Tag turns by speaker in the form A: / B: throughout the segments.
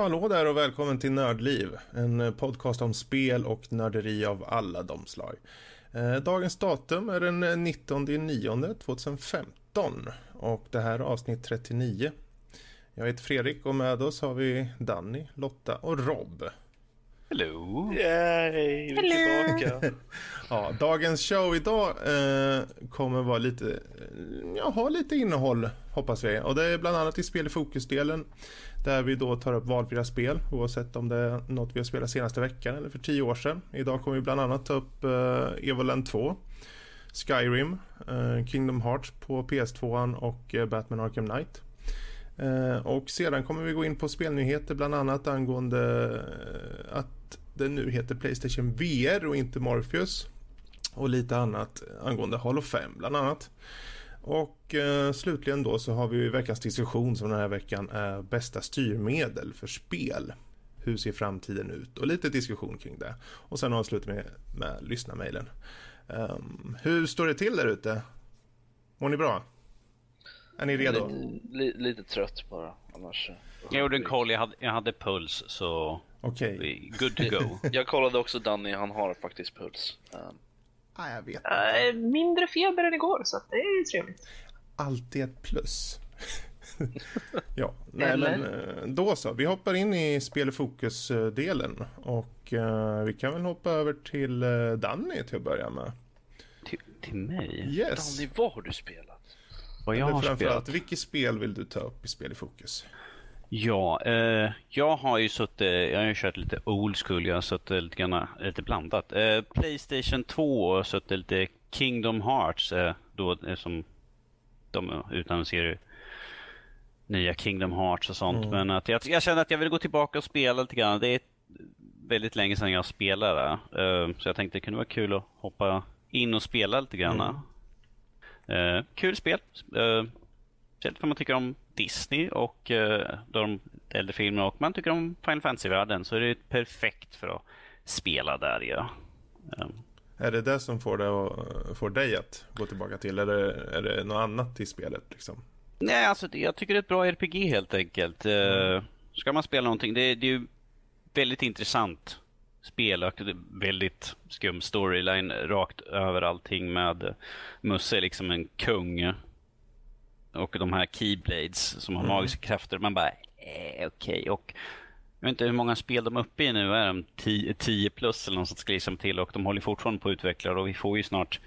A: hallå där och välkommen till Nördliv. En eh, podcast om spel och nörderi av alla de slag. Eh, dagens datum är den 19 9 2015 och det här är avsnitt 39. Jag heter Fredrik och med oss har vi Danny, Lotta och Rob.
B: Hello!
C: Yay, vi är tillbaka.
A: ja, dagens show idag eh, kommer vara lite, eh, ja, ha lite innehåll hoppas vi. Och det är bland annat i spel i fokusdelen där vi då tar upp valfria spel oavsett om det är något vi har spelat senaste veckan eller för tio år sedan. Idag kommer vi bland annat ta upp eh, Evoland 2, Skyrim, eh, Kingdom Hearts på PS2 och eh, Batman Arkham Knight. Eh, och sedan kommer vi gå in på spelnyheter bland annat angående eh, att den nu heter Playstation VR och inte Morpheus. Och lite annat angående Hall of bland annat. Och eh, slutligen då så har vi veckans diskussion som den här veckan är bästa styrmedel för spel. Hur ser framtiden ut? Och lite diskussion kring det. Och sen avslutar vi med, med lyssnarmailen. Um, hur står det till där ute? Mår ni bra? Är ni redo?
C: Lite, li, lite trött bara annars.
B: Jag gjorde en koll, jag hade, jag hade puls så
A: Okej. Okay.
B: good to go.
C: jag kollade också Danny, han har faktiskt puls. Um.
A: Ah, jag vet
D: äh, mindre feber än igår så det är trevligt.
A: Alltid ett plus. ja, nej, men eh, då så. Vi hoppar in i spel i fokus-delen och uh, vi kan väl hoppa över till uh, Danny till att börja med.
B: Till, till mig?
A: Yes.
C: Danny, vad har du spelat?
B: Vad jag har spelat?
A: Vilket spel vill du ta upp i spel i fokus?
B: Ja, eh, jag har ju suttit, jag har ju kört lite old school, jag har suttit lite, grann, lite blandat. Eh, Playstation 2 och suttit lite Kingdom Hearts, eh, då eh, som de utannonserar nya Kingdom Hearts och sånt. Mm. Men att jag, jag känner att jag vill gå tillbaka och spela lite grann. Det är väldigt länge sedan jag spelade. Eh, så jag tänkte det kunde vara kul att hoppa in och spela lite grann. Mm. Eh, kul spel. Eh, Speciellt för man tycker om Disney och uh, de äldre filmerna och man tycker om Final Fantasy-världen så är det perfekt för att spela där. Ja. Um.
A: Är det det som får, det att, får dig att gå tillbaka till eller är det något annat i spelet? Liksom?
B: Nej, alltså jag tycker det är ett bra RPG helt enkelt. Mm. Uh, ska man spela någonting, det, det är ju väldigt intressant spel och väldigt skum storyline rakt över allting med Musse liksom en kung och de här Keyblades som har mm. magiska krafter. Man bara, eh, okej. Okay. Och jag vet inte hur många spel de är uppe i nu. Är de 10 plus eller något sånt ska liksom till och de håller fortfarande på att utveckla och vi får ju snart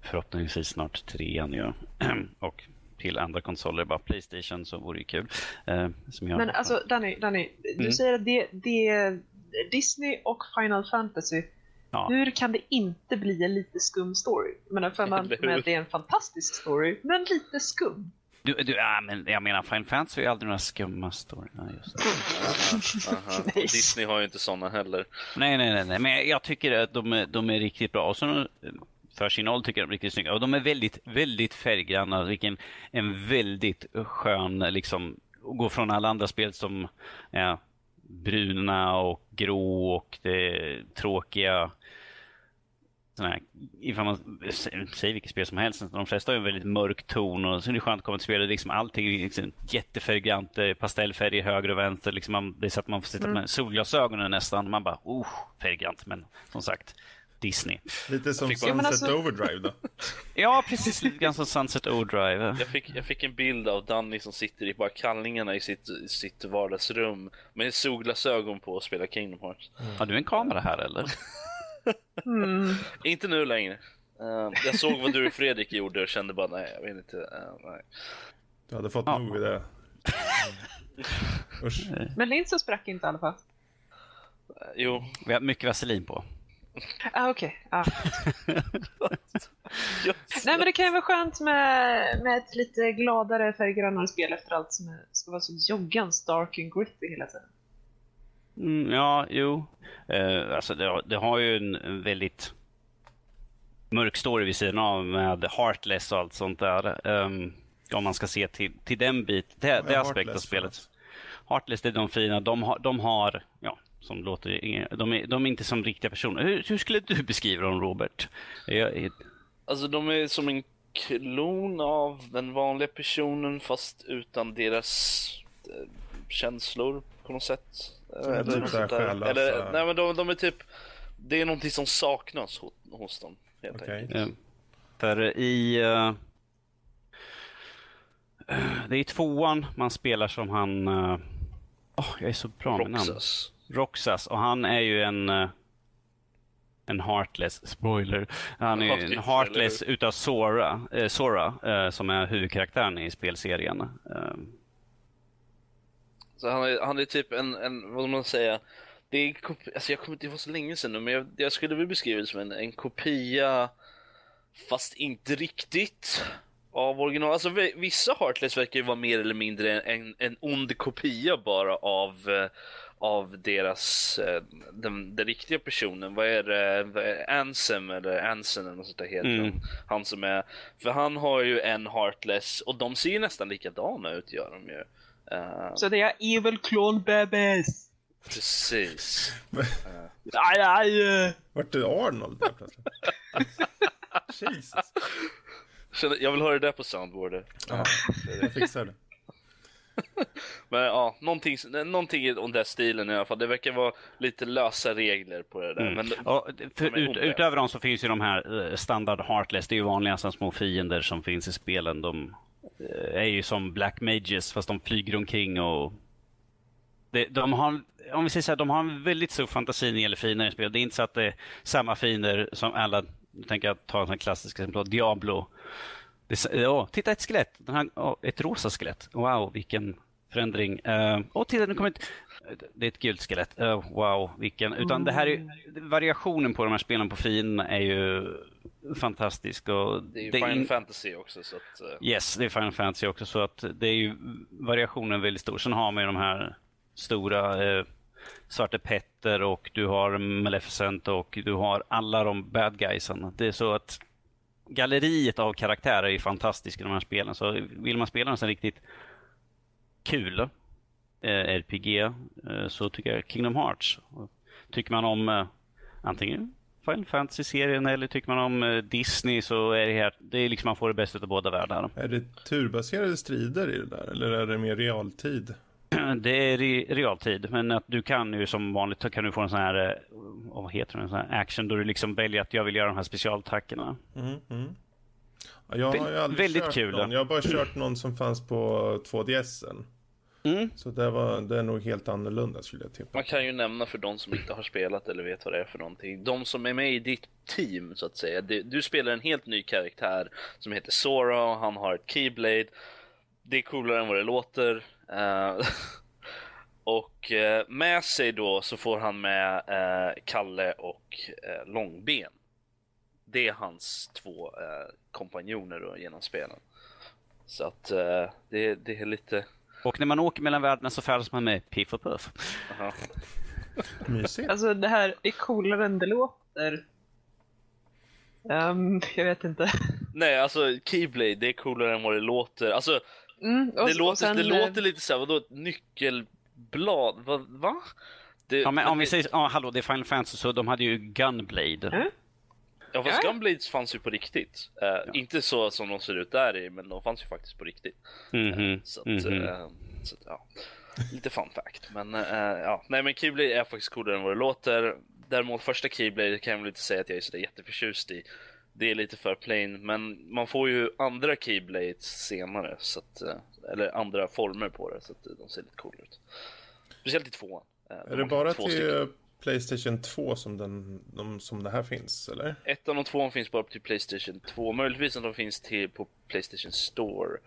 B: förhoppningsvis snart trean ju. och till andra konsoler, bara Playstation så vore det kul. Eh,
D: som jag... Men alltså Danny, Danny du mm. säger att det, det är Disney och Final Fantasy. Ja. Hur kan det inte bli en lite skum story? Jag menar, för man, men det är en fantastisk story, men lite skum.
B: Du, du, ja, men jag menar, Final Fantasy är ju aldrig några skumma stories.
C: aha, aha. Disney har ju inte sådana heller.
B: Nej, nej, nej, nej, men jag tycker att de är, de är riktigt bra. Och så för sin ålder tycker jag de är riktigt snygga. Och de är väldigt, väldigt färggranna. Vilken en väldigt skön, liksom, gå från alla andra spel som ja, bruna och grå och det tråkiga sån här, ifall man säger vilket spel som helst, de flesta har en väldigt mörk ton och så är det skönt att komma till spelet. Liksom allting är liksom jättefärggrant, pastellfärger höger och vänster. Liksom man, det är så att man får sitta mm. med solglasögonen nästan. Man bara, oh, färggrant. Men som sagt, Disney.
A: Lite som Sunset alltså... Overdrive då?
B: ja, precis. Lite grann som Sunset Overdrive.
C: Jag fick, jag fick en bild av Danny som sitter i bara kallningarna i sitt, sitt vardagsrum med solglasögon på och spelar Kingdom Hearts.
B: Mm. Har du en kamera här eller?
C: Mm. Inte nu längre. Uh, jag såg vad du och Fredrik gjorde och kände bara nej, jag vet inte. Uh, nej.
A: Du hade fått ja. nog vid det.
D: Men linsen sprack inte i alla fall.
C: Uh, jo.
B: Vi har mycket vaselin på.
D: Ah, okej. Okay. Ah. Nej, men det kan ju vara skönt med, med ett lite gladare, färggrannare spel efter allt som är, ska vara så joggans dark and gritty hela tiden.
B: Mm, ja, jo. Uh, alltså det, det, har ju en väldigt mörk story vid sidan av med Heartless och allt sånt där. Um, om man ska se till, till den biten, det, det aspekten av spelet. Heartless, det är de fina. De har, de har ja, som låter, de är, de är inte som riktiga personer. Hur, hur skulle du beskriva dem, Robert? Jag,
C: Alltså, de är som en klon av den vanliga personen fast utan deras eh, känslor på något sätt.
A: Eller, typ så här
C: Eller nej men de, de, är typ, det är någonting som saknas hos, hos dem. Helt okay. enkelt.
B: Ja. För i uh, det är i tvåan man spelar som han, uh, oh, jag är så bra med namn. Roxas. Och han är ju en uh, en Heartless, spoiler. Han är en Heartless utav Sora, eh, Sora eh, som är huvudkaraktären i spelserien. Eh.
C: Så han är, han är typ en, en vad man säga, det är, alltså jag kommer inte ihåg så länge sedan nu, men jag, jag skulle vilja beskriva det som en, en kopia, fast inte riktigt, av original. Alltså vissa Heartless verkar ju vara mer eller mindre en, en ond kopia bara av eh, av deras, eh, den, den riktiga personen. Vad är det, vad är Ansem eller Ansen eller något sånt där heter mm. han. han som är, för han har ju en Heartless och de ser ju nästan likadana ut gör de ju.
D: Uh, så det är evil clone babies.
C: Precis.
D: aj, aj.
A: Vart är Arnold där plötsligt? Jesus.
C: Jag vill höra det där på soundboardet.
A: Ja, jag fixar det.
C: Men ja, någonting, någonting i den där stilen i alla fall. Det verkar vara lite lösa regler på det där. Mm. Men,
B: och för, ut, utöver dem så finns ju de här eh, standard Heartless. Det är ju vanliga små fiender som finns i spelen. De eh, är ju som Black Mages fast de flyger omkring och det, de har, om vi säger så här, de har en väldigt stor fantasi när det gäller fiender i spel. Det är inte så att det är samma fiender som alla, nu tänker jag ta en klassisk exempel, Diablo det, oh, titta ett skelett. Den här, oh, ett rosa skelett. Wow, vilken förändring. Uh, oh, titta, nu kommer ett, det är ett gult skelett. Uh, wow, vilken. Utan det här är, variationen på de här spelen på fienden är ju fantastisk. Och
C: det är ju det Final in... Fantasy också. Så att,
B: uh... Yes, det är Final Fantasy också. Så att det är ju variationen väldigt stor. Sen har man ju de här stora uh, Svarte Petter och du har Maleficent och du har alla de bad guysen. Det är så att galleriet av karaktärer är fantastiskt i de här spelen. Så vill man spela en sån riktigt kul eh, RPG eh, så tycker jag Kingdom Hearts. Tycker man om eh, antingen Final Fantasy-serien eller tycker man om eh, Disney så är det här, det är liksom man får det bästa av båda världarna.
A: Är det turbaserade strider i det där eller är det mer realtid?
B: Det är i realtid, men att du kan ju som vanligt kan du få en sån här, eh, vad heter det, en sån här action då du liksom väljer att jag vill göra de här specialattackerna.
A: Mm, mm. Jag har ju aldrig väldigt kört kul. Någon. Jag har bara kört någon som fanns på 2DSen. Mm. Så det, var, det är nog helt annorlunda skulle jag tippa.
C: Man kan ju nämna för de som inte har spelat eller vet vad det är för någonting. De som är med i ditt team så att säga. Du spelar en helt ny karaktär som heter Sora och han har ett Keyblade. Det är coolare än vad det låter. Uh, och uh, med sig då så får han med uh, Kalle och Långben. Det är hans två kompanjoner då genom spelen. Så att det, det är lite...
B: Och när man åker mellan världarna så färdas man med Piff och Puff.
D: Mysigt. Alltså det här är coolare än det låter. Um, jag vet inte.
C: Nej, alltså Keyblade, det är coolare än vad det låter. Alltså Mm, och, det, låter, sen, det låter lite såhär, vadå ett nyckelblad? Va? va?
B: Det, ja, men om vi säger, ja hallå det är Final Fantasy så de hade ju Gunblade. Mm.
C: Ja fast ja. Gunblades fanns ju på riktigt. Uh, ja. Inte så som de ser ut där i, men de fanns ju faktiskt på riktigt.
B: Mm -hmm. uh,
C: så, att, mm -hmm. uh, så att, ja. Lite fun fact. Men ja, nej men Keyblade är faktiskt coolare än vad det låter. Däremot första Keyblade kan jag väl inte säga att jag är sådär jätteförtjust i det är lite för plain, men man får ju andra Keyblades senare, så att, eller andra former på det, så att de ser lite coola ut. Speciellt i tvåan.
A: De är det bara till stycken. Playstation 2 som, den, de, som det här finns, eller?
C: Ettan och tvåan finns bara till Playstation 2, möjligtvis att de finns till på Playstation Store.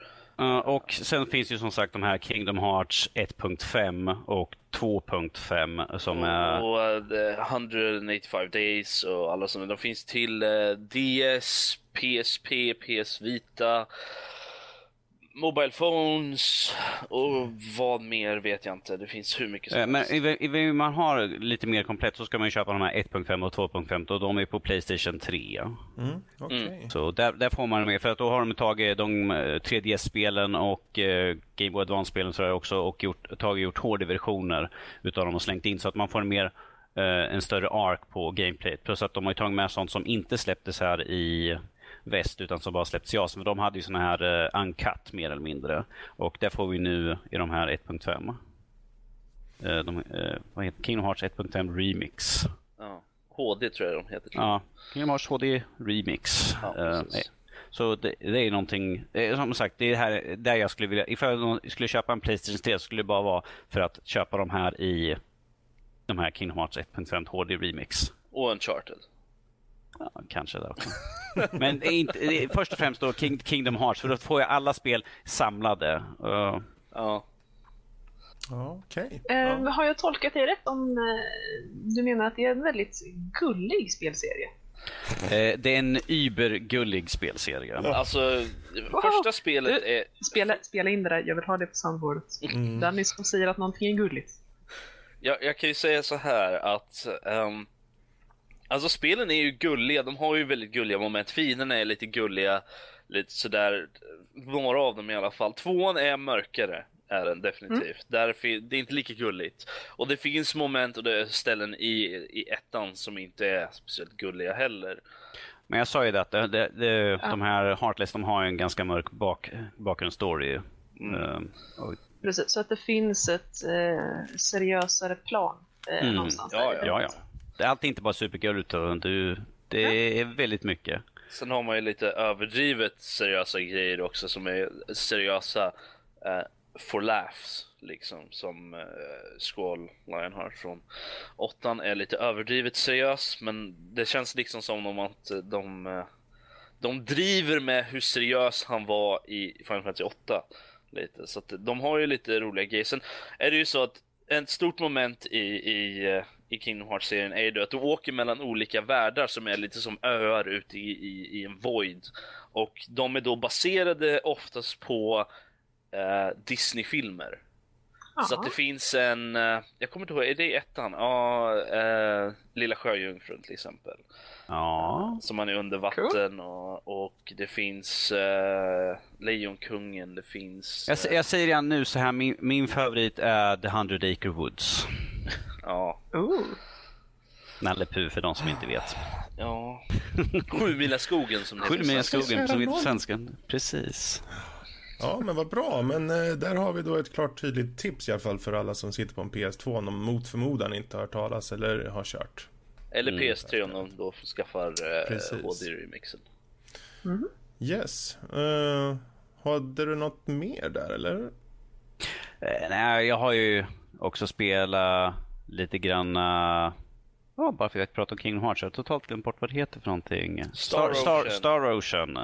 B: Uh, och sen finns ju som sagt de här Kingdom Hearts 1.5 och 2.5 som och, är...
C: Och uh, 185 Days och alla sådana. De finns till uh, DS, PSP, PS Vita, Mobile phones och vad mer vet jag inte. Det finns hur mycket som
B: eh, Men vill man har lite mer komplett så ska man köpa de här 1.5 och 2.5 och de är på Playstation 3.
A: Mm, okay. mm.
B: Så där, där, får man med för att då har de tagit de 3DS-spelen eh, och eh, Game Boy Advance-spelen så också och gjort, tagit gjort HD-versioner utav dem och slängt in så att man får en mer en större ark på gameplayet. Plus att de har tagit med sånt som inte släpptes här i väst utan som bara släppts i Asien. de hade ju såna här uh, uncut mer eller mindre. Och det får vi nu i de här 1.5. eh, de, eh, vad heter Kingdom Hearts 1.5 Remix.
C: Ja. HD tror jag de heter.
B: Ja, Kingdom Hearts HD Remix. Ja, så det, det, är någonting, som sagt, det är här där jag skulle vilja, ifall jag skulle köpa en Playstation 3 skulle det bara vara för att köpa de här i de här Kingdom Hearts 1.5 HD Remix.
C: Och Uncharted.
B: Ja, kanske det också. Men inte, först och främst då King, Kingdom Hearts, för då får jag alla spel samlade. Uh.
C: Ja.
A: Okej. Okay.
D: Uh, ja. Har jag tolkat dig rätt om uh, du menar att det är en väldigt gullig spelserie?
B: Uh, det är en übergullig spelserie.
C: Alltså, första spelet är...
D: Spela, spela in det där, jag vill ha det på soundboardet. Mm. Danny som säger att någonting är gulligt.
C: Jag, jag kan ju säga så här att um, Alltså spelen är ju gulliga, de har ju väldigt gulliga moment. Fienderna är lite gulliga, lite sådär, några av dem i alla fall. Tvåan är mörkare, är den definitivt. Mm. Därför, det är inte lika gulligt. Och det finns moment och det är ställen i, i ettan som inte är speciellt gulliga heller.
B: Men jag sa ju det att det, det, det, ja. de här Heartless, de har en ganska mörk bak, bakgrundsstory. Mm. Uh,
D: och... Precis, så att det finns ett eh, seriösare plan eh, mm. någonstans.
B: Ja, ja. ja, ja. Det är alltid inte bara superkul utan du, det är väldigt mycket.
C: Sen har man ju lite överdrivet seriösa grejer också som är seriösa uh, for laughs. Liksom som uh, Squall Lionheart från åttan är lite överdrivet seriös men det känns liksom som att de, uh, de driver med hur seriös han var i Final Fantasy 8. Lite. Så att de har ju lite roliga grejer. Sen är det ju så att ett stort moment i, i i Kingdom Hearts-serien är ju att du åker mellan olika världar som är lite som öar ute i, i, i en void. Och de är då baserade oftast på eh, Disney-filmer. Så att det finns en, eh, jag kommer inte ihåg, är det ettan? Ja, eh, Lilla Sjöjungfrun till exempel.
B: Ja.
C: Som man är under vatten cool. och, och det finns eh, Lejonkungen, det finns...
B: Jag, jag säger redan nu så här, min, min favorit är The Hundred Acre Woods.
C: Ja.
D: Ooh.
B: Nalle Puh för de som inte vet.
C: Ja. Sju mila skogen som det
B: Sju mila skogen som heter på svenska. Precis.
A: Ja, men vad bra. Men eh, där har vi då ett klart tydligt tips i alla fall för alla som sitter på en PS2 om de mot förmodan inte har hört talas eller har kört.
C: Eller mm. PS3 om de då skaffar eh, HD-remixen.
A: Mm. Yes. Uh, hade du något mer där eller?
B: Eh, nej, jag har ju också spelat lite grann Ja, bara för att jag pratar om Kingdom Hearts. Jag har totalt glömt bort vad det heter för någonting.
C: Star, Star, Ocean.
B: Star Ocean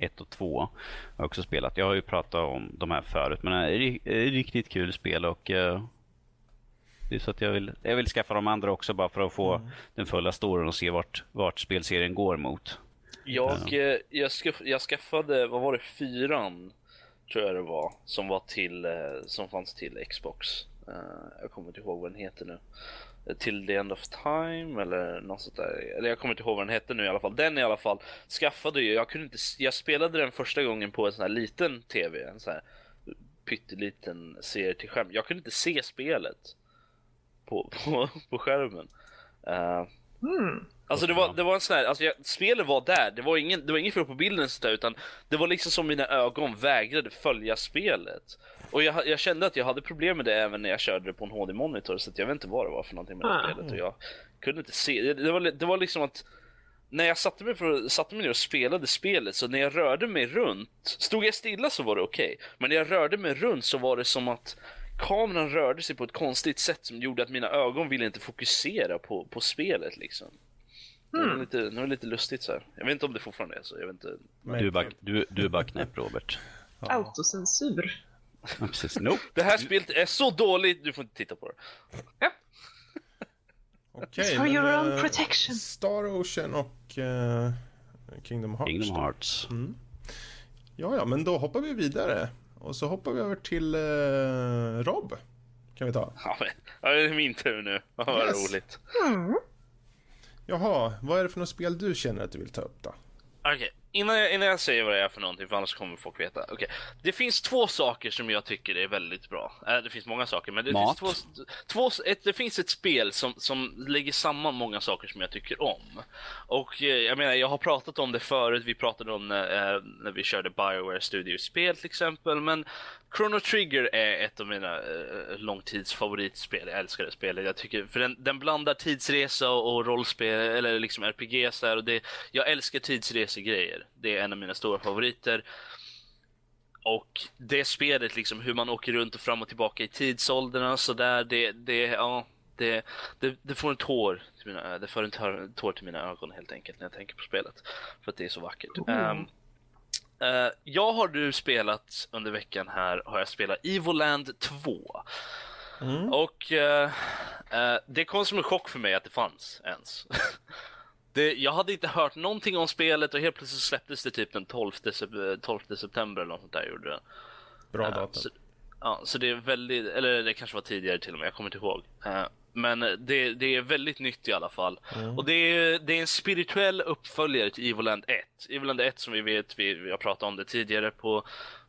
B: 1 och 2 har jag också spelat. Jag har ju pratat om de här förut, men det är riktigt kul spel och uh, det är så att jag vill, jag vill skaffa de andra också bara för att få mm. den fulla storyn och se vart, vart spelserien går mot.
C: Jag, uh. jag, skaff, jag skaffade, vad var det, fyran tror jag det var, som var till, eh, som fanns till Xbox. Jag kommer inte ihåg vad den heter nu. Till the end of time eller något sånt där. Eller jag kommer inte ihåg vad den hette nu i alla fall. Den i alla fall skaffade ju, jag kunde inte, jag spelade den första gången på en sån här liten TV, en sån här pytteliten serie till skärm. Jag kunde inte se spelet på, på, på skärmen. Uh,
D: mm.
C: Alltså det var, det var en sån här, alltså jag, spelet var där, det var ingen, det var ingen fel på bilden så där, utan det var liksom som mina ögon vägrade följa spelet. Och jag, jag, kände att jag hade problem med det även när jag körde det på en HD-monitor så jag vet inte vad det var för någonting med det ah. spelet och jag kunde inte se. Det, det, var, det var liksom att när jag satte mig, för, satte mig ner och spelade spelet så när jag rörde mig runt, stod jag stilla så var det okej. Okay. Men när jag rörde mig runt så var det som att kameran rörde sig på ett konstigt sätt som gjorde att mina ögon ville inte fokusera på, på spelet liksom. Mm. Det, var lite, det var lite lustigt så här. Jag vet inte om det fortfarande är så. Jag vet inte.
B: Du är bara, du, du är bara knäpp Robert.
D: Autocensur.
B: Precis. Nope.
C: Det här spelet är så dåligt, du får inte titta på det.
D: Ja.
A: Okej,
D: For your own eh, protection.
A: Star Ocean och uh, Kingdom Hearts.
B: Kingdom Hearts.
A: Mm. Ja, ja, men då hoppar vi vidare. Och så hoppar vi över till uh, Rob. Kan vi ta.
C: Ja, men, ja, det är min tur nu. Vad yes. roligt.
D: Mm.
A: Jaha, vad är det för något spel du känner att du vill ta upp då?
C: Okej, okay. Innan, jag, innan jag säger vad det är för någonting, för annars kommer folk veta. Okay. Det finns två saker som jag tycker är väldigt bra. Äh, det finns många saker, men det Mat. finns två, två ett, det finns ett spel som, som lägger samman många saker som jag tycker om. Och eh, jag menar, jag har pratat om det förut, vi pratade om när, eh, när vi körde Bioware Studio-spel till exempel, men Chrono Trigger är ett av mina uh, långtidsfavoritspel. Jag älskar det spelet. Jag tycker, för den, den blandar tidsresa och, och rollspel, eller liksom RPG så här, och det, Jag älskar tidsresegrejer. Det är en av mina stora favoriter. Och det spelet, liksom hur man åker runt och fram och tillbaka i tidsåldrarna så där, det, det, ja, det, det, det får en tår till mina, det för en tår, tår till mina ögon helt enkelt när jag tänker på spelet. För att det är så vackert. Mm. Um, uh, jag har du spelat under veckan här, har jag spelat Evoland 2. Mm. Och uh, uh, det kom som en chock för mig att det fanns ens. Det, jag hade inte hört någonting om spelet och helt plötsligt släpptes det typ den 12, 12 september eller något sånt där gjorde det.
A: Bra datum.
C: Så, ja, så det är väldigt, eller det kanske var tidigare till och med, jag kommer inte ihåg. Uh, men det, det, är väldigt nytt i alla fall. Mm. Och det är, det är en spirituell uppföljare till Evoland 1. Evoland 1 som vi vet, vi, vi har pratat om det tidigare på,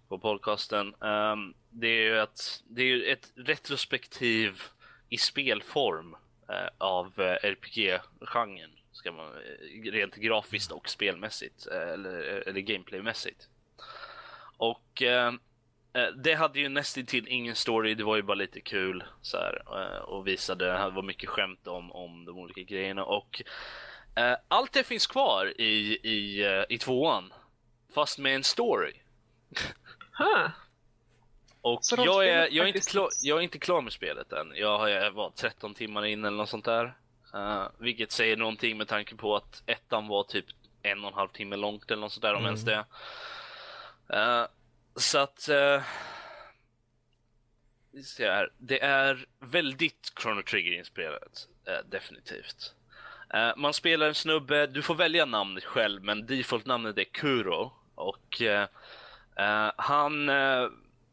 C: på podcasten. Um, det är ju ett, det är ett retrospektiv i spelform uh, av RPG-genren ska man, eh, rent grafiskt och spelmässigt eh, eller, eller gameplaymässigt. Och eh, eh, det hade ju nästintill ingen story, det var ju bara lite kul så här, och visade, det var mycket skämt om, om de olika grejerna och eh, allt det finns kvar i, i, i tvåan, fast med en story.
D: Huh.
C: Och jag är, jag, är inte klar, jag är inte klar med spelet än. Jag har varit 13 timmar in eller något sånt där. Uh, vilket säger någonting med tanke på att ettan var typ en och en halv timme långt eller något sådär mm. om ens det. Uh, så att... Uh, här. Det är väldigt Chrono Trigger-inspirerat, uh, definitivt. Uh, man spelar en snubbe, du får välja namnet själv, men default-namnet är Kuro. Och han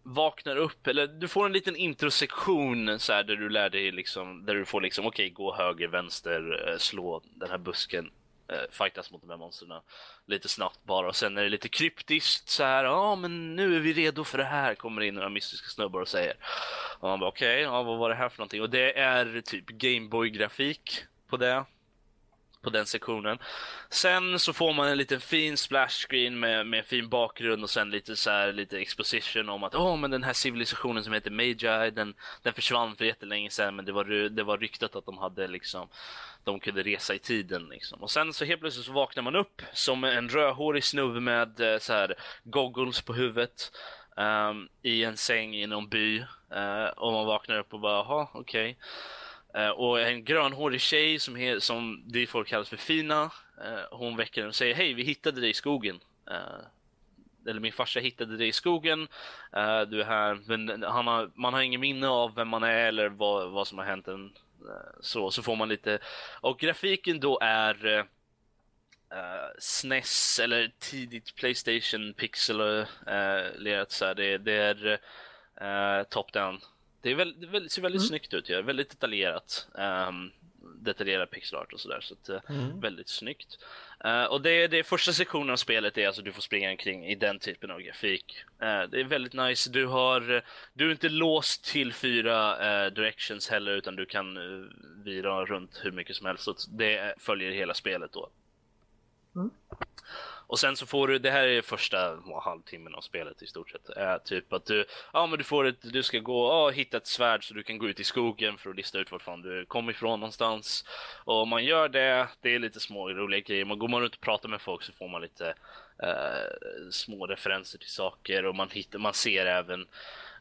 C: vaknar upp, eller du får en liten introsektion så här, där du lär dig liksom, där du får liksom, okej, okay, gå höger, vänster, slå den här busken, eh, fightas mot de här monstren lite snabbt bara och sen är det lite kryptiskt så här, ja ah, men nu är vi redo för det här, kommer in några mystiska snubbar och säger. Och man bara okej, okay, ja, vad var det här för någonting? Och det är typ Gameboy-grafik på det på den sektionen. Sen så får man en liten fin splash screen med, med fin bakgrund och sen lite så här, lite exposition om att åh, oh, men den här civilisationen som heter Magi, den, den försvann för jättelänge sedan, men det var, det var ryktat att de hade liksom, de kunde resa i tiden liksom. Och sen så helt plötsligt så vaknar man upp som en rödhårig snubbe med eh, så här goggles på huvudet. Um, i en säng i någon by uh, och man vaknar upp och bara, jaha, okej. Okay. Uh, och en grönhårig tjej som, he, som det folk kallar för Fina, uh, hon väcker och säger hej, vi hittade dig i skogen. Uh, eller min farsa hittade dig i skogen, du är här, men han har, man har ingen minne av vem man är eller vad, vad som har hänt så, så får man lite, och grafiken då är uh, SNES eller tidigt Playstation Pixel uh, lerat så här. Det, det är uh, top-down det, är väl, det ser väldigt mm. snyggt ut, ja. väldigt detaljerat. Um, detaljerad pixelart och sådär. Så att, eh, mm. väldigt snyggt. Uh, och det, det första sektionen av spelet är alltså du får springa omkring i den typen av grafik. Uh, det är väldigt nice. Du har, du är inte låst till fyra uh, directions heller utan du kan vira runt hur mycket som helst. Så det följer hela spelet då. Mm. Och sen så får du, det här är första halvtimmen av spelet i stort sett, är typ att du, ja men du får ett, du ska gå, ja hitta ett svärd så du kan gå ut i skogen för att lista ut vart fan du kom ifrån någonstans. Och om man gör det, det är lite små roliga grejer, man går man runt och pratar med folk så får man lite eh, små referenser till saker och man hittar, man ser även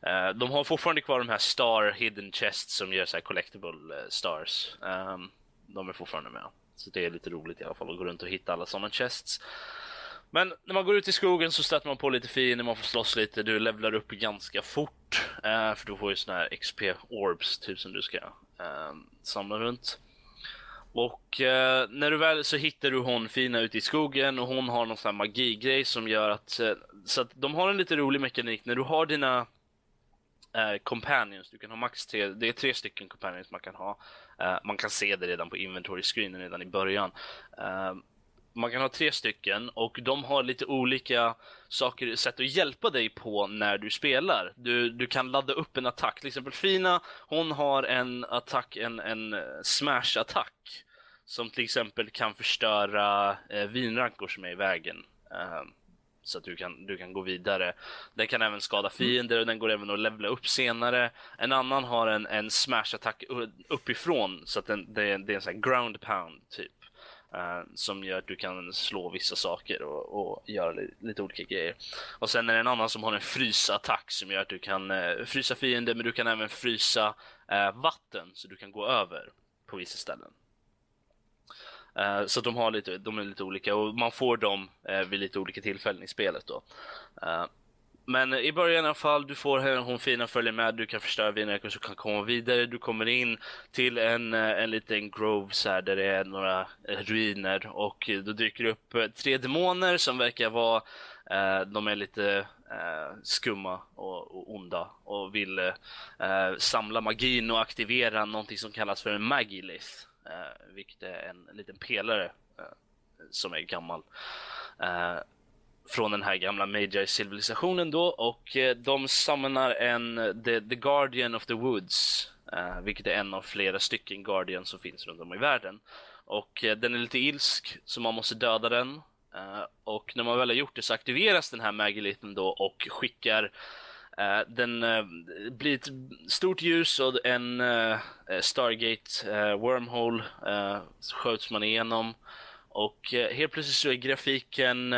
C: Uh, de har fortfarande kvar de här Star Hidden Chests som gör så här collectible eh, stars. Um, de är fortfarande med. Så det är lite roligt i alla fall att gå runt och hitta alla sådana chests. Men när man går ut i skogen så stöter man på lite fiender, man får slåss lite, du levlar upp ganska fort. Eh, för du får ju såna här XP orbs typ som du ska eh, samla runt. Och eh, när du väl så hittar du hon fina ute i skogen och hon har någon sån här magigrej som gör att, eh, så att de har en lite rolig mekanik när du har dina eh, companions, du kan ha max tre, det är tre stycken companions man kan ha. Eh, man kan se det redan på inventory screenen redan i början. Eh, man kan ha tre stycken och de har lite olika saker, sätt att hjälpa dig på när du spelar. Du, du kan ladda upp en attack. Till exempel Fina, hon har en attack, en, en smash-attack. Som till exempel kan förstöra eh, vinrankor som är i vägen. Eh, så att du kan, du kan gå vidare. Den kan även skada fiender och den går även att levla upp senare. En annan har en, en smash-attack uppifrån så att den, det, det är en sån ground pound typ. Eh, som gör att du kan slå vissa saker och, och göra li lite olika grejer. Och sen är det en annan som har en frysattack som gör att du kan eh, frysa fiender men du kan även frysa eh, vatten så du kan gå över på vissa ställen. så de, har lite, de är lite olika och man får dem vid lite olika tillfällen i spelet. då. Men i början i alla fall, du får henne, hon fina följer med, du kan förstöra vinare så kan komma vidare. Du kommer in till en, eh, en liten grove så här, där det är några ruiner och då dyker det upp eh, tre demoner som verkar vara, eh, de är lite eh, skumma och, och, onda och vill eh, samla magin och aktivera någonting som kallas för en magilith. Eh, vilket är en, en liten pelare eh, som är gammal från den här gamla Magi-civilisationen då och eh, de samlar en eh, the, the Guardian of the Woods, uh, vilket är en av flera stycken Guardians som finns runt om i världen. Och uh, den är lite ilsk, så man måste döda den. Uh, och när man väl har gjort det så aktiveras den här Magiliten då och skickar den blir ett stort ljus och en Stargate Wormhole sköts man igenom. Och helt plötsligt så är grafiken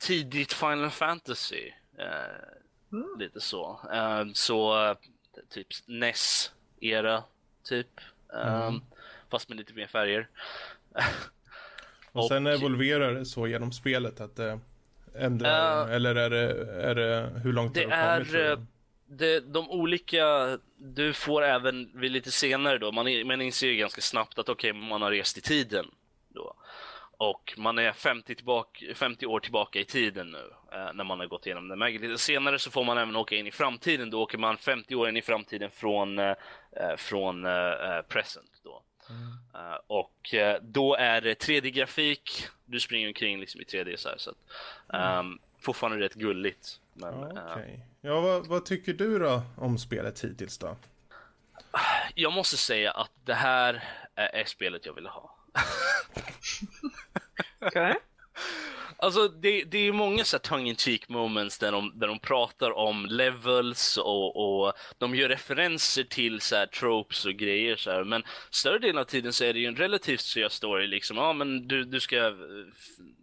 C: tidigt Final Fantasy. Eh, mm. Lite så. Eh, så typ NES-era, typ. Eh, mm. Fast med lite mer färger.
A: och, och sen evolverar det så genom spelet att det ändrar, uh, eller är det, är det, hur långt
C: det har du kommit? Är, det, de olika, du får även vid lite senare då, man, man inser ganska snabbt att okej, okay, man har rest i tiden. Och man är 50, tillbaka, 50 år tillbaka i tiden nu eh, när man har gått igenom det. Lite senare så får man även åka in i framtiden. Då åker man 50 år in i framtiden från, eh, eh från eh, eh, present. Då. Mm. Uh, och då är det 3D-grafik. Du springer omkring liksom i 3D så här. Så att, mm. Fortfarande rätt gulligt. Men,
A: ja, okay. ja vad, vad, tycker du då om spelet hittills då?
C: Jag måste säga att det här är, är spelet jag ville ha
D: okay.
C: Alltså det, det är många så tongue in cheek moments där de, där de pratar om levels och, och de gör referenser till så här tropes och grejer så här. Men större delen av tiden så är det ju en relativt seriös story liksom. Ja men du, du ska eh,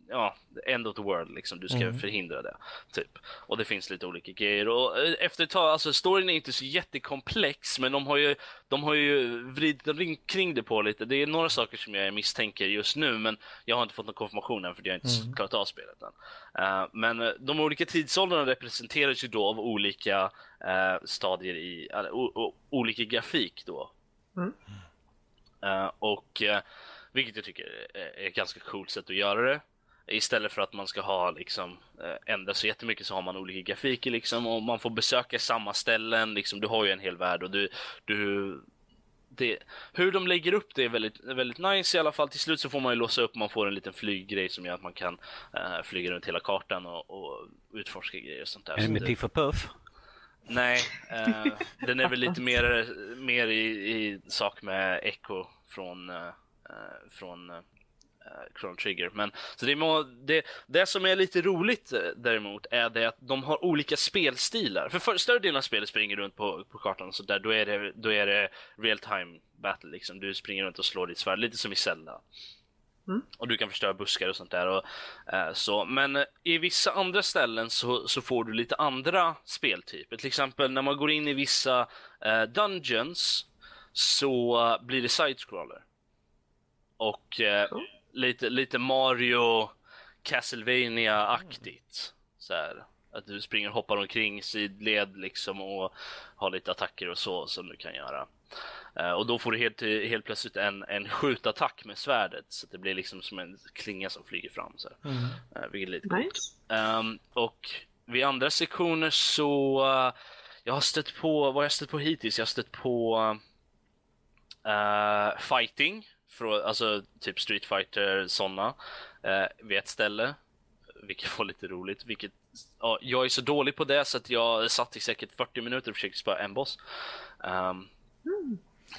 C: ja, end of the world liksom. Du ska mm. förhindra det. Typ. Och det finns lite olika grejer. Och eh, efter ett tag, alltså storyn är inte så jättekomplex, men de har ju, de har ju vridit kring det på lite. Det är några saker som jag misstänker just nu, men jag har inte fått någon konfirmation än för jag har inte mm. klarat av spelet än. Uh, men uh, de olika tidsåldrarna representeras ju då av olika uh, stadier i, olika grafik då. Mm. och vilket jag tycker är ett ganska coolt sätt att göra det. Istället för att man ska ha liksom eh, ändra så jättemycket så har man olika grafiker liksom och man får besöka samma ställen liksom. Du har ju en hel värld och du, du det, hur de lägger upp det är väldigt, väldigt nice i alla fall. Till slut så får man ju låsa upp, man får en liten flyggrej som gör att man kan uh, flyga runt hela kartan och, och utforska grejer och sånt där.
B: Är det med Piff och Puff?
C: Nej, uh, den är väl lite mer, mer i, i sak med Echo från, uh, från Chrono Trigger. Men, så det, må, det, det som är lite roligt eh, däremot är det att de har olika spelstilar. För, för större delen av spelet springer runt på, på kartan och så där, då är det, då är det real time battle liksom. Du springer runt och slår ditt svärd, lite som i Zelda. Mm. Och du kan förstöra buskar och sånt där. Och, uh, så. Men uh, i vissa andra ställen så, så får du lite andra speltyper. Till exempel när man går in i vissa uh, dungeons så blir det side-scroller. Och mm lite, lite Mario castlevania aktigt Så här, att du springer och hoppar omkring sidled liksom och har lite attacker och så som du kan göra. Uh, och då får du helt, helt plötsligt en, en skjutattack med svärdet så att det blir liksom som en klinga som flyger fram. Så mm. uh, vilket är lite nice. Um, och vid andra sektioner så uh, jag har stött på, vad har jag stött på hittills? Jag har stött på uh, fighting från, alltså typ Street Fighter sådana, eh, vid ett ställe. Vilket var lite roligt. Vilket, ja, jag är så dålig på det så att jag satt i säkert 40 minuter och försökte spöa en boss. Um,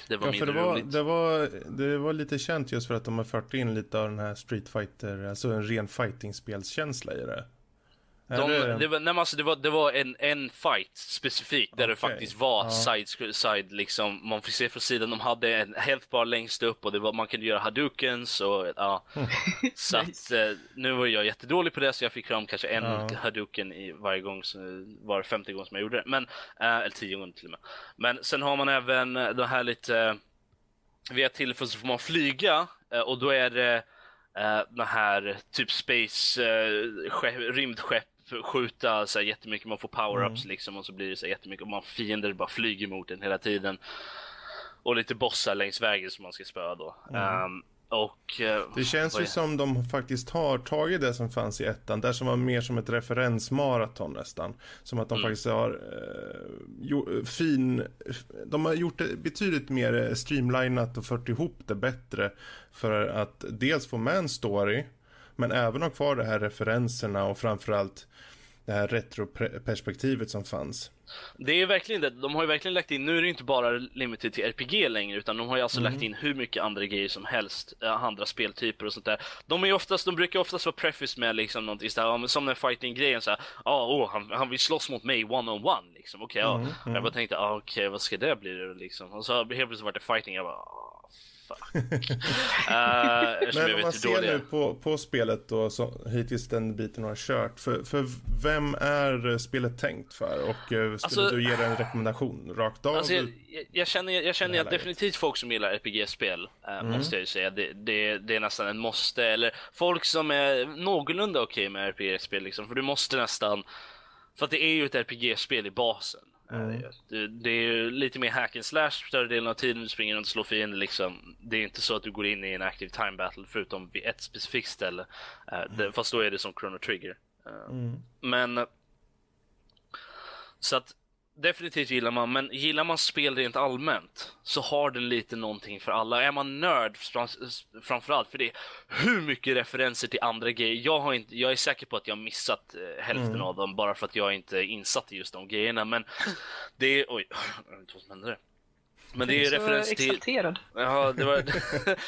A: det var ja, mindre det var, roligt. Det var, det var lite känt just för att de har fört in lite av den här Street Fighter, alltså en ren fighting-spelskänsla i det.
C: De, det, var, nej, alltså, det var, det var en, en fight specifikt där okay. det faktiskt var ja. side, side liksom, man fick se från sidan, de hade en health bar längst upp och det var, man kunde göra hadukens och ja. så att, eh, nu var jag jättedålig på det så jag fick fram kanske en ja. haduken i varje gång, var femte gång som jag gjorde det. Men, äh, eller tio gånger till och med. Men sen har man även det här lite, vid ett tillfälle så får man flyga och då är det uh, den här typ space, uh, rymdskepp skjuta så här, jättemycket, man får power-ups mm. liksom och så blir det så här, jättemycket och man fiender bara flyger mot en hela tiden. Och lite bossar längs vägen som man ska spöa då. Mm. Um, och, uh,
A: det känns ju som de faktiskt har tagit det som fanns i ettan, där som var mer som ett referensmaraton nästan. Som att de mm. faktiskt har uh, jo, fin, de har gjort det betydligt mer streamlinat och fört ihop det bättre. För att dels få med en story, men även ha kvar de här referenserna och framförallt det här retroperspektivet som fanns.
C: Det är verkligen det. De har ju verkligen lagt in, nu är det inte bara limited till RPG längre utan de har ju alltså mm. lagt in hur mycket andra grejer som helst, eh, andra speltyper och sånt där. De är oftast, de brukar oftast vara preface med liksom någonting sådär, som den fighting-grejen såhär, ja, ah, oh, han, han vill slåss mot mig one on one liksom, okej, okay, mm, ja. Mm. Jag bara tänkte, ah, okej, okay, vad ska det bli då liksom? Och så helt plötsligt vart det fighting, jag bara, fuck. uh,
A: Men om man ser nu på, på spelet då, så, hittills den biten har kört. För, för vem är spelet tänkt för? Och uh, skulle alltså, du ge en rekommendation rakt av?
C: Alltså, jag, jag, känner, jag känner att definitivt folk som gillar RPG-spel, uh, mm. måste jag ju säga. Det, det, det, är nästan en måste. Eller folk som är någorlunda okej okay med RPG-spel liksom. För du måste nästan, för att det är ju ett RPG-spel i basen. Mm. Det, det, är ju lite mer hack and slash större delen av tiden. Du springer runt och slår fiender liksom. Det är inte så att du går in i en active time battle förutom vid ett specifikt ställe. Uh, det, fast då är det som Chrono Trigger. Uh, mm. Men så att definitivt gillar man, men gillar man spel rent allmänt så har den lite någonting för alla. Är man nörd framförallt, för det är hur mycket referenser till andra grejer. Jag, har inte, jag är säker på att jag har missat eh, hälften mm. av dem bara för att jag inte är insatt i just de grejerna. Men det är, oj, jag vet inte vad som hände där. Men det är referens till... exalterad. Ja, det var...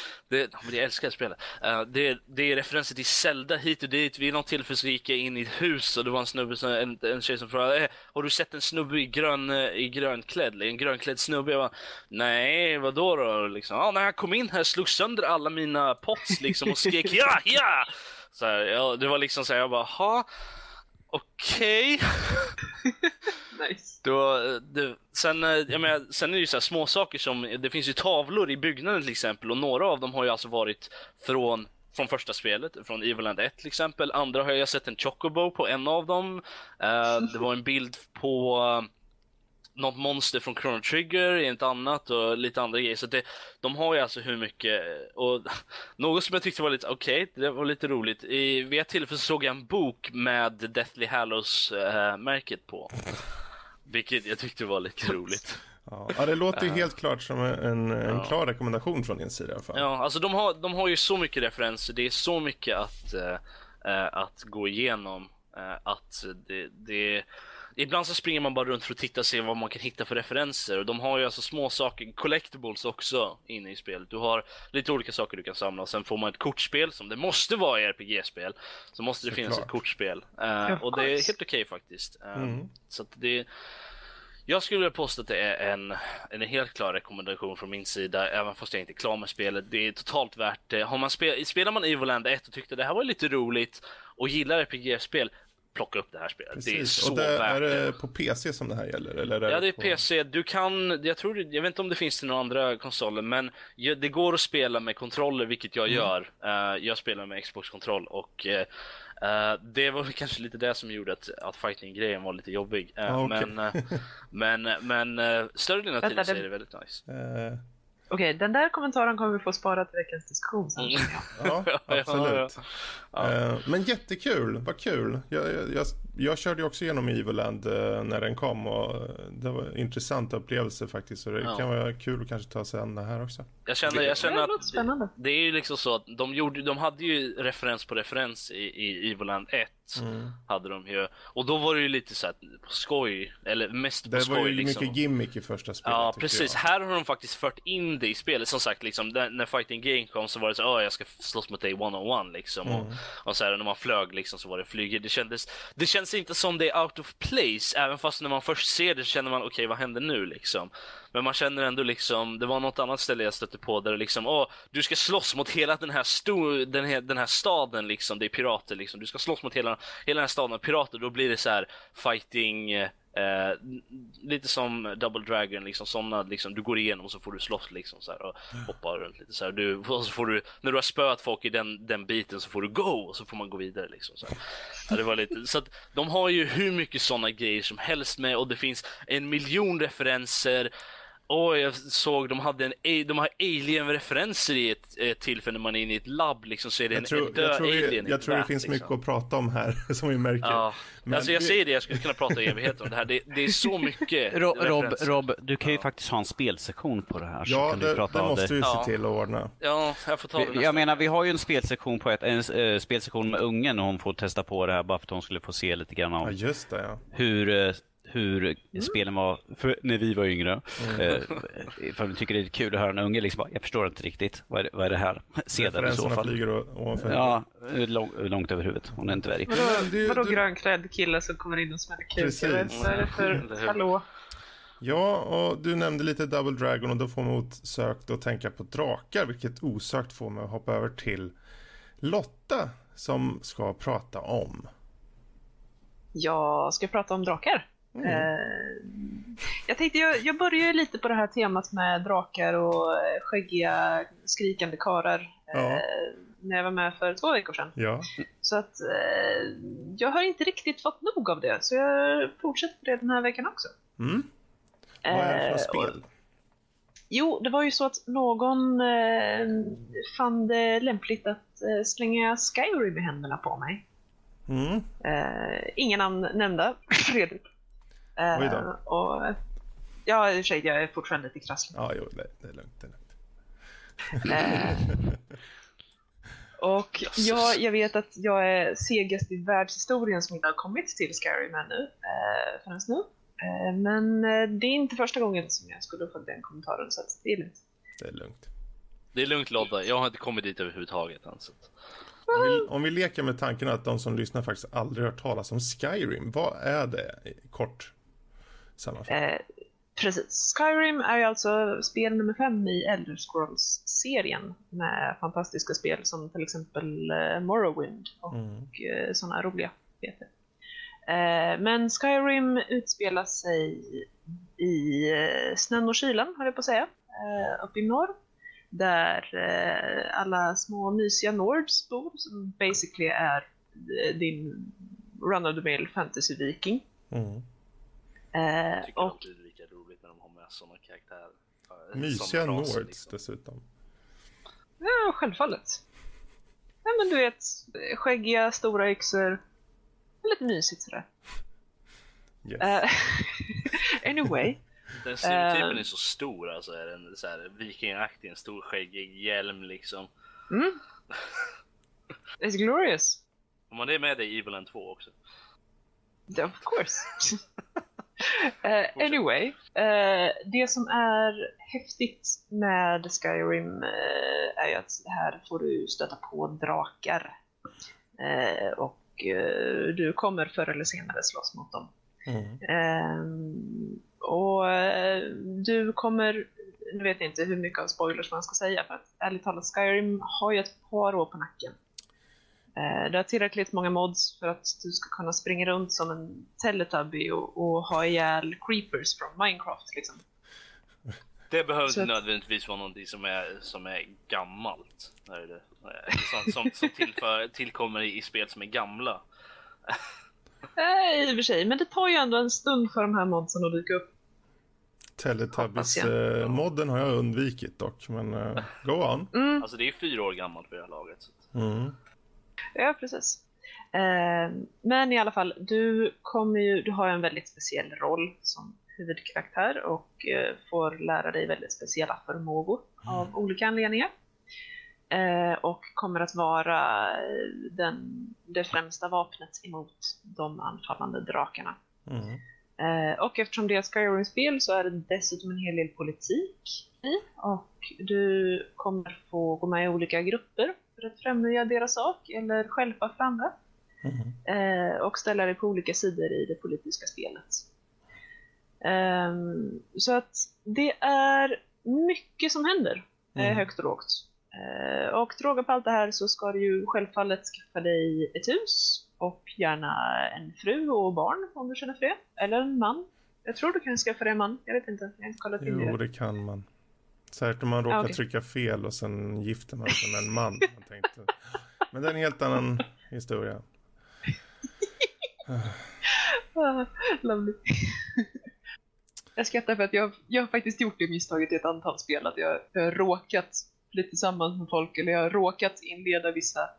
C: det, jag älskar spelet. Uh, det, det är referenser till Zelda hit och dit. Vid något tillfälle så gick jag in i ett hus och det var en snubbe, som, en, en tjej som frågade eh, Har du sett en snubbe i, grön, eh, i grönklädd? En grönklädd snubbe? Jag bara, Nej, vadå då? Liksom, ah, när han kom in här slog sönder alla mina pots liksom och skrek ja, ja! Så här, ja, det var liksom så här, jag bara, ha okej. Okay. nice. Då, det, sen, eh, jag menar, sen är det ju så här små saker som, det finns ju tavlor i byggnaden till exempel och några av dem har ju alltså varit från från första spelet, från Eviland 1 till exempel. Andra har jag sett en Chocobo på en av dem. Uh, det var en bild på något monster från Chrono Trigger i ett annat och lite andra grejer. Så det, de har ju alltså hur mycket och något som jag tyckte var lite okej, okay, det var lite roligt. I, vid ett tillfälle så såg jag en bok med Deathly Hallows äh, märket på. Vilket jag tyckte var lite roligt.
A: Ja, det låter ju helt klart som en, en ja. klar rekommendation från din sida i alla fall.
C: Ja, alltså de har, de har ju så mycket referenser, det är så mycket att, äh, att gå igenom. Äh, att det, det ibland så springer man bara runt för att titta och se vad man kan hitta för referenser. Och de har ju alltså små saker, collectibles också inne i spelet. Du har lite olika saker du kan samla. Sen får man ett kortspel som det måste vara i RPG-spel. Så måste det så finnas ett kortspel. Uh, och det är helt okej okay, faktiskt. Uh, mm. Så att det jag skulle vilja påstå att det är en, en helt klar rekommendation från min sida, även fast jag inte är klar med spelet. Det är totalt värt det. Har man spel, spelar man Evoland 1 och tyckte det här var lite roligt och gillar RPG-spel, plocka upp det här spelet. Precis. Det är så och det, värt
A: Är det på PC som det här gäller? Eller
C: ja, det är
A: på...
C: PC. Du kan, jag tror, jag vet inte om det finns till några andra konsoler, men det går att spela med kontroller, vilket jag mm. gör. Uh, jag spelar med Xbox-kontroll och uh, det var kanske lite det som gjorde att, att fighting-grejen var lite jobbig. Uh, ah, okay. Men, men, men större delen av tiden så är det väldigt nice.
D: Okej, okay, den där kommentaren kommer vi få spara till veckans diskussion sen. Mm.
A: Ja, absolut. Ja, ja. Uh, men jättekul, vad kul. Jag, jag, jag körde också igenom Evoland uh, när den kom och det var en intressant upplevelse faktiskt. Så det kan vara kul att kanske ta sig an det här också.
C: Jag känner, jag känner att det, det, är ju liksom så att de, gjorde, de hade ju referens på referens i, i Evoland 1 Mm. Hade de ju. Och då var det ju lite så här på skoj, eller mest på
A: det
C: skoj.
A: Det var ju
C: liksom.
A: mycket gimmick i första spelet.
C: Ja, precis. Jag. Här har de faktiskt fört in det i spelet. Som sagt, liksom, när Fighting Game kom så var det så att jag ska slåss mot dig one on one liksom. Mm. Och Och så här, när man flög liksom så var det flyg. Det kändes, det känns inte som det är out of place, även fast när man först ser det känner man okej okay, vad händer nu liksom. Men man känner ändå liksom, det var något annat ställe jag stötte på där det liksom, åh, du ska slåss mot hela den här, sto den här, den här staden liksom, det är pirater liksom. Du ska slåss mot hela, hela den här staden av pirater, då blir det så här fighting eh, lite som Double Dragon, liksom såna, liksom, du går igenom och så får du slåss liksom så här, och hoppar runt lite så här. Du, och så får du, när du har spöat folk i den, den biten så får du go och så får man gå vidare liksom så. Ja, det var lite, så att de har ju hur mycket sådana grejer som helst med och det finns en miljon referenser Åh, jag såg de hade en, de har alien-referenser i ett, ett tillfälle när man är inne i ett labb liksom så är det en,
A: tror,
C: en död
A: jag tror,
C: alien
A: Jag, jag tror det finns liksom. mycket att prata om här som vi märker.
C: Ja, Men alltså jag säger det, jag skulle kunna prata i evigheter om det här. Det, det är så mycket
B: Rob, Rob, Rob, du kan ju ja. faktiskt ha en spelsektion på det här.
A: Ja,
B: kan
A: det,
B: du prata
A: det måste
B: det.
A: vi se till att ordna.
C: Ja, jag får ta det
B: vi, Jag menar, vi har ju en spelsektion på ett, en uh, spelsektion med ungen och hon får testa på det här bara för att hon skulle få se lite grann av
A: ja, just det, ja.
B: hur uh, hur mm. spelen var för när vi var yngre. Mm. Eh, för vi tycker det är kul att höra en unge liksom bara, jag förstår inte riktigt, vad är det, vad är det här? Se den i så fall.
A: flyger ovanför
B: Ja, lång, långt över huvudet. Hon är inte dvärg.
D: Vadå, du, vadå du... grönklädd kille som kommer in och smäller kuk? Vad är det för, hallå?
A: Ja, och du nämnde lite Double Dragon och då får man osökt att tänka på drakar, vilket osökt får mig att hoppa över till Lotta som ska prata om.
D: Jag ska prata om drakar. Mm. Eh, jag tänkte, jag, jag börjar lite på det här temat med drakar och eh, skäggiga skrikande karar ja. eh, när jag var med för två veckor sedan.
A: Ja.
D: Så att eh, jag har inte riktigt fått nog av det, så jag fortsätter på det den här veckan också.
A: Mm. Vad är det för spel? Och,
D: jo, det var ju så att någon fann det lämpligt att slänga Skyrim i händerna på mig.
A: Mm.
D: ingen namn nämnda, Fredrik.
A: Oj då. Uh,
D: och, ja, i och för sig, jag är fortfarande lite krasslig.
A: Ja, jo, det, det är lugnt. Det är
D: lugnt. uh, och jag, jag vet att jag är segast i världshistorien som inte har kommit till Skyrim ännu, uh, förrän nu. Uh, men det är inte första gången som jag skulle få den kommentaren, så det är lugnt.
A: Det är lugnt.
C: Det är lugnt Lodda, jag har inte kommit dit överhuvudtaget än.
A: Om vi, om vi leker med tanken att de som lyssnar faktiskt aldrig hört talas om Skyrim, vad är det kort?
D: Eh, precis. Skyrim är alltså spel nummer fem i Elder Scrolls-serien med fantastiska spel som till exempel eh, Morrowind och mm. eh, sådana roliga heter. Eh, men Skyrim utspelar sig i snön och kylan, höll jag på att säga, eh, uppe i norr. Där alla små mysiga Nords bor, som basically är din run of the mill fantasy-viking.
A: Mm.
C: Eh, jag tycker och... det är lika roligt när de har med sådana karaktärer.
A: Mysiga Nords liksom. dessutom.
D: Ja, självfallet. Ja, men du vet, skäggiga, stora yxor. Lite mysigt sådär. Yes. Uh, anyway.
C: Den stereotypen uh, är så stor alltså. Är den så här vikingaktig, en stor skäggig hjälm liksom.
D: Mm. It's glorious.
C: Om man är med i Evil End 2 också.
D: Of course. uh, anyway, uh, det som är häftigt med Skyrim uh, är ju att här får du stöta på drakar. och du kommer förr eller senare slåss mot dem. Mm. Och du kommer, nu vet jag inte hur mycket av spoilers man ska säga, för att ärligt talat Skyrim har ju ett par år på nacken. Eh, det har tillräckligt många mods för att du ska kunna springa runt som en Teletubby och, och ha ihjäl creepers från Minecraft liksom.
C: Det behöver inte nödvändigtvis vara någonting som är, som är gammalt. Är det? Sånt som, som tillför, tillkommer i spel som är gamla.
D: Nej, i och för sig, men det tar ju ändå en stund för de här modsen att dyka upp.
A: Teletubbies-modden har jag undvikit dock, men uh, go on.
D: Mm.
C: Alltså det är fyra år gammalt för det här laget.
A: Mm.
D: Ja, precis. Eh, men i alla fall, du, kommer ju, du har en väldigt speciell roll som huvudkaraktär och eh, får lära dig väldigt speciella förmågor mm. av olika anledningar. Eh, och kommer att vara den, det främsta vapnet emot de anfallande drakarna.
A: Mm.
D: och eftersom det är Skyrim-spel så är det dessutom en hel del politik i och du kommer få gå med i olika grupper för att främja deras sak eller skälpa för andra. Mm. och ställa dig på olika sidor i det politiska spelet. Um, så att det är mycket som händer, mm. högt och lågt. Uh, och till råga på allt det här så ska du ju självfallet skaffa dig ett hus och gärna en fru och barn om du känner för det. Eller en man. Jag tror du kan skaffa dig en man, jag vet inte. Jag har inte kollat
A: Jo, det. det kan man. Särskilt om man råkar ah, okay. trycka fel och sen gifter man sig med en man. Man tänkte. Men det är en helt annan historia.
D: Lovely. Jag skrattar för att jag, jag har faktiskt gjort det misstaget i ett antal spel att jag, jag har råkat bli tillsammans med folk eller jag har råkat inleda vissa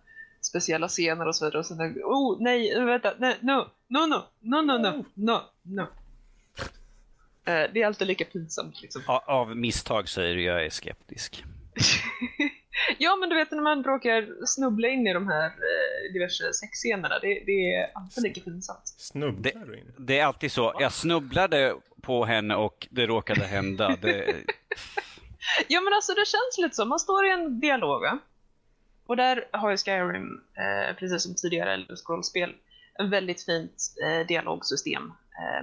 D: speciella scener och så vidare och sen oh nej, vänta, nej, no, no, no, no, no, no, no, no. Uh, det är alltid lika pinsamt liksom.
B: Av misstag säger du jag är skeptisk.
D: ja, men du vet när man råkar snubbla in i de här eh, diverse sexscenerna, det, det är alltid lika pinsamt.
A: Snubblar
B: du in? Det är alltid så. Jag snubblade på henne och det råkade hända. Det...
D: ja, men alltså det känns lite så. Man står i en dialog, va? Och där har ju Skyrim, eh, precis som tidigare Elder Scrolls-spel, en väldigt fint eh, dialogsystem eh,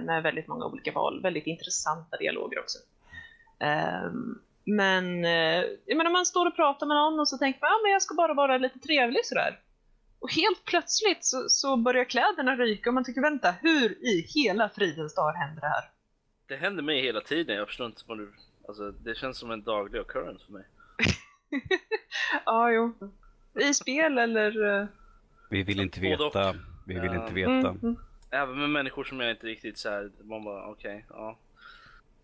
D: med väldigt många olika val. Väldigt intressanta dialoger också. Um, men eh, jag menar, man står och pratar med någon och så tänker man ja, men jag ska bara vara lite trevlig sådär. Och helt plötsligt så, så börjar kläderna ryka och man tycker vänta, hur i hela fridens dag händer det här?
C: Det händer mig hela tiden, jag förstår inte vad du... Alltså det känns som en daglig occurrence för mig.
D: ja, jo. I spel eller? Eh?
B: Vi vill inte veta. Vi vill inte veta. Mm, mm.
C: Även med människor som jag inte riktigt såhär, man bara okej, okay, ja.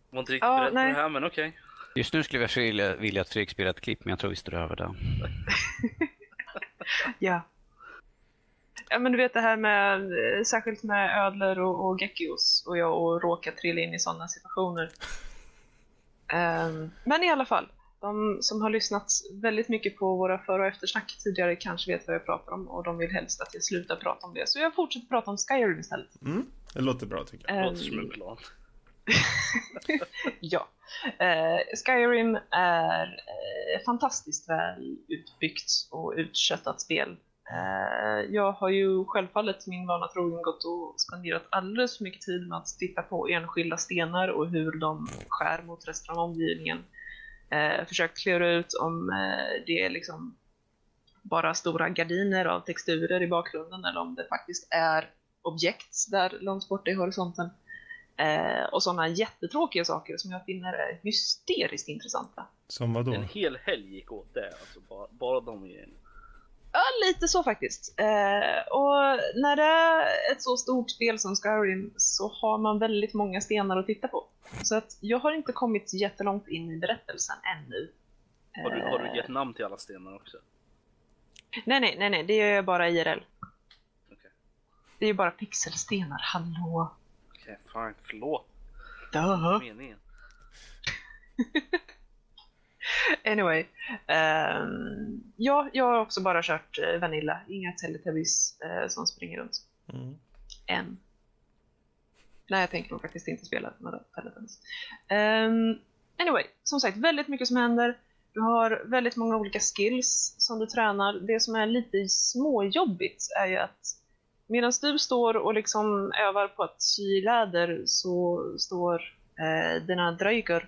C: Var inte riktigt ja, beredd nej. på det här men okej. Okay.
B: Just nu skulle jag vilja, vilja att Fredrik spelar ett klipp, men jag tror vi står över det.
D: ja. Ja men du vet det här med, eh, särskilt med ödlor och, och geckos och jag och råkar trilla in i sådana situationer. Um, men i alla fall, de som har lyssnat väldigt mycket på våra för och eftersnack tidigare kanske vet vad jag pratar om och de vill helst att jag slutar prata om det. Så jag fortsätter prata om Skyrim istället.
A: Mm, det låter bra tycker jag.
C: Det låter som en plan.
D: ja. Uh, Skyrim är uh, fantastiskt väl utbyggt och utköttat spel. Uh, jag har ju självfallet min vana trogen gått och spenderat alldeles för mycket tid med att titta på enskilda stenar och hur de skär mot resten av omgivningen. Försökt klura ut om det är liksom bara stora gardiner av texturer i bakgrunden eller om det faktiskt är objekt där långt borta i horisonten. Eh, och sådana jättetråkiga saker som jag finner är hysteriskt intressanta.
A: Som vadå?
C: En hel helg gick åt det, alltså bara, bara de grejerna.
D: Ja, lite så faktiskt. Eh, och när det är ett så stort spel som Skyrim så har man väldigt många stenar att titta på. Så att jag har inte kommit jättelångt in i berättelsen ännu.
C: Har du, har du gett namn till alla stenar också?
D: Nej, nej, nej, nej, det gör jag bara IRL. Okay. Det är ju bara pixelstenar, hallå?
C: Okej, okay, fine. Förlåt.
D: Duh.
C: Meningen.
D: anyway. Um, ja, jag har också bara kört uh, Vanilla. Inga Teletubbies uh, som springer runt. Mm. Än. Nej, jag tänker nog faktiskt inte spela några Teletubbies. Um, anyway, som sagt, väldigt mycket som händer. Du har väldigt många olika skills som du tränar. Det som är lite småjobbigt är ju att Medan du står och liksom övar på att sy läder så står eh, dina dröjker, eh,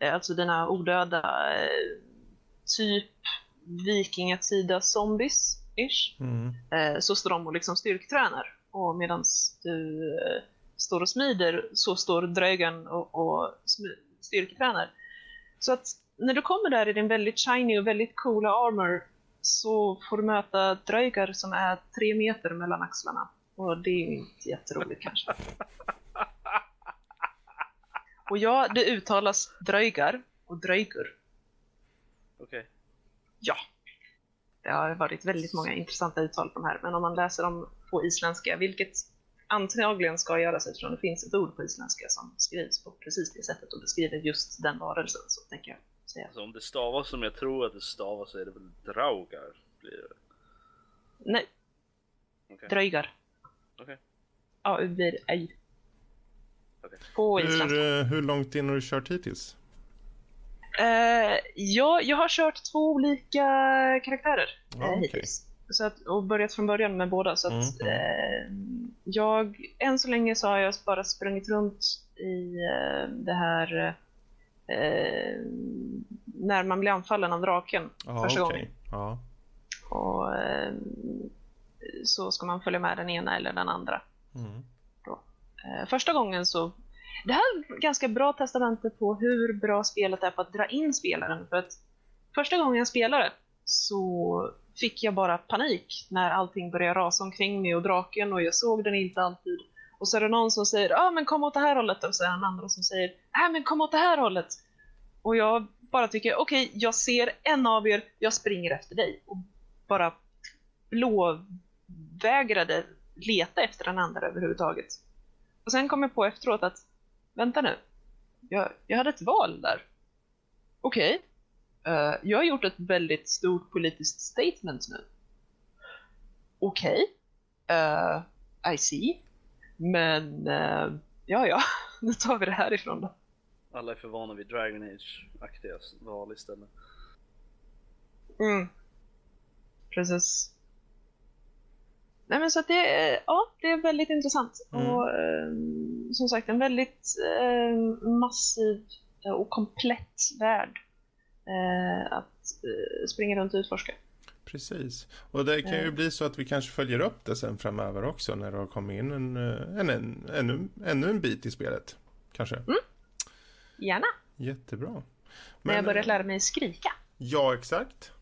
D: alltså dina odöda, eh, typ vikingatida zombies-ish, mm. eh, så står de och liksom styrktränar. Och medan du eh, står och smider så står drögen och, och styrketränar. Så att när du kommer där i din väldigt shiny och väldigt coola armor så får du möta dröjgar som är tre meter mellan axlarna. Och det är inte jätteroligt kanske. Och ja, det uttalas dröjgar och dröjgur.
C: Okej. Okay.
D: Ja. Det har varit väldigt många intressanta uttal på de här, men om man läser dem på isländska, vilket antagligen ska göras eftersom det finns ett ord på isländska som skrivs på precis det sättet och beskriver just den varelsen, så tänker jag säga.
C: Alltså om det stavas som jag tror att det stavas så är det väl draugar? Blir det?
D: Nej. Okay. Dröjgar.
C: Okej. Okay.
D: Ja, blir ej.
C: Okay.
D: På
A: hur, hur långt in har du kört hittills?
D: Uh, ja, jag har kört två olika karaktärer
A: ah, okay.
D: Så att, och börjat från början med båda. Så att, mm. uh, jag, än så länge så har jag bara sprungit runt i det här när man blir anfallen av draken
A: ah,
D: första
A: okay.
D: gången.
A: Ah.
D: Och så ska man följa med den ena eller den andra.
A: Mm.
D: Eh, första gången så det här är ganska bra testamente på hur bra spelet är på att dra in spelaren. För att första gången jag spelade så fick jag bara panik när allting började rasa omkring mig och draken och jag såg den inte alltid. Och så är det någon som säger ah, men kom åt det här hållet och så är det en annan som säger ah, men kom åt det här hållet. Och jag bara tycker okej, okay, jag ser en av er, jag springer efter dig. Och bara blåvägrade leta efter den andra överhuvudtaget. Och sen kom jag på efteråt att vänta nu. Jag, jag hade ett val där. Okej. Okay. Uh, eh, jag har gjort ett väldigt stort politiskt statement nu. Okej. Okay. Uh, eh, I see. Men, uh, ja ja, nu tar vi det härifrån då.
C: Alla är för vana vid Dragon Age-aktiga val istället.
D: Mm. Precis. Nej men så att det, ja, det är väldigt intressant. Mm. Och eh, som sagt en väldigt eh, massiv och komplett värld eh, att eh, springa runt och utforska.
A: Precis. Och det kan ju eh. bli så att vi kanske följer upp det sen framöver också när det har kommit in en, eh, en, en, ännu, ännu en bit i spelet. Kanske. Mm.
D: Gärna.
A: Jättebra. Men,
D: när jag börjat lära mig skrika.
A: Ja, exakt.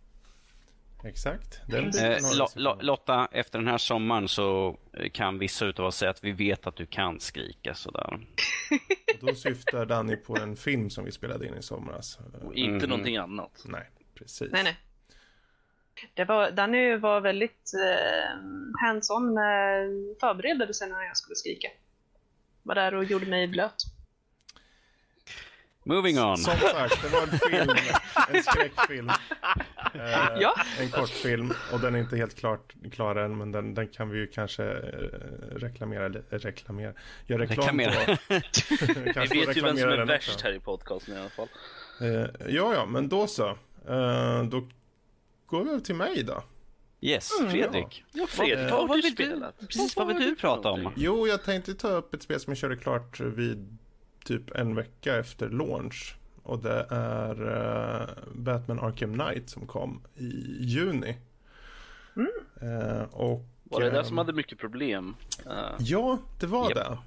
A: Exakt.
B: Eh, Lotta, efter den här sommaren så kan vissa utav oss säga att vi vet att du kan skrika sådär.
A: Då syftar Danny på en film som vi spelade in i somras.
C: Och inte mm. någonting annat.
A: Nej, precis.
D: Nej, nej. Det var, Danny var väldigt eh, hands-on med förberedelse när jag skulle skrika. Var där och gjorde mig blöt.
B: Moving on.
A: Som sagt, det var en film, en skräckfilm.
D: Eh, ja.
A: En kortfilm och den är inte helt klart, klar än men den, den kan vi ju kanske eh, reklamera, reklamera, göra reklam
B: reklamera. på.
C: vi vet ju vem som är värst här i podcasten i alla fall.
A: Eh, ja, ja, men då så. Eh, då går vi över till mig då.
B: Yes, mm, Fredrik.
C: Ja, ja Fredrik, vad, vad har du spelat?
B: Precis, vad vill du prata om?
A: Jo, jag tänkte ta upp ett spel som jag körde klart vid typ en vecka efter launch. Och det är uh, Batman Arkham Knight som kom i juni.
D: Mm.
A: Uh, och,
C: var det där som hade mycket problem?
A: Uh, ja, det var yep. det.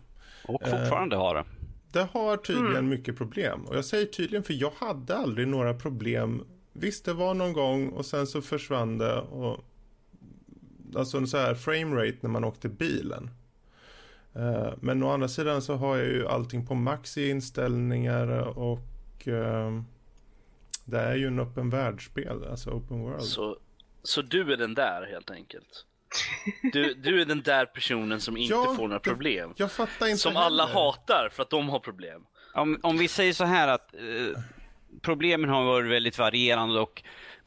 B: Och fortfarande har det.
A: Det har tydligen mm. mycket problem. Och jag säger tydligen för jag hade aldrig några problem. Visst, det var någon gång och sen så försvann det. Och, alltså en så här framerate när man åkte bilen. Eh, men å andra sidan så har jag ju allting på max i inställningar och uh, det är ju en öppen världsspel, alltså open world.
C: Så, så du är den där helt enkelt? Du, du är den där personen som inte ja, får några problem?
A: Jag fattar inte
C: Som heller. alla hatar för att de har problem?
B: Om, om vi säger så här att eh, problemen har varit väldigt varierande och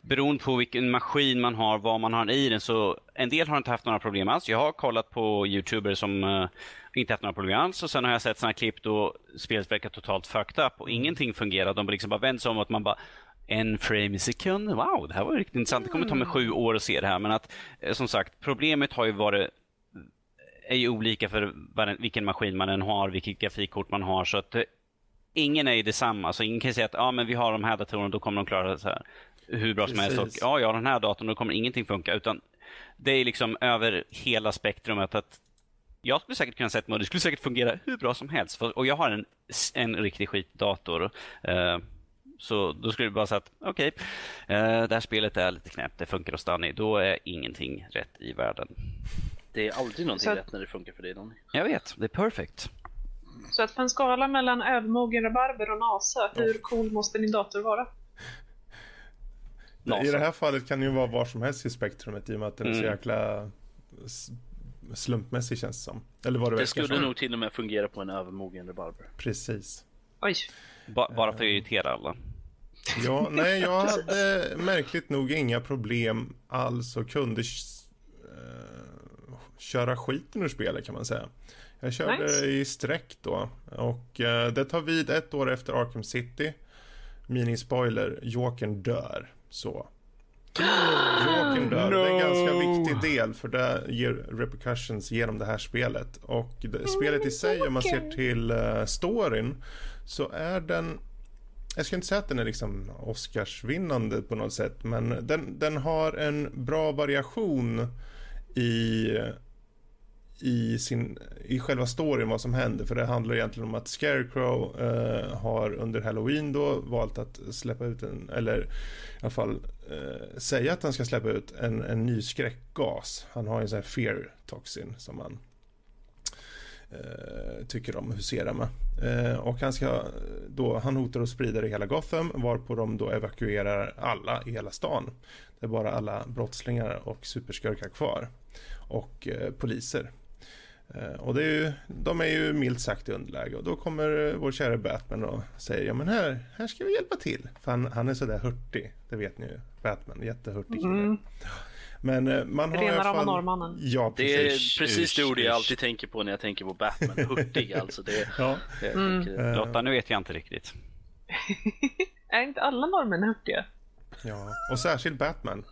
B: beroende på vilken maskin man har, vad man har i den, så en del har inte haft några problem alls. Jag har kollat på youtubers som uh, inte haft några problem alls och sen har jag sett sådana klipp då spelet verkar totalt fucked up och mm. ingenting fungerar. De liksom bara vänder sig om och man bara en frame i sekund. Wow, det här var riktigt intressant. Det kommer ta mig sju mm. år att se det här. Men att eh, som sagt, problemet har ju varit är ju olika för vilken maskin man än har, vilket grafikkort man har. Så att eh, ingen är ju detsamma. Så ingen kan säga att ja, men vi har de här datorerna, då kommer de klara det så här hur bra som helst. Och, ja, ja, den här datorn, då kommer ingenting funka. Utan det är liksom över hela spektrumet. att jag skulle säkert kunna sätta mig och det skulle säkert fungera hur bra som helst. För, och jag har en, en riktig skitdator. Uh, så då skulle det bara säga att okej, okay, uh, eh, det här spelet är lite knäppt, det funkar hos Danny. Då är ingenting rätt i världen.
C: Det är aldrig någonting så... rätt när det funkar för dig Danny.
B: Jag vet, det är perfekt.
D: Så att på en skala mellan övermogen rabarber och NASA, hur cool måste din dator vara?
A: NASA. I det här fallet kan det ju vara var som helst i spektrumet i och med att den är så mm. jäkla slumpmässig känns det som. Eller vad det,
C: det skulle nog till och med fungera på en övermogen rabarber.
A: Precis.
D: Oj.
B: Ba bara för att irritera alla.
A: Ja, nej, jag hade märkligt nog inga problem alls och kunde uh, köra skiten ur spelet kan man säga. Jag körde nice. i sträck då och uh, det tar vid ett år efter Arkham City. Mini-spoiler, Jokern dör. Så. Jokern dör. No. Det är en ganska viktig del för det ger repercussions genom det här spelet. Och det, spelet i sig, om man ser till uh, storyn, så är den jag ska inte säga att den är liksom Oscarsvinnande på något sätt, men den, den har en bra variation i, i, sin, i själva storyn vad som händer. För det handlar egentligen om att Scarecrow eh, har under Halloween då valt att släppa ut en, eller i alla fall eh, säga att han ska släppa ut en, en ny skräckgas. Han har en sån här fear toxin som han eh, tycker om att husera med. Eh, och han, ska, då, han hotar att sprida det i hela Gotham varpå de då evakuerar alla i hela stan. Det är bara alla brottslingar och superskurkar kvar. Och eh, poliser. Eh, och det är ju, de är ju milt sagt i underläge och då kommer vår kära Batman och säger ja men här, här ska vi hjälpa till. För han, han är sådär hurtig, det vet ni ju. Batman, jättehurtig kille. Mm. Men eh, man har
D: Rena i alla fall... norrmannen.
C: Ja, precis. Det är precis det ord jag alltid tänker på när jag tänker på Batman. Hurtig alltså. Det, ja.
B: det, mm. Eh. Lotta, nu vet jag inte riktigt.
D: är inte alla norrmän hurtiga?
A: Ja, och särskilt Batman.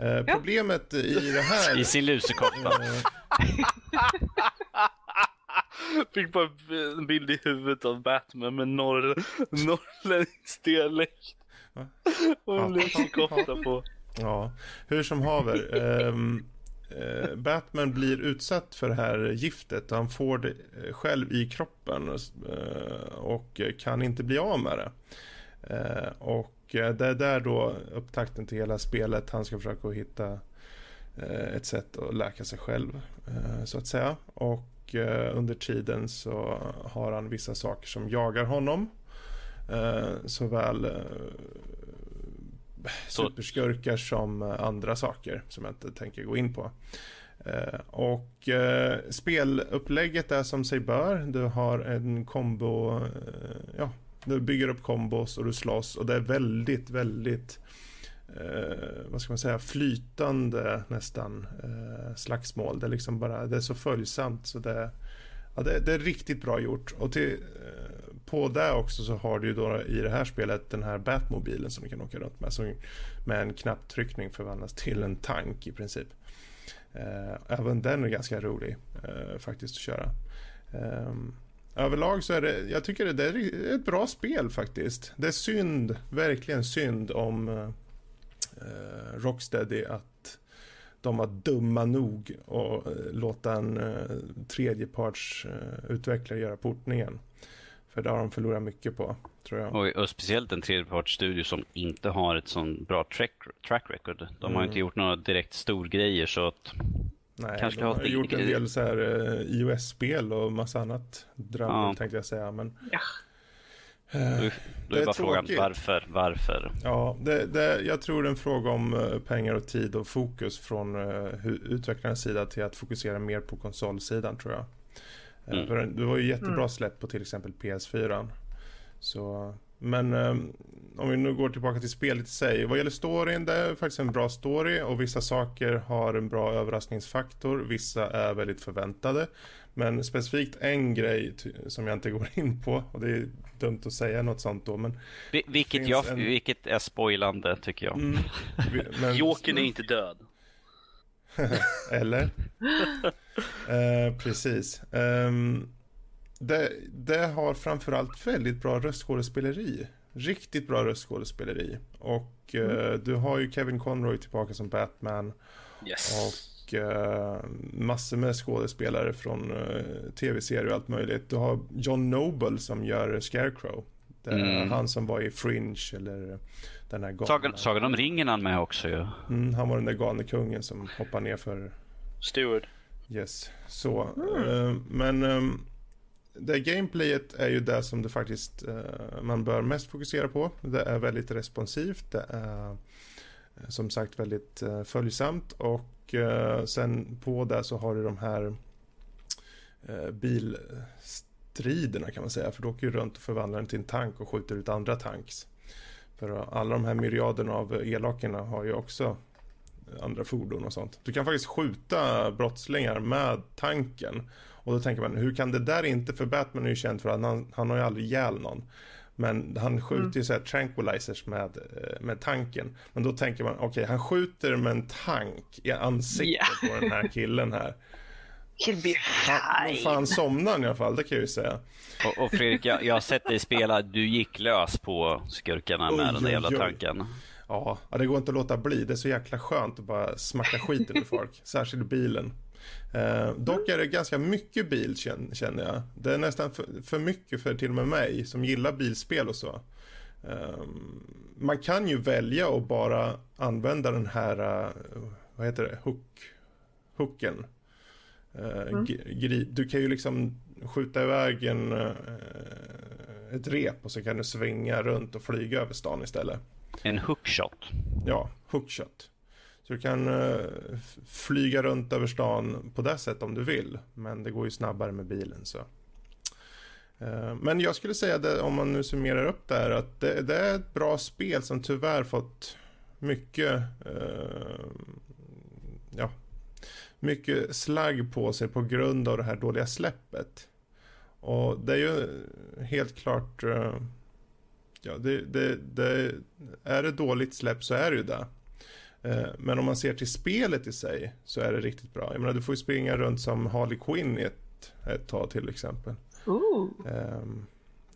A: Eh, ja. Problemet i det här...
B: I sin lusekofta.
C: Fick bara en bild i huvudet av Batman med norr, norrländsk dialekt. Och en lusekofta på.
A: Ja, hur som haver. Um, uh, Batman blir utsatt för det här giftet. Han får det eh, själv i kroppen uh, och kan inte bli av med det. Uh, och det är där då upptakten till hela spelet. Han ska försöka hitta ett sätt att läka sig själv, så att säga. Och under tiden så har han vissa saker som jagar honom. Såväl superskurkar som eh, andra saker som jag inte tänker gå in på. Eh, och eh, spelupplägget är som sig bör. Du har en kombo, ja, du bygger upp kombos och du slåss och det är väldigt, väldigt eh, vad ska man säga, flytande nästan eh, slagsmål. Det är liksom bara, det är så följsamt så det, ja, det, det är riktigt bra gjort. Och till, eh, på det också så har du ju då i det här spelet den här Batmobilen som du kan åka runt med. Som med en knapptryckning förvandlas till en tank i princip. Eh, även den är ganska rolig eh, faktiskt att köra. Eh, överlag så är det, jag tycker det är ett bra spel faktiskt. Det är synd, verkligen synd om eh, Rocksteady att de var dumma nog att eh, låta en eh, tredjeparts eh, göra portningen. För det har de förlorat mycket på, tror jag.
B: Och, och speciellt en tredjepartsstudio som inte har ett sånt bra track, track record. De mm. har inte gjort några direkt storgrejer så att...
A: Nej, kanske de har gjort en del så här uh, iOS-spel och massa annat drömmar ja. tänkte jag säga. Men... Ja.
B: Uh, då, då är, är bara frågan varför, varför?
A: Ja, det, det, jag tror det är en fråga om uh, pengar och tid och fokus från uh, utvecklarens sida till att fokusera mer på konsolsidan tror jag. Eh, mm. För det var ju jättebra mm. släpp på till exempel PS4. Så, men um, om vi nu går tillbaka till spelet i sig. Vad gäller storyn, det är faktiskt en bra story och vissa saker har en bra överraskningsfaktor. Vissa är väldigt förväntade. Men specifikt en grej som jag inte går in på och det är dumt att säga något sånt då. Men
B: vilket, jag, en... vilket är spoilande tycker jag. Mm,
C: men... Jokern är inte död.
A: Eller? eh, precis. Um, det, det, har framförallt väldigt bra röstskådespeleri. Riktigt bra röstskådespeleri. Och eh, mm. du har ju Kevin Conroy tillbaka som Batman.
C: Yes.
A: Och uh, massor med skådespelare från uh, tv-serier och allt möjligt. Du har John Noble som gör Scarecrow. Mm. han som var i Fringe eller den här
B: Sagan, Sagan om ringen han med också ju. Ja.
A: Mm, han var den där galne kungen som hoppar ner för...
C: Steward.
A: Yes, så. Mm. Uh, men um, det gameplayet är ju det som det faktiskt uh, man bör mest fokusera på. Det är väldigt responsivt. Det är eh, som sagt väldigt uh, följsamt och uh, sen på det så har du de här bilstriderna kan man säga. För du åker ju runt och förvandlar den till en tank och skjuter ut andra tanks. För alla de här myriaderna av elakerna har ju också andra fordon och sånt. Du kan faktiskt skjuta brottslingar med tanken. Och då tänker man, hur kan det där inte, för Batman är ju känd för att han, han har ju aldrig ihjäl någon. Men han skjuter mm. ju så här tranquilizers med, eh, med tanken. Men då tänker man, okej, okay, han skjuter med en tank i ansiktet yeah. på den här killen här.
D: He'll be
A: fine. fan somnar i alla fall, det kan jag ju säga.
B: Och, och Fredrik, jag, jag har sett dig spela, du gick lös på skurkarna med oj, den där jävla tanken.
A: Ja, det går inte att låta bli. Det är så jäkla skönt att bara smacka skiten ur folk. Särskilt bilen. Eh, dock är det ganska mycket bil känner jag. Det är nästan för, för mycket för till och med mig som gillar bilspel och så. Eh, man kan ju välja att bara använda den här, uh, vad heter det, hook, hooken. Uh, mm. Du kan ju liksom skjuta iväg en, uh, ett rep och så kan du svänga runt och flyga över stan istället.
B: En hookshot?
A: Ja, hookshot. Så du kan uh, flyga runt över stan på det sättet om du vill. Men det går ju snabbare med bilen så. Uh, men jag skulle säga det, om man nu summerar upp det här, att det, det är ett bra spel som tyvärr fått mycket, uh, ja, mycket slagg på sig på grund av det här dåliga släppet. Och det är ju helt klart, ja, det, det, det, är det dåligt släpp så är det ju det. Eh, men om man ser till spelet i sig så är det riktigt bra. Jag menar, du får ju springa runt som Harley Quinn i ett, ett tag till exempel. Um,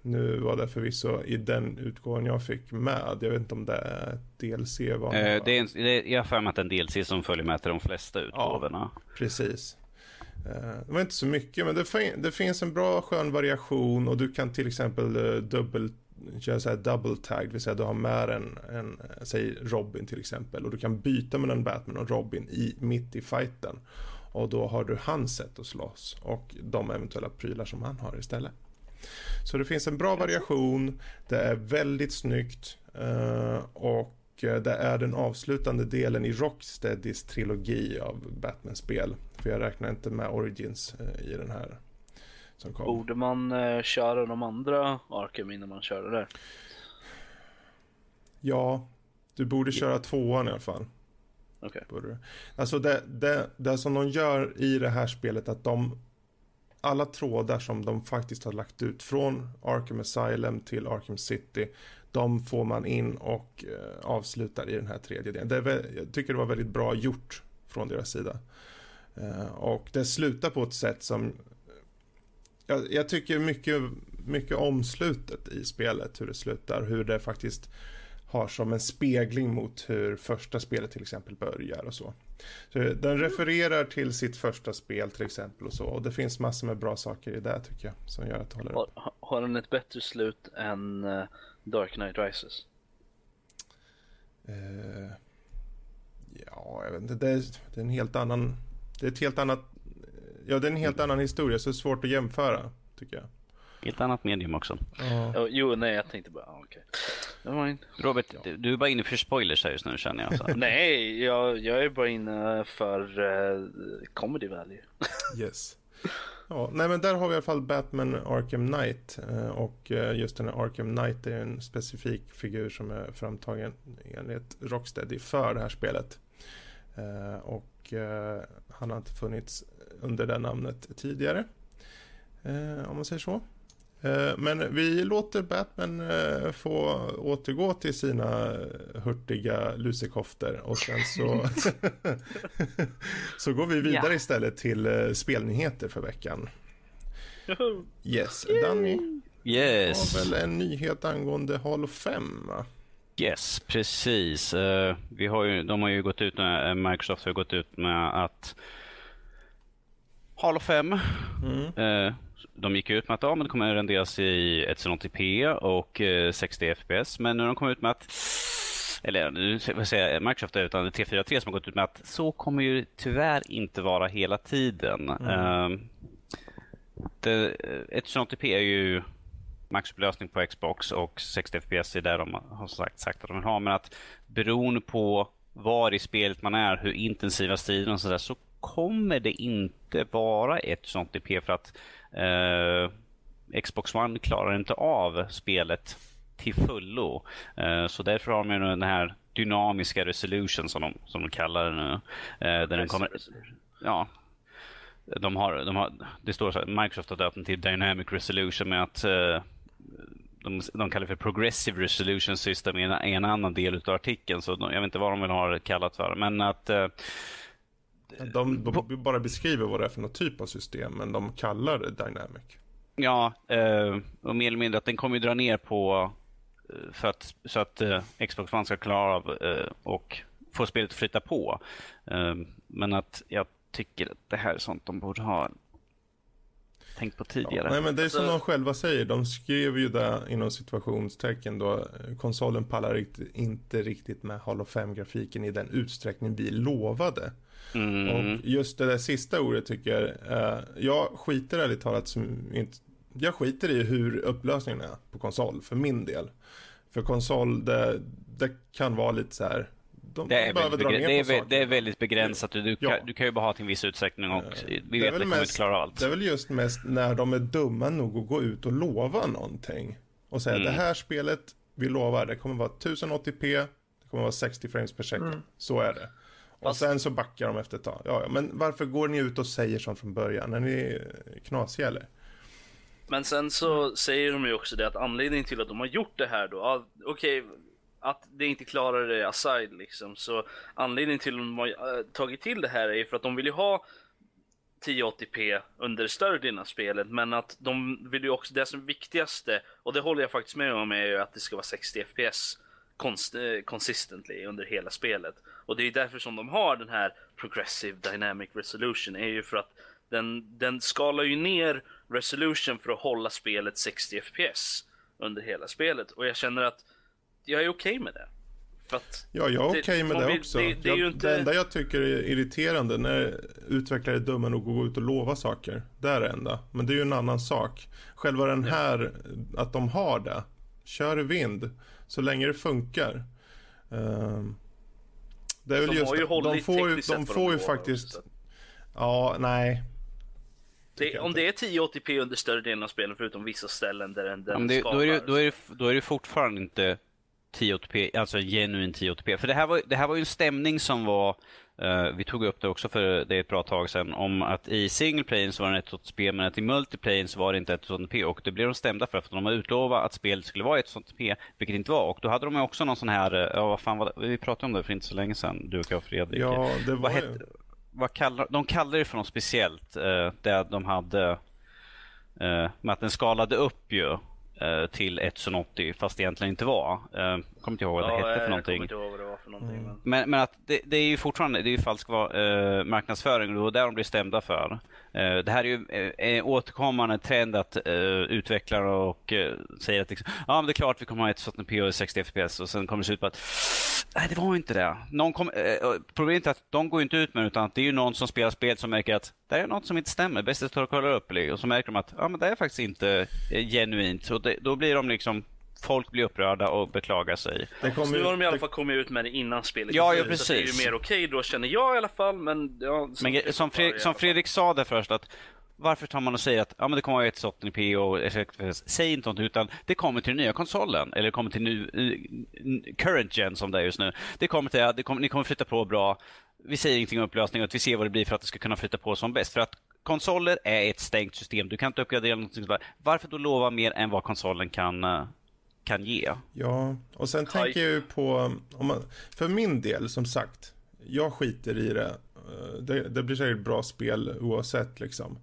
A: nu var det förvisso i den utgåvan jag fick med. Jag vet inte om det är DLC. Var
B: eh, det är en, det är, jag har för mig att det är en DLC som följer med till de flesta utgåvorna.
A: Ja, precis. Eh, det var inte så mycket, men det, det, finns en bra skön variation och du kan till exempel uh, kör så här double tag, det vill säga du har med en, en, säg Robin till exempel och du kan byta mellan Batman och Robin i, mitt i fighten. Och då har du hans sätt att slåss och de eventuella prylar som han har istället. Så det finns en bra variation, det är väldigt snyggt eh, och eh, det är den avslutande delen i Rocksteadys trilogi av Batman-spel. För jag räknar inte med Origins eh, i den här.
C: Borde man eh, köra de andra Arkham innan man kör det där?
A: Ja, du borde köra tvåan i alla fall.
C: Okej.
A: Okay. Alltså det, det, det som de gör i det här spelet att de alla trådar som de faktiskt har lagt ut från Arkham Asylum till Arkham City de får man in och eh, avslutar i den här tredje delen. Det är, jag tycker det var väldigt bra gjort från deras sida. Eh, och det slutar på ett sätt som jag, jag, tycker mycket, mycket om slutet i spelet, hur det slutar, hur det faktiskt har som en spegling mot hur första spelet till exempel börjar och så. så den refererar till sitt första spel till exempel och så och det finns massor med bra saker i det tycker jag som gör att det håller
C: har, har den ett bättre slut än uh, Dark Knight Rises?
A: Uh, ja, jag vet inte, det är, det är en helt annan, det är ett helt annat Ja, det är en helt annan historia så det är svårt att jämföra, tycker jag.
B: Helt annat medium också.
C: Ja. Jo, nej, jag tänkte bara, okej.
B: Okay. Robert, ja. du är bara inne för spoilers här just nu känner jag. Så.
C: nej, jag, jag är bara inne för uh, comedy value.
A: yes. Ja, nej men där har vi i alla fall Batman Arkham Knight uh, och uh, just den här Arkham Knight är en specifik figur som är framtagen enligt Rocksteady för det här spelet. och han har inte funnits under det namnet tidigare. Eh, om man säger så. Eh, men vi låter Batman eh, få återgå till sina hurtiga lusekofter och sen så, så går vi vidare ja. istället till spelnyheter för veckan. Yes, Danny.
B: Yes.
A: har väl en nyhet angående Hall of Fame
B: Yes, precis. vi har ju, de har ju gått ut, Microsoft har gått ut med att Halo 5. Mm. Eh, de gick ut med att ja, men det kommer att renderas i 180p och 60 eh, fps. Men nu har de kommit ut med att eller nu säga Microsoft utan T43 som har gått ut med att så kommer ju tyvärr inte vara hela tiden. Mm. 180p är ju maxupplösning på Xbox och 60 FPS är där de har sagt, sagt att de vill ha. Men att beroende på var i spelet man är, hur intensiva striderna och sådär, så kommer det inte vara ett sånt IP för att eh, Xbox One klarar inte av spelet till fullo. Eh, så därför har man den här dynamiska resolution som de, som de kallar det nu. Eh, där den kommer, ja, de har, de har, det står så här, Microsoft har döpt den till Dynamic Resolution med att eh, de, de kallar för Progressive Resolution System i en, en annan del av artikeln. Så de, jag vet inte vad de vill ha det kallat för. Men att eh,
A: de, de bara beskriver vad det är för typ av system, men de kallar det Dynamic.
B: Ja, eh, och mer eller mindre att den kommer ju dra ner på eh, för att, så att eh, Xbox One ska klara av eh, och få spelet att flytta på. Eh, men att jag tycker att det här är sånt de borde ha tänkt på tidigare.
A: Ja, nej men det är som alltså... de själva säger, de skrev ju det inom situationstecken då konsolen pallar inte riktigt med Halo 5-grafiken i den utsträckning vi lovade. Mm. Och just det där sista ordet tycker jag, eh, jag skiter ärligt talat som inte, jag skiter i hur upplösningen är på konsol för min del. För konsol, det, det kan vara lite så här,
B: de det, är väldigt, det, är, det är väldigt begränsat. Du, ja. kan, du kan ju bara ha till en viss utsträckning och eh, vi vet att det kommer inte klara allt.
A: Det är väl just mest när de är dumma nog att gå ut och lova någonting. Och säga mm. det här spelet, vi lovar, det kommer vara 1080p, det kommer vara 60 frames per second. Mm. Så är det. Och sen så backar de efter ett tag. Ja, ja, men varför går ni ut och säger sånt från början? Är ni knasiga eller?
C: Men sen så säger de ju också det att anledningen till att de har gjort det här då, okej, okay, att det inte klarar det aside liksom, så anledningen till att de har eh, tagit till det här är för att de vill ju ha 1080p under större delen av spelet, men att de vill ju också, det som är viktigaste, och det håller jag faktiskt med om, är ju att det ska vara 60 fps eh, consistently under hela spelet. Och det är därför som de har den här Progressive Dynamic Resolution, är ju för att den, den skalar ju ner resolution för att hålla spelet 60 FPS under hela spelet. Och jag känner att jag är okej okay med det.
A: ja, jag är okej okay med det vill, också. Det, det, jag, inte... det, enda jag tycker är irriterande när utvecklare är dumma nog att gå ut och lova saker. Det är det enda. Men det är ju en annan sak. Själva den här, ja. att de har det. Kör i vind. Så länge det funkar. Um, det är väl de just, har ju hållit de får ju, de får ju faktiskt... Ja, nej.
C: Det, om det är 1080p under större delen av spelet förutom vissa ställen där den, den
B: det, skapar. Då är, det, då, är det, då är det fortfarande inte 1080p, alltså genuin 1080p. För det här var, det här var ju en stämning som var Uh, vi tog upp det också för det är ett bra tag sedan, om att i single playen så var det ett sånt spel, men att i multiplayen så var det inte ett sånt P. Och det blev de stämda för, för de har utlovat att spelet skulle vara ett sånt P, vilket inte var. Och då hade de också någon sån här, uh, ja vad fan var det? Vi pratade om det för inte så länge sedan, du och jag och Fredrik.
A: Ja, det var
B: vad hette, vad kallar, De kallade det för något speciellt, uh, där de hade, uh, med att den skalade upp ju Eh, Eh, till 1,80 fast det egentligen inte var. Eh, Eh, kommer inte ihåg vad det ja, hette för någonting. Jag
C: kommer inte ihåg vad det var för någonting. Mm.
B: Men, men att det, det, är ju fortfarande det är ju falsk eh, marknadsföring och det var där de blir stämda för. Eh, det här är ju eh, återkommande trend att eh, utvecklare och säger att liksom, ja, men det är klart vi kommer ha 140p och 60 fps och sen kommer det se ut på att nej, det var inte det. Någon kom, problemet är att de går inte ut med det utan att det är ju någon som spelar spel som märker att det är något som inte stämmer. Bäst att ta kolla upp och så märker de att ja, men det är faktiskt inte genuint. Och det, då blir de liksom folk blir upprörda och beklagar sig.
C: Det kommer, nu har de i alla fall kommit ut med det innan spelet
B: Ja, ja precis.
C: Så det är ju mer okej okay, då känner jag i alla fall. Men, ja,
B: men som, Fredrik, som Fredrik sa där först att varför tar man och säger att ja, men det kommer att vara 180p och säg inte något utan det kommer till den nya konsolen eller det kommer till nu, current gen som det är just nu. Det kommer till, det kommer, ni kommer flytta på bra. Vi säger ingenting om upplösning och att vi ser vad det blir för att det ska kunna flytta på som bäst. För att konsoler är ett stängt system. Du kan inte uppgradera någonting. Varför då lova mer än vad konsolen kan eh, kan ge.
A: Ja, och sen tänker jag ju på, om man, för min del som sagt, jag skiter i det. Eh, det, det blir säkert bra spel oavsett liksom.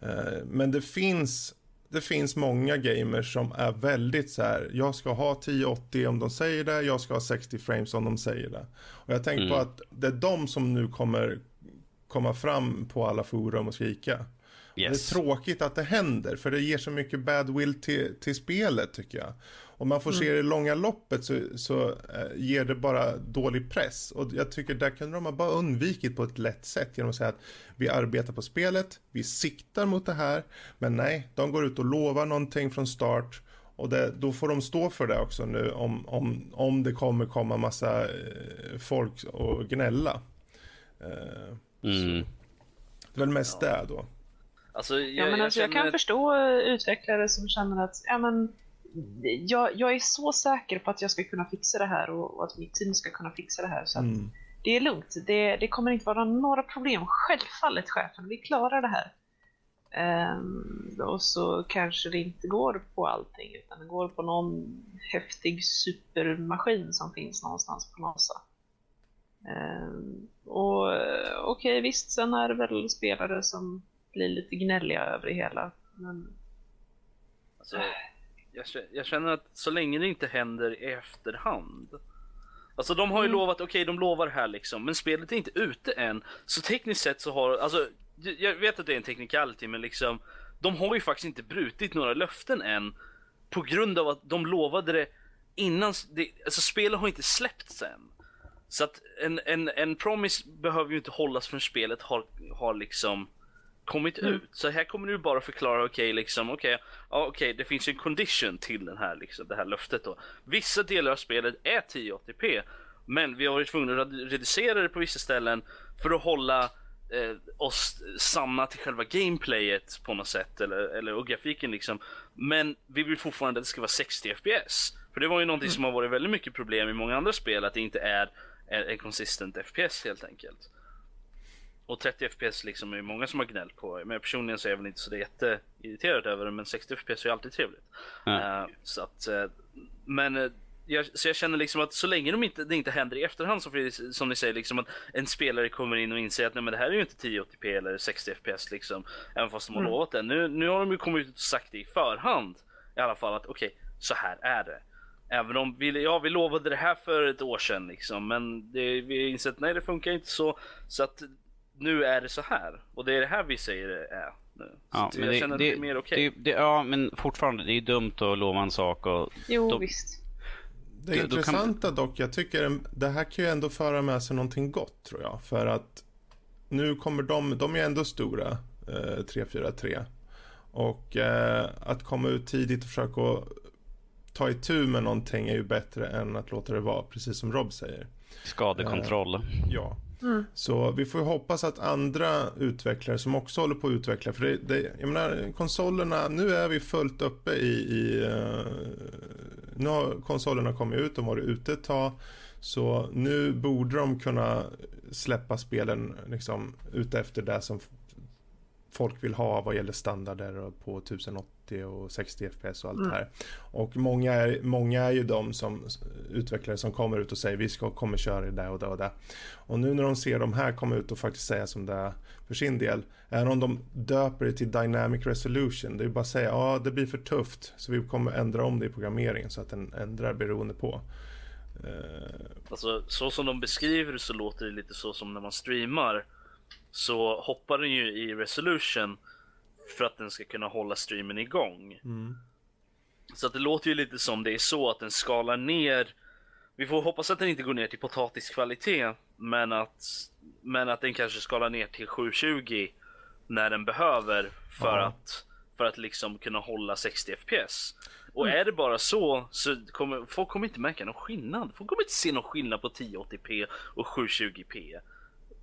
A: Eh, men det finns, det finns många gamers som är väldigt så här, jag ska ha 1080 om de säger det, jag ska ha 60 frames om de säger det. Och jag tänker mm. på att det är de som nu kommer komma fram på alla forum och skrika. Yes. Det är tråkigt att det händer, för det ger så mycket badwill till, till spelet tycker jag. Om man får mm. se det i långa loppet så, så äh, ger det bara dålig press. Och jag tycker där kunde de ha bara undvikit på ett lätt sätt genom att säga att vi arbetar på spelet, vi siktar mot det här. Men nej, de går ut och lovar någonting från start. Och det, då får de stå för det också nu om, om, om det kommer komma massa eh, folk och gnälla. Eh, mm. Det är väl mest ja. det då.
D: Alltså, jag, ja, men alltså, jag, jag kan förstå utvecklare som känner att ja, men, jag, jag, är så säker på att jag ska kunna fixa det här och, och att mitt team ska kunna fixa det här. Så mm. det är lugnt. Det, det, kommer inte vara några problem. Självfallet chefen, vi klarar det här. Um, och så kanske det inte går på allting utan det går på någon häftig supermaskin som finns någonstans på NASA. Um, och okej okay, visst, sen är det väl spelare som blir lite gnälliga över det hela. Men...
C: Alltså, jag, jag känner att så länge det inte händer i efterhand Alltså de har ju mm. lovat, okej okay, de lovar här liksom, men spelet är inte ute än. Så tekniskt sett så har, alltså jag vet att det är en technicality men liksom de har ju faktiskt inte brutit några löften än på grund av att de lovade det innan, det, alltså spelet har inte släppts än. Så att en, en, en promise behöver ju inte hållas förrän spelet har, har liksom kommit mm. ut. Så här kommer du bara förklara, okej okay, liksom, okej, okay, ja, okay, det finns en condition till den här, liksom, det här löftet då. Vissa delar av spelet är 1080p, men vi har varit tvungna att reducera det på vissa ställen för att hålla eh, oss samma till själva gameplayet på något sätt, eller, eller och grafiken liksom. Men vi vill fortfarande att det ska vara 60 FPS. För det var ju någonting mm. som har varit väldigt mycket problem i många andra spel, att det inte är en consistent FPS helt enkelt. Och 30 FPS liksom är många som har gnällt på. Men personligen så är jag väl inte så jätteirriterad över det. Men 60 FPS är ju alltid trevligt. Mm. Så att, uh, men uh, jag, så jag känner liksom att så länge de inte, det inte händer i efterhand som, som ni säger liksom att en spelare kommer in och inser att nej men det här är ju inte 1080p eller 60 FPS liksom. Även fast de har mm. lovat det. Nu, nu har de ju kommit ut och sagt det i förhand. I alla fall att okej, okay, så här är det. Även om vi, ja, vi lovade det här för ett år sedan liksom. Men det, vi har insett nej det funkar inte så. Så att nu är det så här. Och det är det här vi säger det är. Nu. Ja, men jag det, känner det, det är mer okej.
B: Okay. ja, men fortfarande, det är dumt att lova en sak och...
D: Jo, då, visst.
A: Det intressanta kan... dock, jag tycker det här kan ju ändå föra med sig någonting gott tror jag. För att nu kommer de, de är ändå stora, eh, 343. Och eh, att komma ut tidigt och försöka ta itu med någonting är ju bättre än att låta det vara, precis som Rob säger.
B: Skadekontroll.
A: Eh, ja. Mm. Så vi får hoppas att andra utvecklare som också håller på att utveckla, för det, det, jag menar konsolerna, nu är vi fullt uppe i, i uh, nu har konsolerna kommit ut, de har varit ute ett tag, så nu borde de kunna släppa spelen liksom ute efter det som folk vill ha vad gäller standarder på 1080 och 60 FPS och allt mm. det här. Och många är, många är ju de som utvecklare som kommer ut och säger vi ska, kommer köra det och det och det. Och nu när de ser de här komma ut och faktiskt säga som det är för sin del, även om de döper det till Dynamic Resolution, det är bara att säga ja det blir för tufft så vi kommer ändra om det i programmeringen så att den ändrar beroende på.
C: Uh... Alltså så som de beskriver så låter det lite så som när man streamar så hoppar den ju i resolution för att den ska kunna hålla streamen igång. Mm. Så att det låter ju lite som det är så att den skalar ner. Vi får hoppas att den inte går ner till potatiskvalitet, men att, men att den kanske skalar ner till 720 när den behöver för ja. att för att liksom kunna hålla 60 FPS. Och mm. är det bara så så kommer folk kommer inte märka någon skillnad. Folk kommer inte se någon skillnad på 1080p och 720p.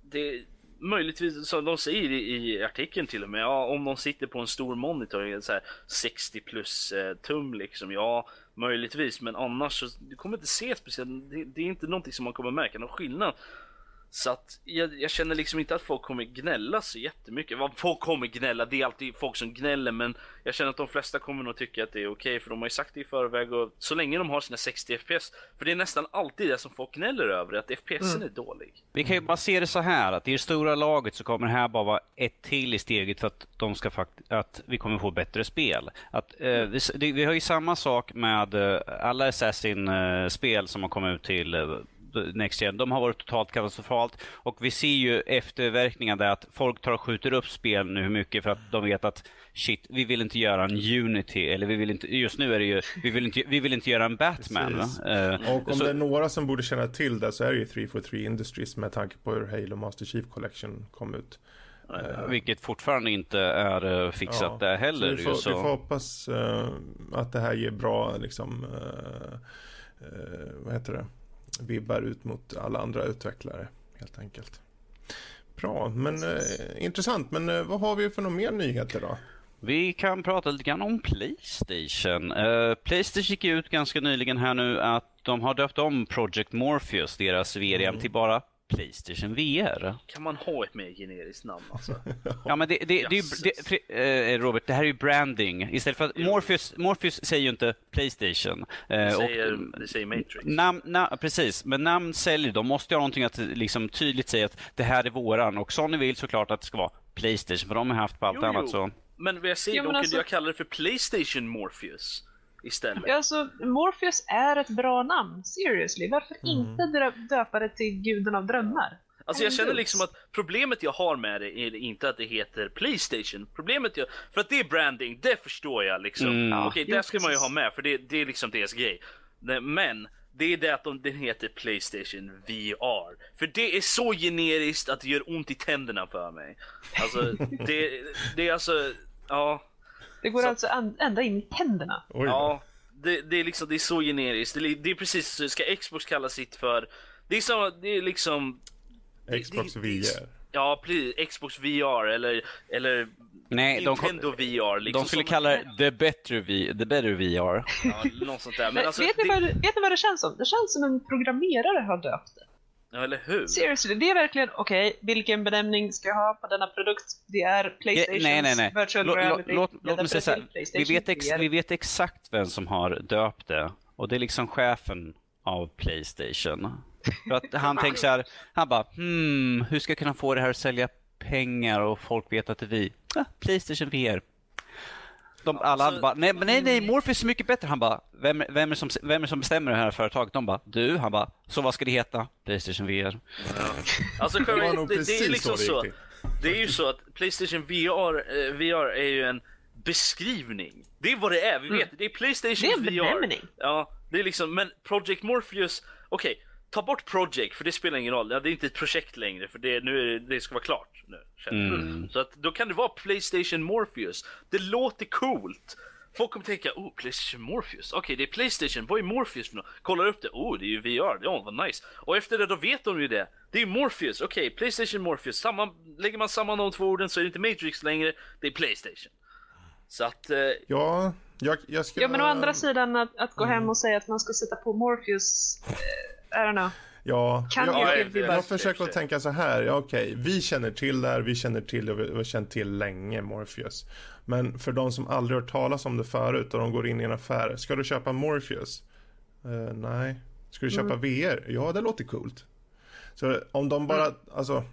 C: Det, möjligtvis, som de säger i, artikeln till och med, ja, om de sitter på en stor monitor, så här 60 plus eh, tum liksom, ja möjligtvis, men annars så du kommer inte se speciellt, det, det, är inte någonting som man kommer märka någon skillnad. Så att jag, jag, känner liksom inte att folk kommer gnälla så jättemycket. Folk kommer gnälla, det är alltid folk som gnäller men jag känner att de flesta kommer nog tycka att det är okej okay, för de har ju sagt det i förväg och så länge de har sina 60 FPS. För det är nästan alltid det som folk gnäller över, att FPSen mm. är dålig.
B: Vi kan ju bara se det så här att i det stora laget så kommer det här bara vara ett till i steget för att de ska fakt att vi kommer få bättre spel. Att, eh, mm. vi, vi, har ju samma sak med eh, alla Assassin-spel eh, som har kommit ut till eh, Next Gen, de har varit totalt katastrofalt. Och vi ser ju efterverkningar där att folk tar och skjuter upp spel nu mycket för att de vet att shit, vi vill inte göra en Unity, eller vi vill inte, just nu är det ju, vi vill inte, vi vill inte göra en Batman.
A: Uh, och om så, det är några som borde känna till det så är det ju 343 Industries med tanke på hur Halo Master Chief Collection kom ut.
B: Uh, vilket fortfarande inte är fixat ja, där heller. Så
A: vi, får, så. vi får hoppas uh, att det här ger bra, liksom, vad heter det? Vibbar ut mot alla andra utvecklare helt enkelt. Bra, men eh, intressant. Men eh, vad har vi för några mer nyheter då?
B: Vi kan prata lite grann om Playstation. Uh, Playstation gick ut ganska nyligen här nu att de har döpt om Project Morpheus, deras VRM, mm. till bara Playstation VR.
C: Kan man ha ett mer generiskt namn alltså?
B: ja men det, det, det, det, det, eh, Robert, det här är ju branding. Istället för att Morpheus, Morpheus säger ju inte Playstation.
C: Det eh, säger, och, det säger Matrix.
B: Nam, na, precis, men namn säljer. De måste ju ha någonting att liksom tydligt säga att det här är våran. Och Sony vill såklart att det ska vara Playstation, för de har haft på allt jo, annat jo. så.
C: Men vad jag säger, då kunde alltså... jag kalla det för Playstation Morpheus istället.
D: Ja, alltså, Morpheus är ett bra namn, seriously. Varför mm. inte döpa det till guden av drömmar?
C: Alltså jag känner liksom att problemet jag har med det är inte att det heter Playstation. Problemet jag, för att det är branding, det förstår jag liksom. Mm. Okej, okay, det ska man ju ha med för det, det är liksom deras grej. Men det är det att de, den heter Playstation VR. För det är så generiskt att det gör ont i tänderna för mig. Alltså, det, det är alltså, ja.
D: Det går så, alltså ända in i tänderna?
C: Ja, det, det, är liksom, det är så generiskt. Det, det är precis, ska Xbox kalla sitt för, det är, så, det är liksom
A: Xbox VR.
C: Ja, precis. Xbox VR eller, eller
B: Nej,
C: Nintendo
B: de,
C: VR.
B: Liksom de skulle kalla det the better, v, the better VR.
C: Ja, något sånt där. Men, Men
D: alltså, vet, ni vad, vet ni vad det känns som? Det känns som en programmerare har döpt det.
C: Ja, eller hur?
D: Seriously, det är verkligen, okej, okay, vilken benämning ska jag ha på denna produkt? Det är Playstations
B: nej, nej, nej.
D: virtual låt, reality.
B: Låt, låt mig säga. Vi vet, ex, vi vet exakt vem som har döpt det. Och det är liksom chefen av Playstation. För att han tänker så här, han bara, hmm, hur ska jag kunna få det här att sälja pengar och folk vet att det är vi? Ah, Playstation VR. De, alla alltså, bara, nej, nej, nej, Morpheus är mycket bättre. Han bara, vem, vem, är som, vem är som bestämmer det här företaget? De bara, du. Han bara, så vad ska det heta? Playstation VR. Ja.
C: Alltså, det, det, det, är liksom så. Det är ju så att Playstation VR, eh, VR är ju en beskrivning. Det är vad det är, vi mm. vet. Mm. Det är Playstation VR. Det är en benämning. Ja, det är liksom, men Project Morpheus, okej. Okay, ta bort Project för det spelar ingen roll. Ja, det är inte ett projekt längre för det, nu, det ska vara klart. Nu, mm. Så att, då kan det vara Playstation Morpheus. Det låter coolt. Folk kommer tänka, oh Playstation Morpheus. Okej, okay, det är Playstation. Vad är Morpheus för något? Kollar upp det. Oh, det är ju VR. Ja, vad nice. Och efter det då vet de ju det. Det är Morpheus. Okej, okay, Playstation Morpheus. Samman, lägger man samman de två orden så är det inte Matrix längre. Det är Playstation. Så att... Eh...
A: Ja, jag, jag ska...
D: Ja, men å andra sidan att, att gå mm. hem och säga att man ska sätta på Morpheus. I don't know.
A: Ja, kan jag, jag, jag, jag försöker att tänka så här. Ja, okej, okay, vi känner till det här, vi känner till det och vi har känt till länge Morpheus. Men för de som aldrig hört talas om det förut och de går in i en affär. Ska du köpa Morpheus? Uh, nej. Ska du köpa mm. VR? Ja, det låter coolt. Så om de bara, mm. alltså.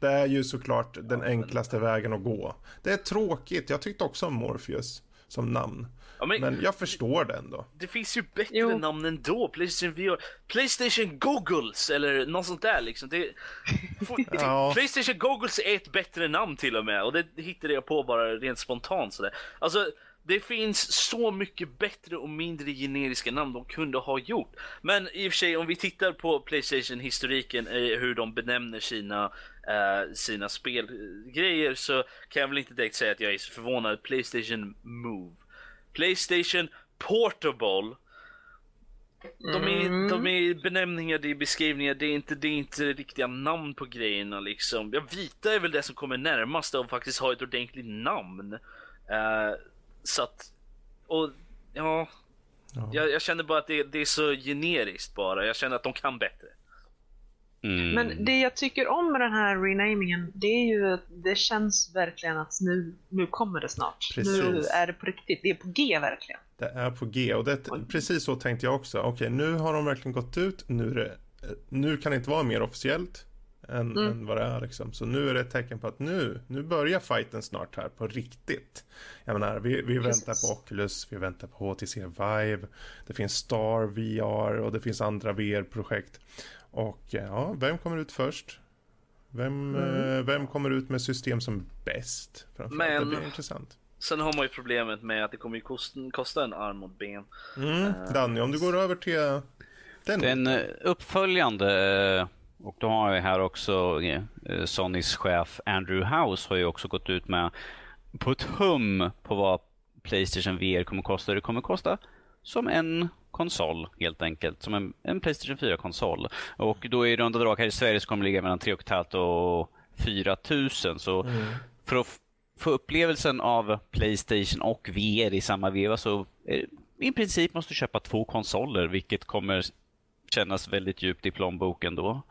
A: Det är ju såklart den enklaste vägen att gå. Det är tråkigt. Jag tyckte också om Morpheus som namn. Ja, men, men, jag förstår det ändå.
C: Det finns ju bättre jo. namn ändå. Playstation VR. Playstation Goggles eller något sånt där liksom. Det, ja. Playstation Goggles är ett bättre namn till och med och det hittade jag på bara rent spontant sådär. Alltså det finns så mycket bättre och mindre generiska namn de kunde ha gjort. Men i och för sig om vi tittar på Playstation historiken hur de benämner sina uh, sina spelgrejer så kan jag väl inte direkt säga att jag är så förvånad. Playstation Move Playstation Portable. De är, mm. de är benämningar, det är beskrivningar, det är, inte, det är inte riktiga namn på grejerna liksom. Ja, vita är väl det som kommer närmast att faktiskt ha ett ordentligt namn. Uh, så att, och ja, ja. Jag, jag, känner bara att det, det, är så generiskt bara. Jag känner att de kan bättre.
D: Mm. Men det jag tycker om med den här renamingen, det är ju att det känns verkligen att nu, nu kommer det snart. Precis. Nu är det på riktigt, det är på G verkligen.
A: Det är på G och det, precis så tänkte jag också. Okej, nu har de verkligen gått ut, nu, det, nu kan det inte vara mer officiellt än, mm. än, vad det är liksom. Så nu är det ett tecken på att nu, nu börjar fighten snart här på riktigt. Jag menar, vi, vi väntar på Oculus, vi väntar på HTC Vive, det finns Star VR och det finns andra VR-projekt. Och ja, vem kommer ut först? Vem, mm. Eh, vem kommer ut med system som bäst? Men, det blir intressant.
C: Sen har man ju problemet med att det kommer ju kosta, kosta en arm och ben.
A: Mm. Uh, Danny, om du går över till den.
B: Den eh, uppföljande och då har vi här också Sonys chef Andrew House har ju också gått ut med på ett hum på vad Playstation VR kommer kosta. Det kommer kosta som en konsol helt enkelt, som en, en Playstation 4-konsol. Och då i runda drag här i Sverige så kommer det ligga mellan 3 500 och 4 000. Så mm. för att få upplevelsen av Playstation och VR i samma veva så i princip måste du köpa två konsoler, vilket kommer kännas väldigt djupt i plånboken då.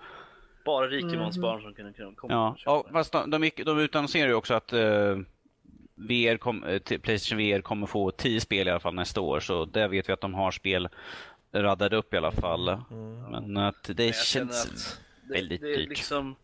C: bara rikemansbarn mm. som kunde komma
B: ja. och köpa ja, fast de, de, de utannonserar ju också att uh, VR kom, Playstation VR kommer få 10 spel i alla fall nästa år, så där vet vi att de har spel raddade upp i alla fall. Mm. Men att det Men känns att väldigt det, det dyrt. Liksom...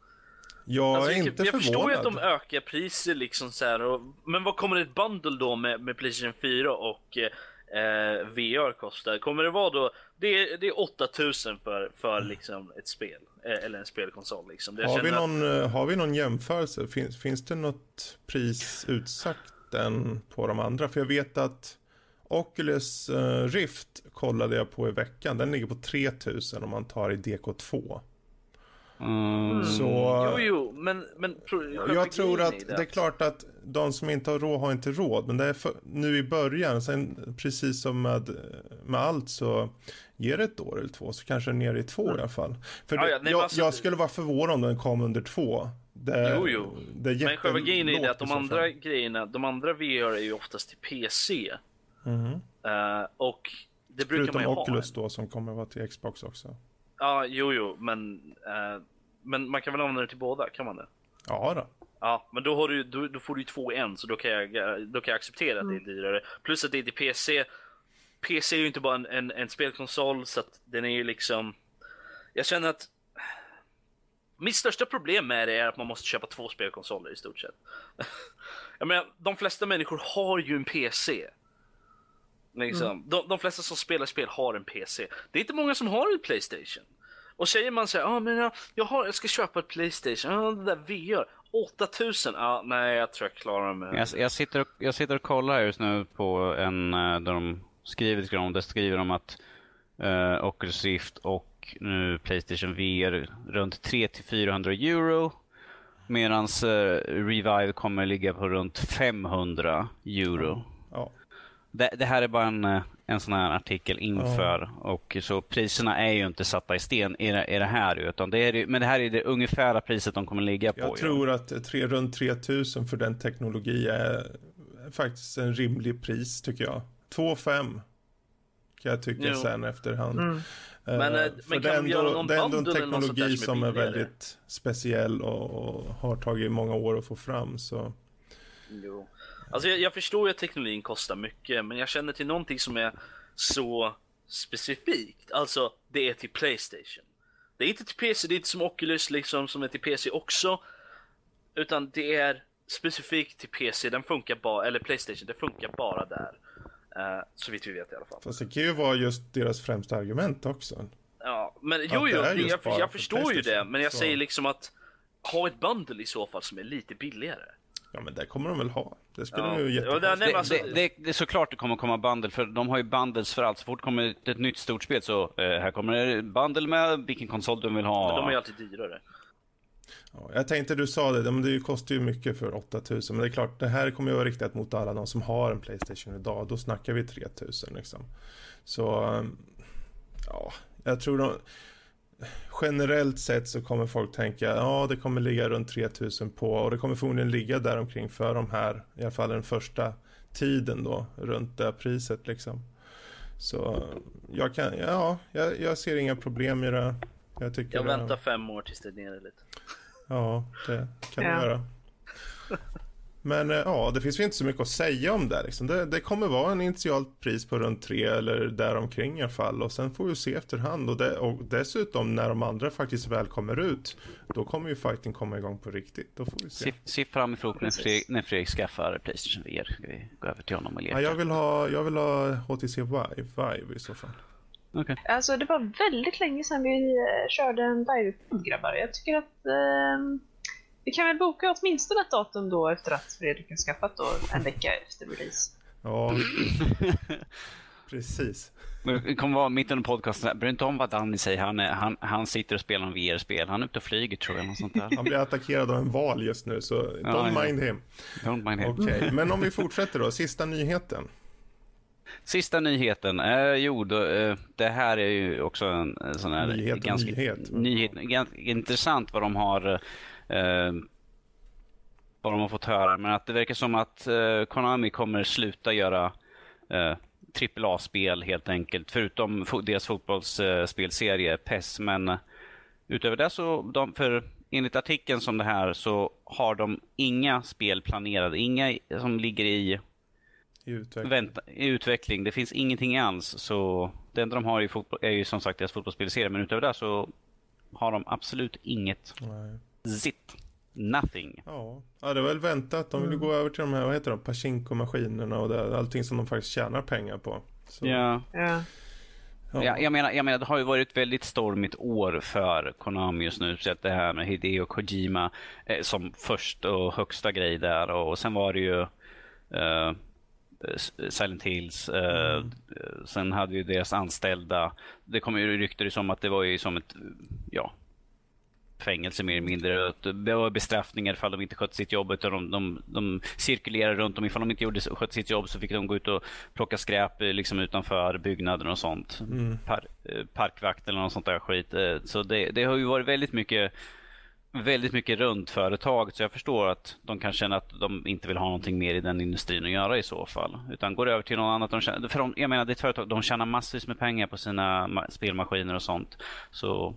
A: Jag alltså, är inte jag,
C: jag
A: förvånad.
C: förstår ju att de ökar priser liksom så här, och, Men vad kommer ett bundle då med, med Playstation 4 och eh, VR kostar? Kommer det vara då? Det är, det är 8000 för, för liksom ett spel. Eh, eller en spelkonsol liksom.
A: har, vi någon, att... Eh, har vi någon jämförelse? Finns, finns det något pris utsagt än på de andra? För jag vet att Oculus uh, Rift kollade jag på i veckan. Den ligger på 3000 om man tar i DK2.
B: Mm.
C: Så, jo, jo, men... men
A: jag tror att det är klart att de som inte har råd har inte råd. Men det är för, nu i början, sen precis som med, med allt så ger det ett år eller två så kanske nere i två mm. i alla fall. För ja, ja, nej, jag, alltså, jag, skulle vara förvånad om den kom under två.
C: Det, jo, jo. Det men själva grejen är det att de andra grejerna, de andra VR är ju oftast till PC.
A: Mm.
C: Uh, och det brukar
A: Förutom
C: man
A: ju Oculus ha. då som kommer vara till Xbox också.
C: Ja, jo, jo, men, uh, men man kan väl använda det till båda, kan man det?
A: Ja då.
C: Ja, men då, har du, då, då får du ju två en, så då kan jag, då kan jag acceptera att det är mm. dyrare. Plus att det är till PC. PC är ju inte bara en, en, en spelkonsol, så att den är ju liksom... Jag känner att mitt största problem med det är att man måste köpa två spelkonsoler i stort sett. jag menar, de flesta människor har ju en PC. Liksom. Mm. De, de, flesta som spelar spel har en PC. Det är inte många som har en Playstation. Och säger man så här, ah, men jag, jag, har, jag ska köpa ett Playstation, ah, det där VR, 8000, ah, nej jag tror jag klarar mig.
B: Jag, jag, sitter och, jag sitter och kollar just nu på en, eh, där de skriver grann, där skriver de att uh, Oculus Rift och nu Playstation VR runt 300-400 euro. Medan uh, Revive kommer ligga på runt 500 euro. Det, det, här är bara en, eh, en sån här artikel inför ja. och så priserna är ju inte satta i sten i det, i det här utan det är, men det här är det ungefärliga priset de kommer ligga på.
A: Jag tror ja. att tre, runt 3000 för den teknologi är faktiskt en rimlig pris tycker jag. 2,5 kan jag tycka jo. sen efterhand. Mm. Uh,
C: men, eh, men kan de göra någon
A: det är ändå en teknologi som, som är, väldigt speciell och, och, har tagit många år att få fram. Så.
C: Jo. Alltså jag, jag förstår ju att teknologin kostar mycket, men jag känner till någonting som är så specifikt. Alltså, det är till Playstation. Det är inte till PC, det är inte som Oculus liksom som är till PC också. Utan det är specifikt till PC, den funkar bara, eller Playstation, det funkar bara där. Uh, så vitt vi vet i alla fall.
A: Fast det kan ju vara just deras främsta argument också.
C: Ja, men jo, jo, jag, jag förstår ju det, men jag så. säger liksom att ha ett bundle i så fall som är lite billigare.
A: Ja men det kommer de väl ha. Det skulle ja. ju jätte...
B: det, det, alltså... det, det, det, är såklart det kommer komma bundle, för de har ju bundles för allt. Så fort kommer ett nytt stort spel så eh, här kommer det bundle med vilken konsol du vill ha.
C: Men de är ju alltid dyrare.
A: Ja, jag tänkte du sa det, men det kostar ju mycket för 8000. Men det är klart, det här kommer ju vara riktat mot alla de som har en Playstation idag. Då snackar vi 3000 liksom. Så, ja, jag tror de generellt sett så kommer folk tänka ja det kommer ligga runt 3000 på och det kommer förmodligen ligga där omkring för de här i alla fall den första tiden då runt det priset liksom. Så jag kan, ja, jag, jag ser inga problem i det. Jag, tycker
C: jag väntar det... fem år tills det är nere lite.
A: Ja, det kan ja. du göra. Men eh, ja, det finns ju inte så mycket att säga om det. Liksom. det. Det kommer vara en initialt pris på runt tre eller däromkring i alla fall. Och sen får vi se efterhand. Och, det, och dessutom när de andra faktiskt väl kommer ut. Då kommer ju fighting komma igång på riktigt. Då får vi se.
B: Se, fram emot när Fredrik, när Fredrik skaffar Playstation VR. Ska vi gå över till honom och leka?
A: Ja, jag, vill ha, jag vill ha HTC Vive, Vive i så fall.
B: Okay.
D: Alltså det var väldigt länge sedan vi eh, körde en Vive grabbar. Jag tycker att eh vi kan väl boka åtminstone ett datum då efter att Fredrik har skaffat då en vecka efter release.
A: Ja, precis.
B: Det kommer vara mitt under podcasten. Bry inte om vad Danny säger. Han, är, han, han sitter och spelar en VR-spel. Han är ute och flyger tror jag. Något sånt där.
A: Han blir attackerad av en val just nu, så don't ja, mind ja. him.
B: Don't mind him.
A: Okay. Men om vi fortsätter då. Sista nyheten.
B: Sista nyheten. Eh, jo, då, eh, det här är ju också en, en sån här
A: nyhet, ganska nyhet.
B: nyhet, ganska intressant vad de har eh, vad de har fått höra. Men att det verkar som att eh, Konami kommer sluta göra eh, AAA-spel helt enkelt. Förutom fo deras fotbollsspelserie PES. Men utöver det så, de, för enligt artikeln som det här så har de inga spel planerade, inga som ligger i,
A: I utveckling.
B: vänta, i utveckling. Det finns ingenting alls. Så det enda de har i fotboll, är ju som sagt deras fotbollsspelserie. Men utöver det så har de absolut inget.
A: Nej.
B: Zit. Nothing.
A: Ja. ja, det var väl väntat. De vill ju gå över till de här, vad heter de, Pachinko-maskinerna och det, allting som de faktiskt tjänar pengar på. Så,
B: Ja.
D: Ja.
A: ja.
B: Ja, jag, menar, jag menar, det har ju varit ett väldigt stormigt år för Konami just nu. Så att det här med Hideo Kojima eh, som först och högsta grej där. Och sen var det ju eh, Silent Hills. Eh,
A: Mm.
B: Sen hade ju deras anställda. Det kom ju rykten som att det var ju som ett ja, fängelse mer eller mindre. Det var bestraffningar ifall de inte skötte sitt jobb. Utan de, de, de cirkulerade runt om. Ifall de inte gjorde, skötte sitt jobb så fick de gå ut och plocka skräp eh, liksom utanför byggnaden och sånt.
A: Mm.
B: Par, eh, parkvakt eller något sånt där skit. Eh, Så det, det har ju varit väldigt mycket väldigt mycket runt företaget så jag förstår att de kan känna att de inte vill ha någonting mer i den industrin att göra i så fall. Utan går över till något annat. De tjänar, för de, jag menar det är ett företag, de tjänar massvis med pengar på sina ma- spelmaskiner och sånt. Så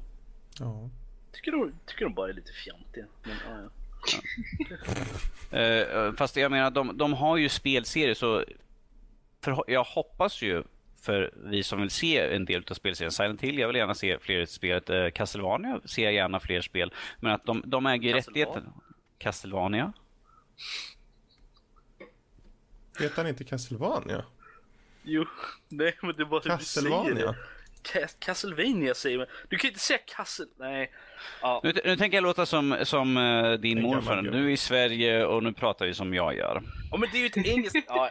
A: Ja.
C: Tycker de, tycker de bara är lite fjantiga. Men, ja, ja.
B: Eh, fast jag menar, de, de har ju spelserier så för, jag hoppas ju för vi som vill se en del av spelserien Silent Hill, jag vill gärna se fler spel. Uh, Castlevania ser jag gärna fler spel. Men att de, de äger ju rättigheten. Castlevania?
A: Heter han inte Castlevania?
C: Jo, nej men det är bara hur du säger
A: Castlevania?
C: Castlevania säger man. Du kan inte säga Castle... Nej. Ja.
B: Nu, nu tänker jag låta som, som eh, din morfar. Du är i Sverige och nu pratar vi som jag gör.
C: ja, men det är ju ett engelskt... Ja.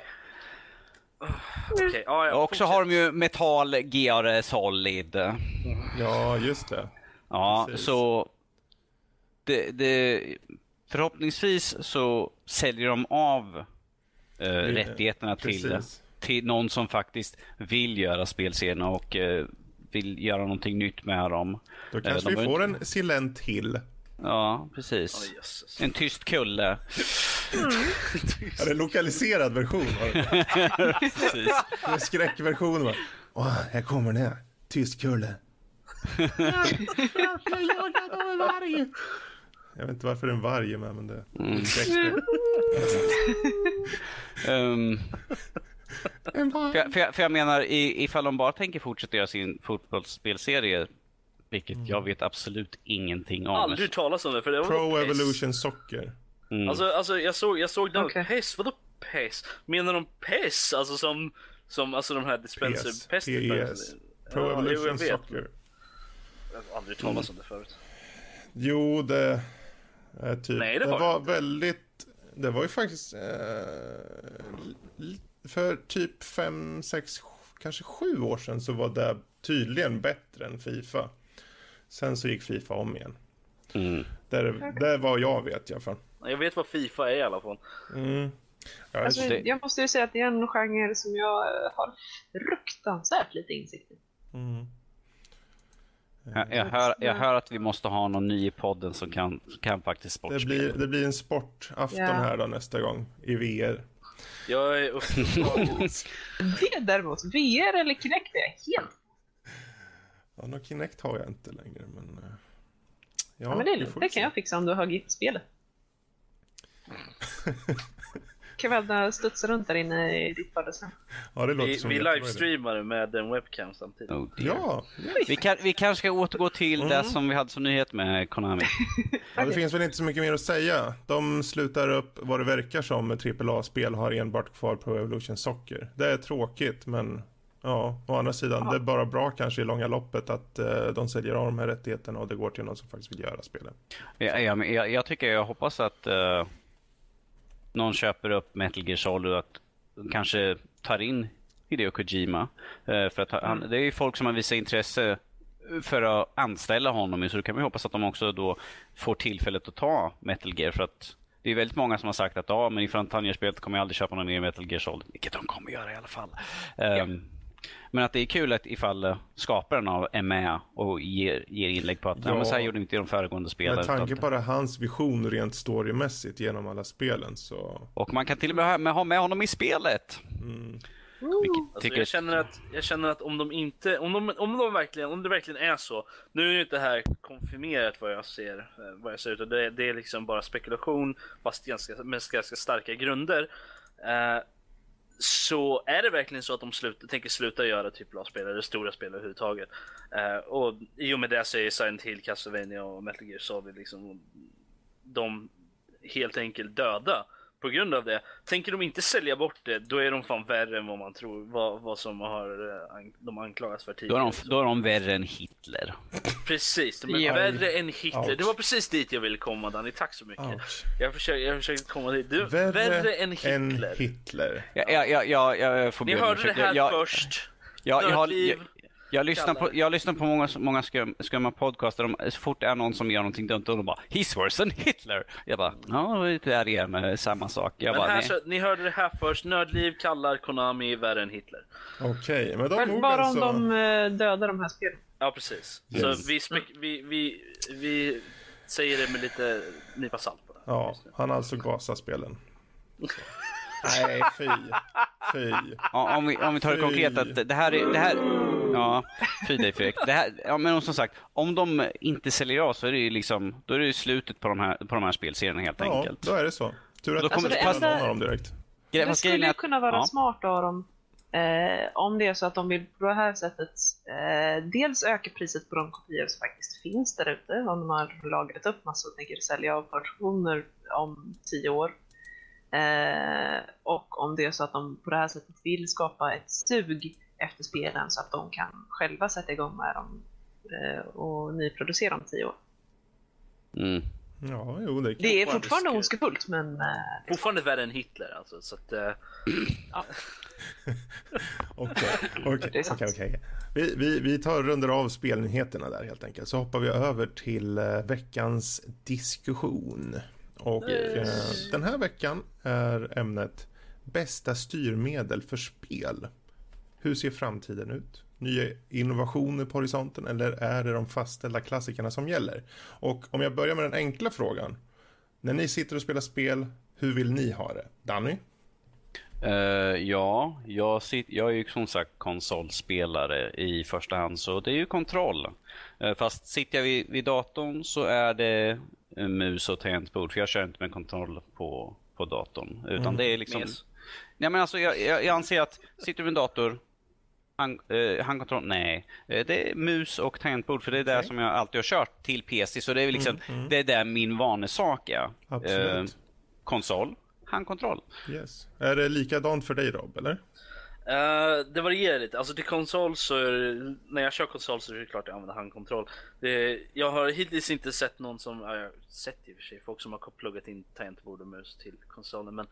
C: Okej, ja, ja.
B: Och så har de ju Metal Gear Solid.
A: Ja, just det.
B: Ja,
A: Precis.
B: så det, det, förhoppningsvis så säljer de av eh, rättigheterna till, till någon som faktiskt vill göra spelserierna och eh, vill göra någonting nytt med dem.
A: Då
B: Eh,
A: kanske
B: de
A: vi får
B: inte-
A: en silent till.
B: Ja, precis.
C: Jösses.
B: En tyst kulle.
A: Är det en lokaliserad version?
B: Precis.
A: En skräckversion va? Åh, här kommer den. Tyst kulle. Jag vet inte varför det är en varg med men det
B: Mm.
A: En
B: för, jag, för, jag, för jag menar, i, ifall de bara tänker fortsätta göra sin fotbollsspelserie, vilket jag vet absolut ingenting om.
C: Aldrig talas om det för det var
A: Pro. Evolution Soccer.
B: Mm.
C: Alltså, alltså jag såg, jag såg den.
D: Okej.
C: PES, vadå PES? Menar de PES? Alltså som, som alltså de här dispenser?
A: PS.
C: PES
A: PES. Pro
C: Ja, jag
A: Evolution
C: vet.
A: Soccer.
C: Jag har aldrig talas om det förut.
A: Jo, det är typ.
C: Nej, det
A: det
C: har
A: var
C: jag
A: väldigt. Det var ju faktiskt. Eh, för typ fem, sex, kanske sju år sedan så var det tydligen bättre än Fifa. Sen så gick Fifa om igen.
B: Mm.
A: Där, där var jag vet jag för.
C: Jag vet vad Fifa är i alla fall.
A: Mm. Ja,
D: Alltså,
B: det-
D: jag måste ju säga att det är en genre som jag eh, har fruktansvärt lite insikt i.
A: mm.
B: Jag, jag, hör, jag hör att vi måste ha någon ny i podden som kan, kan faktiskt
A: det,
B: sportspel.
A: blir, det blir en sportafton
D: Ja.
A: här då nästa gång i VR.
C: Jag är upptagen.
D: Det däremot, VR eller Kinect är jag helt...
A: Ja, någon Kinect har jag inte längre men. eh, Ja,
D: Ja, men det är lugnt, det kan jag fixa om du har gett väl studsa runt där inne i ditt vardagsrum.
A: Ja, det låter
C: vi
A: som
C: vi livestreamar med en webcam samtidigt.
B: Oh.
A: Ja,
B: Vi, kan, vi kanske ska återgå till
A: Mm.
B: det som vi hade som nyhet med Konami.
A: Ja, det finns väl inte så mycket mer att säga. De slutar upp vad det verkar som med AAA-spel har enbart kvar Pro Evolution Soccer. Det är tråkigt men ja, å andra sidan det är bara bra kanske i långa loppet att eh, de säljer av de här rättigheterna och det går till någon som faktiskt vill göra spelen.
B: Jag, jag, jag, jag tycker, jag hoppas att eh, någon köper upp Metal Gear Solid och att kanske tar in Hideo Kojima. Eh, för att han, det är ju folk som har visat intresse för att anställa honom så då kan vi hoppas att de också då får tillfället att ta Metal Gear för att det är väldigt många som har sagt att ja, men ifall han gör spelet kommer jag aldrig köpa någon mer Metal Gear Solid, vilket de kommer göra i alla fall. Ehm, Men att det är kul att ifall eh, skaparen av är med och ger, ger inlägg på att ja. Men så här gjorde inte de föregående spelen.
A: Med tanke
B: utan-
A: på det, hans vision rent storymässigt genom alla spelen så
B: Och man kan till och med ha med, ha med honom i spelet.
A: mm,
C: Alltså, jag, känner att, jag känner att om de inte, om de, om de verkligen, om det verkligen är så. Nu är ju inte det här konfirmerat vad jag ser, eh, vad jag ser ut det, det är liksom bara spekulation fast ganska, med ganska starka grunder. Uh, så är det verkligen så att de slut, tänker sluta göra typ av spel eller stora spel överhuvudtaget. Uh, och i och med det så är Silent Hill, Castlevania och Metal Gear Solid liksom de helt enkelt döda på grund av det. Tänker de inte sälja bort det, då är de fan värre än vad man tror, vad, vad som har eh, de anklagas för tidigare.
B: Då är de, då är de värre än Hitler.
C: Precis, de är ja. värre än Hitler. Ouch. Det var precis dit jag ville komma Danny, tack så mycket. Jag försökte, jag försökte komma dit. Du, värre, värre än Hitler. Än
A: Hitler.
B: Ja, ja, ja, ja, jag får
C: Ni hörde det här jag, först.
B: Ja, jag, har, jag, jag lyssnar, på, jag lyssnar på många, många skum, skumma podcaster. De, så fort det är någon som gör någonting dumt, och de bara “He's worse than Hitler”. Jag bara “Ja, det är igen samma sak”. Jag
C: men bara, här, så, ni hörde det här först. Nördliv kallar Konami värre än Hitler.
A: Okej, okay, men de
D: men Bara om så... de eh, dödar de här spelen.
C: Ja, precis. Yes. Så vi, vi, vi, vi säger det med lite nypa salt på det.
A: Ja, han alltså gasar spelen. Nej, fy. Fy.
B: Ja, om, vi, om vi tar det konkret att det här är... Det här, ja, fy dig Fredrik. Det här, ja, men som sagt, om de inte säljer av så är det ju liksom, då är det ju slutet på de här, på de här spelserierna helt
A: ja,
B: enkelt.
A: då är det så. Tur att då kommer alltså, det, någon av dem direkt.
D: Det skulle ju kunna vara ja. smart av dem Eh, om det är så att de vill på det här sättet eh, dels öka priset på de kopior som faktiskt finns där ute, om de har lagrat upp massor och tänker sälja av versioner om tio år. Eh, och om det är så att de på det här sättet vill skapa ett sug efter spelen så att de kan själva sätta igång med dem eh, och nyproducera om tio år.
B: Mm.
A: Ja, jo, det,
D: det är fortfarande ondskefullt men... Eh,
C: fortfarande värre än Hitler alltså, så att... Eh...
A: Okej, okej, okej. Vi, vi tar runder av spelnyheterna där helt enkelt. Så hoppar vi över till veckans diskussion. Och eh, den här veckan är ämnet bästa styrmedel för spel. Hur ser framtiden ut? Nya innovationer på horisonten eller är det de fastställda klassikerna som gäller? Och om jag börjar med den enkla frågan. När ni sitter och spelar spel, hur vill ni ha det? Danny?
B: Uh, ja, jag, sit, jag är ju som sagt konsolspelare i första hand, så det är ju kontroll. Uh, fast sitter jag vid, vid datorn så är det mus och tangentbord, för jag kör inte med kontroll på, på datorn. Utan mm. det är liksom... Yes. Nej, men alltså, jag, jag, jag, anser att sitter du vid en dator, hand, uh, handkontroll, nej. det är mus och tangentbord, för det är okay. det som jag alltid har kört till PC. Så det är liksom, mm, mm. det är där min vanesak är.
A: Absolut.
B: konsol, handkontroll.
A: Yes. Är det likadant för dig Rob, eller?
C: Uh, det varierar lite. Alltså till konsol så är, när jag kör konsol så är det klart jag använder handkontroll. Det, jag har hittills inte sett någon som, ja, jag har sett i och för sig folk som har pluggat in tangentbord och mus till konsolen men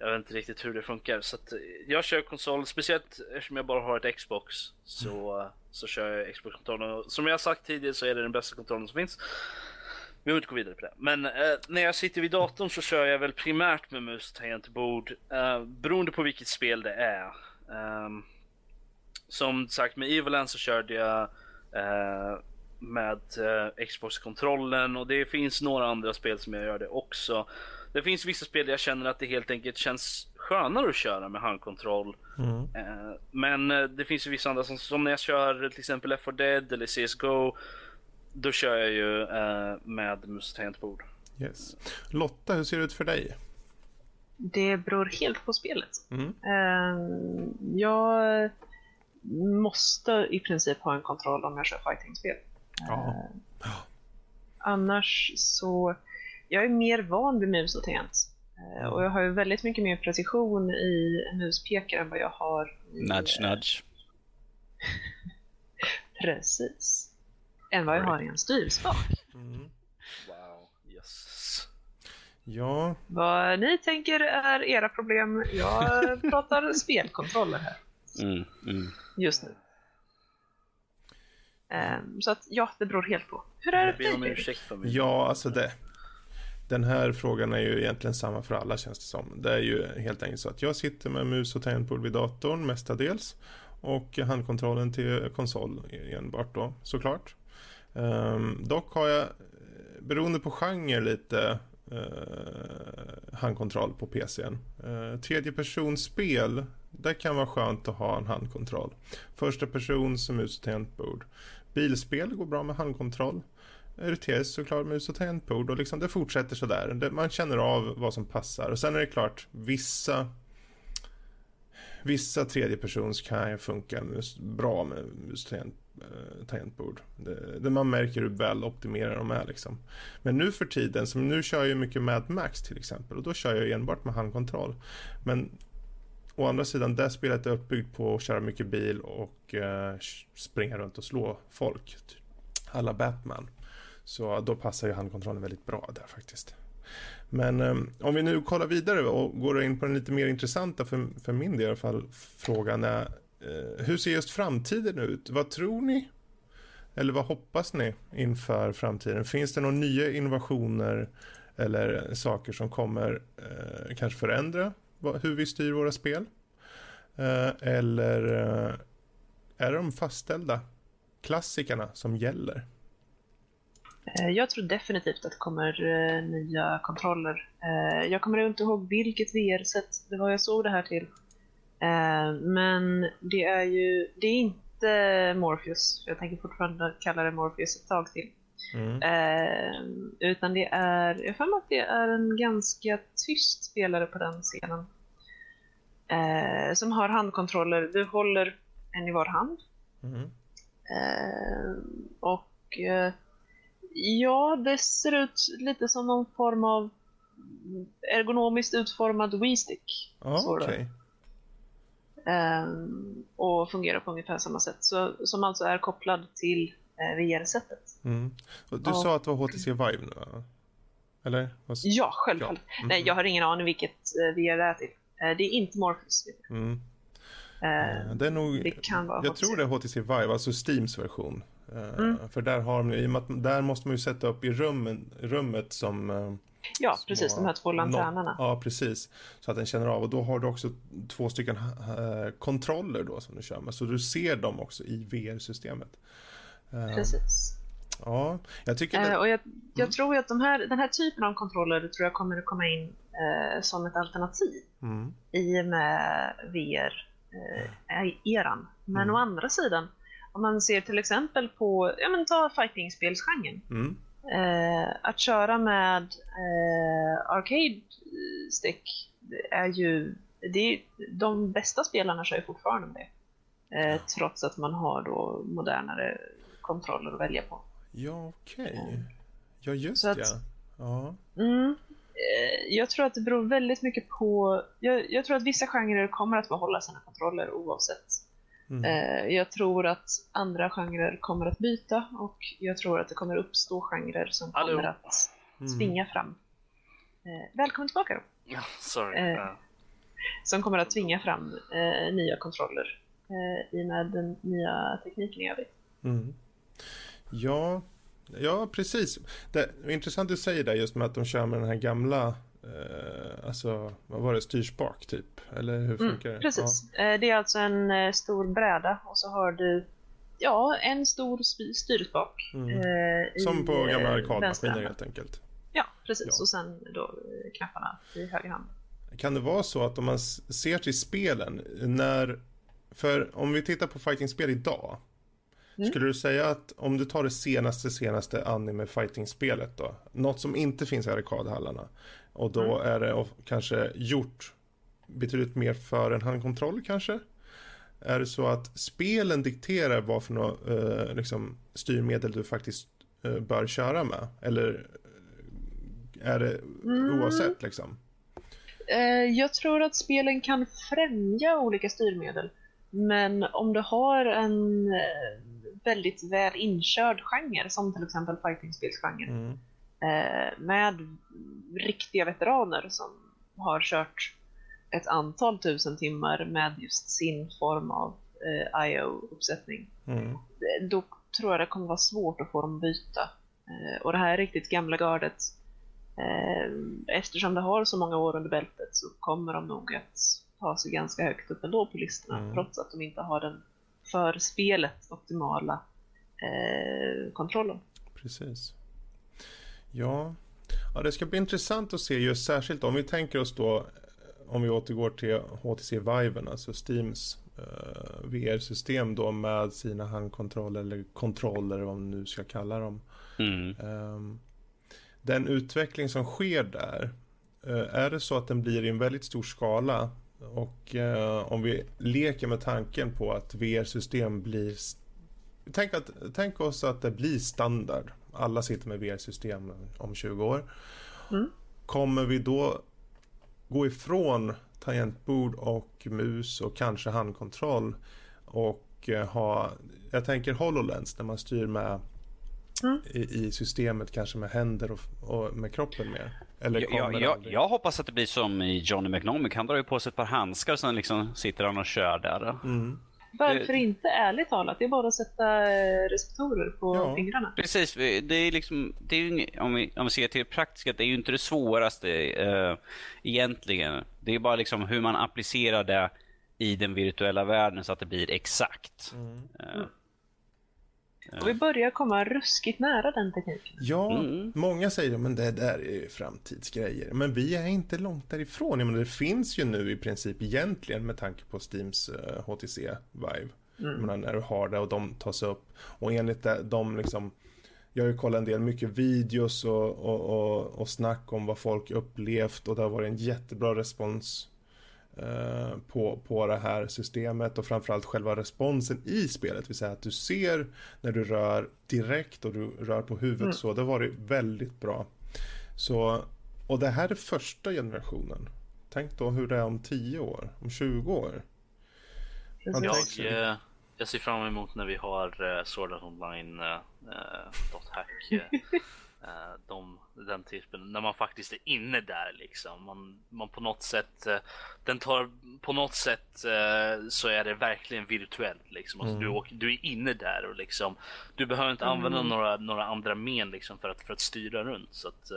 C: jag vet inte riktigt hur det funkar. Så att, jag kör konsol, speciellt eftersom jag bara har ett Xbox så, mm. så kör jag Xbox-kontrollen. Som jag sagt tidigare så är det den bästa kontrollen som finns. Vi behöver inte gå vidare på det. Men eh, när jag sitter vid datorn så kör jag väl primärt med mus tangentbord. Eh, beroende på vilket spel det är. Eh, som sagt med Evoland så körde jag eh, med eh, Xbox-kontrollen och det finns några andra spel som jag gör det också. Det finns vissa spel där jag känner att det helt enkelt känns skönare att köra med handkontroll. Mm. Eh, men det finns ju vissa andra som, som när jag kör till exempel Left 4 Dead eller CSGO då kör jag ju eh, med mus tangentbord.
A: Yes. Lotta, hur ser det ut för dig?
D: Det beror helt på spelet. Mm. Eh, jag måste i princip ha en kontroll om jag kör fighting-spel.
A: Ja.
D: Eh, annars så, jag är mer van vid mus och tangent. Eh, och jag har ju väldigt mycket mer precision i muspekare än vad jag har i...
B: Nudge, nudge.
D: Precis än vad jag har i en styrspak.
C: Mm. Wow, yes.
A: Ja.
D: Vad ni tänker är era problem. Jag pratar spelkontroller här.
B: Mm, mm.
D: Just nu. Um, så att ja, det beror helt på. Hur är det
C: för
A: dig? Ja, alltså det. Den här frågan är ju egentligen samma för alla känns det som. Det är ju helt enkelt så att jag sitter med mus och tangentbord vid datorn mestadels. Och handkontrollen till konsol enbart då såklart. Um, dock har jag, beroende på genre, lite uh, handkontroll på PCn. Uh, eh, tredje personspel, det kan vara skönt att ha en handkontroll. Första person som mus och tangentbord. Bilspel går bra med handkontroll. RTS såklart mus och tangentbord och liksom det fortsätter sådär. Man känner av vad som passar och sen är det klart vissa Vissa tredjepersons kan ju funka bra med mus och eh, tangentbord. Det, det, man märker hur väl optimerade de är liksom. Men nu för tiden, som nu kör jag ju mycket Mad Max till exempel och då kör jag enbart med handkontroll. Men å andra sidan, det spelet är uppbyggt på att köra mycket bil och eh, springa runt och slå folk. Typ alla Batman. Så då passar ju handkontrollen väldigt bra där faktiskt. Men eh, om vi nu kollar vidare och går in på den lite mer intressanta, för, för min del i alla fall, frågan är eh, hur ser just framtiden ut? Vad tror ni? Eller vad hoppas ni inför framtiden? Finns det några nya innovationer eller saker som kommer eh, kanske förändra hur vi styr våra spel? Eh, eller eh, är de fastställda klassikerna som gäller?
D: Eh, jag tror definitivt att det kommer uh, nya kontroller. Uh, jag kommer inte ihåg vilket VR-sätt det var jag såg det här till. Men det är ju, det är inte Morpheus, jag tänker fortfarande kalla det Morpheus ett tag till. Mm. utan det är, jag för att det är en ganska tyst spelare på den scenen. som har handkontroller, du håller en i var hand. Mm. och Ja, det ser ut lite som någon form av ergonomiskt utformad Wii-stick.
A: Ah, okay.
D: um, och fungerar på ungefär samma sätt. Så, som alltså är kopplad till uh, VR-sättet.
A: Mm. Du sa att det var HTC Vive nu, eller?
D: Ja, självfallet. Ja. Mm. Nej, jag har ingen aning vilket uh, VR det är till. Uh, det är inte Morpheus. Mm.
A: Uh, det är nog, det kan vara jag HTC. tror det är HTC Vive, alltså Steams version. Mm. För där, har de, i och med att där måste man ju sätta upp i rummen, rummet som eh,
D: Ja, precis, de här två lanternerna.
A: Ja, precis. Så att den känner av. Och då har du också två stycken äh, kontroller då som du kör med. Så du ser dem också i VR-systemet.
D: Precis.
A: Ja, jag tycker det...
D: och jag, jag mm. tror att de här, den här typen av kontroller tror jag kommer att komma in eh, som ett alternativ mm. i och med VR-eran. Men mm. å andra sidan om man ser till exempel på, ja men ta fightingspelsgenren. Mm. Eh, att köra med eh, arcade stick är ju, det är, de bästa spelarna kör ju fortfarande det. Eh, trots att man har då modernare kontroller att välja på.
A: Ja, okej. Okay. Ja, just det. Ja.
D: Mm, eh, jag tror att det beror väldigt mycket på... Jag, jag, tror att vissa genrer kommer att behålla sina kontroller oavsett Mm. Eh, jag tror att andra genrer kommer att byta och jag tror att det kommer uppstå genrer som Hallå. kommer att mm. tvinga fram. Eh, välkommen tillbaka då!
C: Ja, sorry.
D: Eh, som kommer att tvinga fram eh, nya kontroller eh, i och med den nya tekniken i övrigt. Mm.
A: Ja, ja, precis. Det är intressant att du säger det just med att de kör med den här gamla Eh, alltså, vad var det, styrspak typ? Eller hur mm, funkar mm,
D: det? Precis. Ja. Eh, det är alltså en eh, stor bräda och så har du ja, en stor styrspak. Mm.
A: Eh, Som på gamla arkadmaskiner helt enkelt.
D: Ja, precis. Ja. Och sen då knapparna i höger hand.
A: Kan det vara så att om man ser till spelen, när... För om vi tittar på fightingspel idag. Mm. Skulle du säga att om du tar det senaste, senaste anime fighting-spelet då. Något som inte finns i arkadhallarna. Och då mm. är det kanske gjort betydligt mer för en handkontroll kanske. Är det så att spelen dikterar vad för något, eh, liksom, styrmedel du faktiskt eh, bör köra med? Eller är det mm. oavsett liksom?
D: Eh, jag tror att spelen kan främja olika styrmedel. Men om du har en eh, väldigt väl inkörd genre som till exempel fightingspelsgenren mm. Eh, med riktiga veteraner som har kört ett antal tusen timmar med just sin form av eh, IO-uppsättning. Mm. Då tror jag det kommer vara svårt att få dem att byta. Eh, och det här riktigt gamla gardet, eh, eftersom det har så många år under bältet så kommer de nog att ta sig ganska högt upp ändå på listorna, mm. trots att de inte har den för spelet optimala eh, kontrollen.
A: Precis. Ja. ja, det ska bli intressant att se just särskilt om vi tänker oss då om vi återgår till HTC Viven, alltså Steams eh, VR-system då med sina handkontroller eller kontroller, vad man nu ska kalla dem. Mm. Eh, den utveckling som sker där, eh, är det så att den blir i en väldigt stor skala och eh, om vi leker med tanken på att VR-system blir Tänk, att, tänk oss att det blir standard. Alla sitter med VR-system om 20 år. Mm. Kommer vi då gå ifrån tangentbord och mus och kanske handkontroll och eh, ha, jag tänker HoloLens när man styr med mm. i, i, systemet kanske med händer och, och med kroppen mer.
B: Eller jag, jag, jag, hoppas att det blir som i Johnny McNomic. Han drar ju på sig ett par handskar och sen liksom sitter han och kör där. Mm.
D: Varför inte ärligt talat? Det är bara att sätta eh, receptorer på ja. fingrarna.
B: Precis, det är liksom, det är ju, om, vi, om vi ser till det praktiska, det är ju inte det svåraste uh, egentligen. Det är bara liksom hur man applicerar det i den virtuella världen så att det blir exakt. Mm. Uh,
D: och vi börjar komma ruskigt nära den tekniken.
A: Ja, mm. många säger att det där är framtidsgrejer. Men vi är inte långt därifrån. Jag menar, det finns ju nu i princip egentligen med tanke på Steams uh, eh, HTC Vive. Mm. Menar, när du har det och de tas upp. Och enligt de liksom jag har ju kollat en del mycket videos och, och, och, och snack om vad folk upplevt och det har varit en jättebra respons på, på det här systemet och framförallt själva responsen i spelet. Det vill säga att du ser när du rör direkt och du rör på huvudet mm. så. Det var det väldigt bra. Så, och det här är första generationen. Tänk då hur det är om 10 år, om 20 år.
C: Jag, eh, jag ser fram emot när vi har uh, Sword Art Online uh, uh, .hack Eh, de, den typen, när man faktiskt är inne där liksom. Man, man på något sätt, eh, den tar, på något sätt eh, så är det verkligen virtuellt liksom. Alltså, mm. du, du är inne där och liksom, du behöver inte använda mm. några, några andra men liksom för att, för att styra runt. Så att,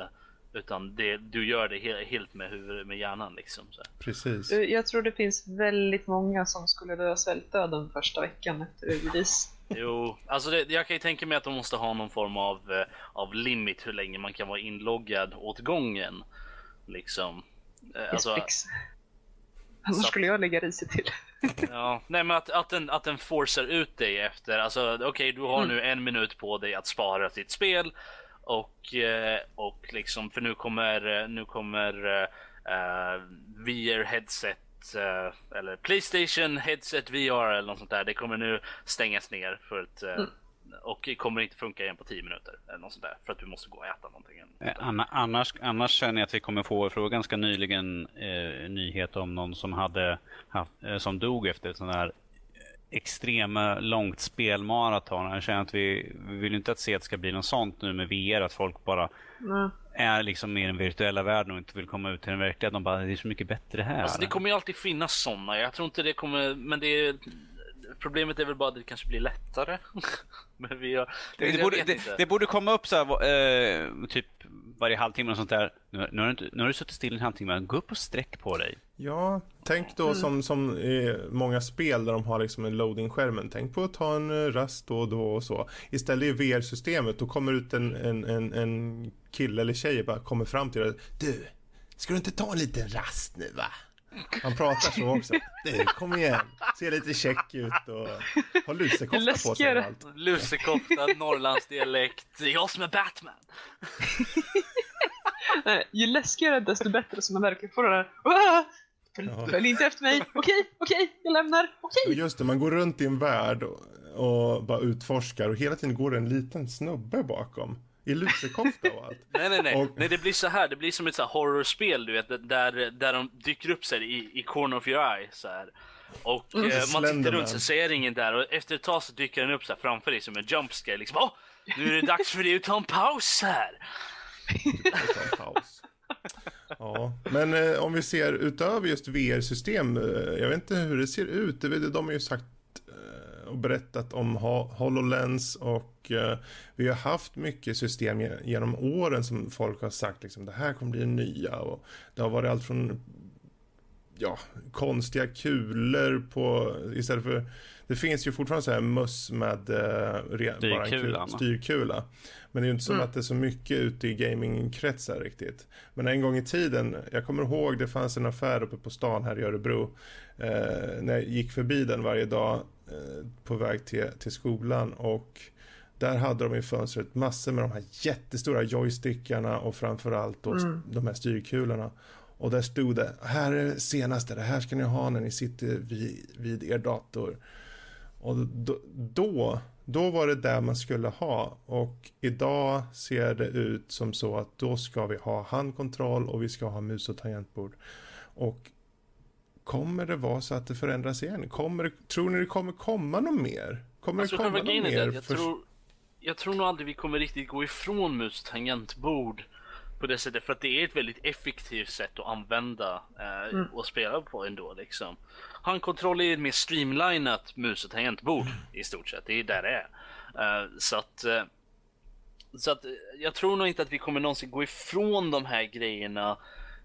C: utan det, du gör det helt, helt med huvudet, med hjärnan liksom. Så.
A: Precis.
D: Jag tror det finns väldigt många som skulle dö svältdöden första veckan efter release.
C: Jo, alltså det, jag kan ju tänka mig att de måste ha någon form av, eh, av limit hur länge man kan vara inloggad åt gången. Liksom.
D: Eh, alltså, Annars skulle jag lägga riset till.
C: ja, nej men att, att, den, att den forcar ut dig efter, alltså okej okay, du har mm. nu en minut på dig att spara ditt spel och, eh, och liksom för nu kommer, nu kommer uh, VR headset uh, eller Playstation headset VR eller något sånt där. Det kommer nu stängas ner för ett uh, mm. och kommer inte funka igen på 10 minuter eller något sånt där för att du måste gå och äta någonting.
B: Eh, annars, annars känner jag att vi kommer få, för ganska nyligen eh, nyhet om någon som hade haft, eh, som dog efter ett sånt här extrema långt spelmaraton. Jag känner att vi, vi vill inte att se att det ska bli något sånt nu med VR, att folk bara mm. Är liksom i den virtuella världen och inte vill komma ut till den verkliga. De bara, det är så mycket bättre här.
C: Alltså det kommer ju alltid finnas sådana. Jag tror inte det kommer, men det är Problemet är väl bara att det kanske blir lättare. men vi har,
B: det, det, borde, det, det, borde komma upp så här, eh, typ varje halvtimme och sånt där. Nu, nu, har, du nu har du suttit still en halvtimme, gå upp och sträck på dig.
A: Ja, tänk då mm. som, som i många spel där de har liksom en loading-skärmen. Tänk på att ta en eh, rast då och då och så. Istället i VR-systemet, då kommer ut en, en, en, en kille eller tjej bara kommer fram till dig. Du, ska du inte ta en liten rast nu va? Han pratar så också. Du, kom igen. Ser lite check ut och har lusekofta på sig och allt.
C: Lusekofta, Norrlandsdialekt. Jag som är Batman.
D: Nej, ju läskigare desto bättre så man verkligen får det där följ inte efter mig, okej, okej, jag lämnar, okej.
A: Just det, man går runt i en värld och, och bara utforskar och hela tiden går det en liten snubbe bakom. I lusekofta och allt.
C: nej, nej, nej. Och... nej. Det blir så här. Det blir som ett så horrorspel, du vet, där, där de dyker upp så här, i, i corner of your eye. Så här. Och mm. eh, man tittar runt så ser ingen där och efter ett tag så dyker den upp så här framför dig som en jumpscare. Liksom, Åh, nu är det dags för dig att ta en paus här.
A: ta en paus. Ja, men eh, om vi ser utöver just VR-system, eh, jag vet inte hur det ser ut. De har ju sagt och berättat om HoloLens och eh, vi har haft mycket system genom åren som folk har sagt liksom det här kommer bli det nya och det har varit allt från ja, konstiga kulor på, istället för, det finns ju fortfarande så här möss med uh, bara en kul, styrkula. Men det är ju inte som mm. att det är så mycket ute i gamingkretsar riktigt. Men en gång i tiden, jag kommer ihåg det fanns en affär uppe på stan här i Örebro. Eh, när jag gick förbi den varje dag eh, på väg till, till skolan och där hade de i fönstret massor med de här jättestora joystickarna och framförallt då mm. de här styrkulorna. Och där stod det, här är det senaste, det här ska ni ha när ni sitter vid, vid er dator. Och då, då, då var det där man skulle ha. Och idag ser det ut som så att då ska vi ha handkontroll och vi ska ha mus och tangentbord. Och kommer det vara så att det förändras igen? Kommer, tror ni det kommer komma något mer? Kommer alltså, det komma något mer?
C: Jag, för... tror, jag tror nog aldrig vi kommer riktigt gå ifrån mus tangentbord på det sättet för att det är ett väldigt effektivt sätt att använda eh, mm. och spela på ändå liksom. Handkontroll är ett mer streamlinat mus och tangentbord i stort sett. Det är där det är. Uh, så att uh, så att jag tror nog inte att vi kommer någonsin gå ifrån de här grejerna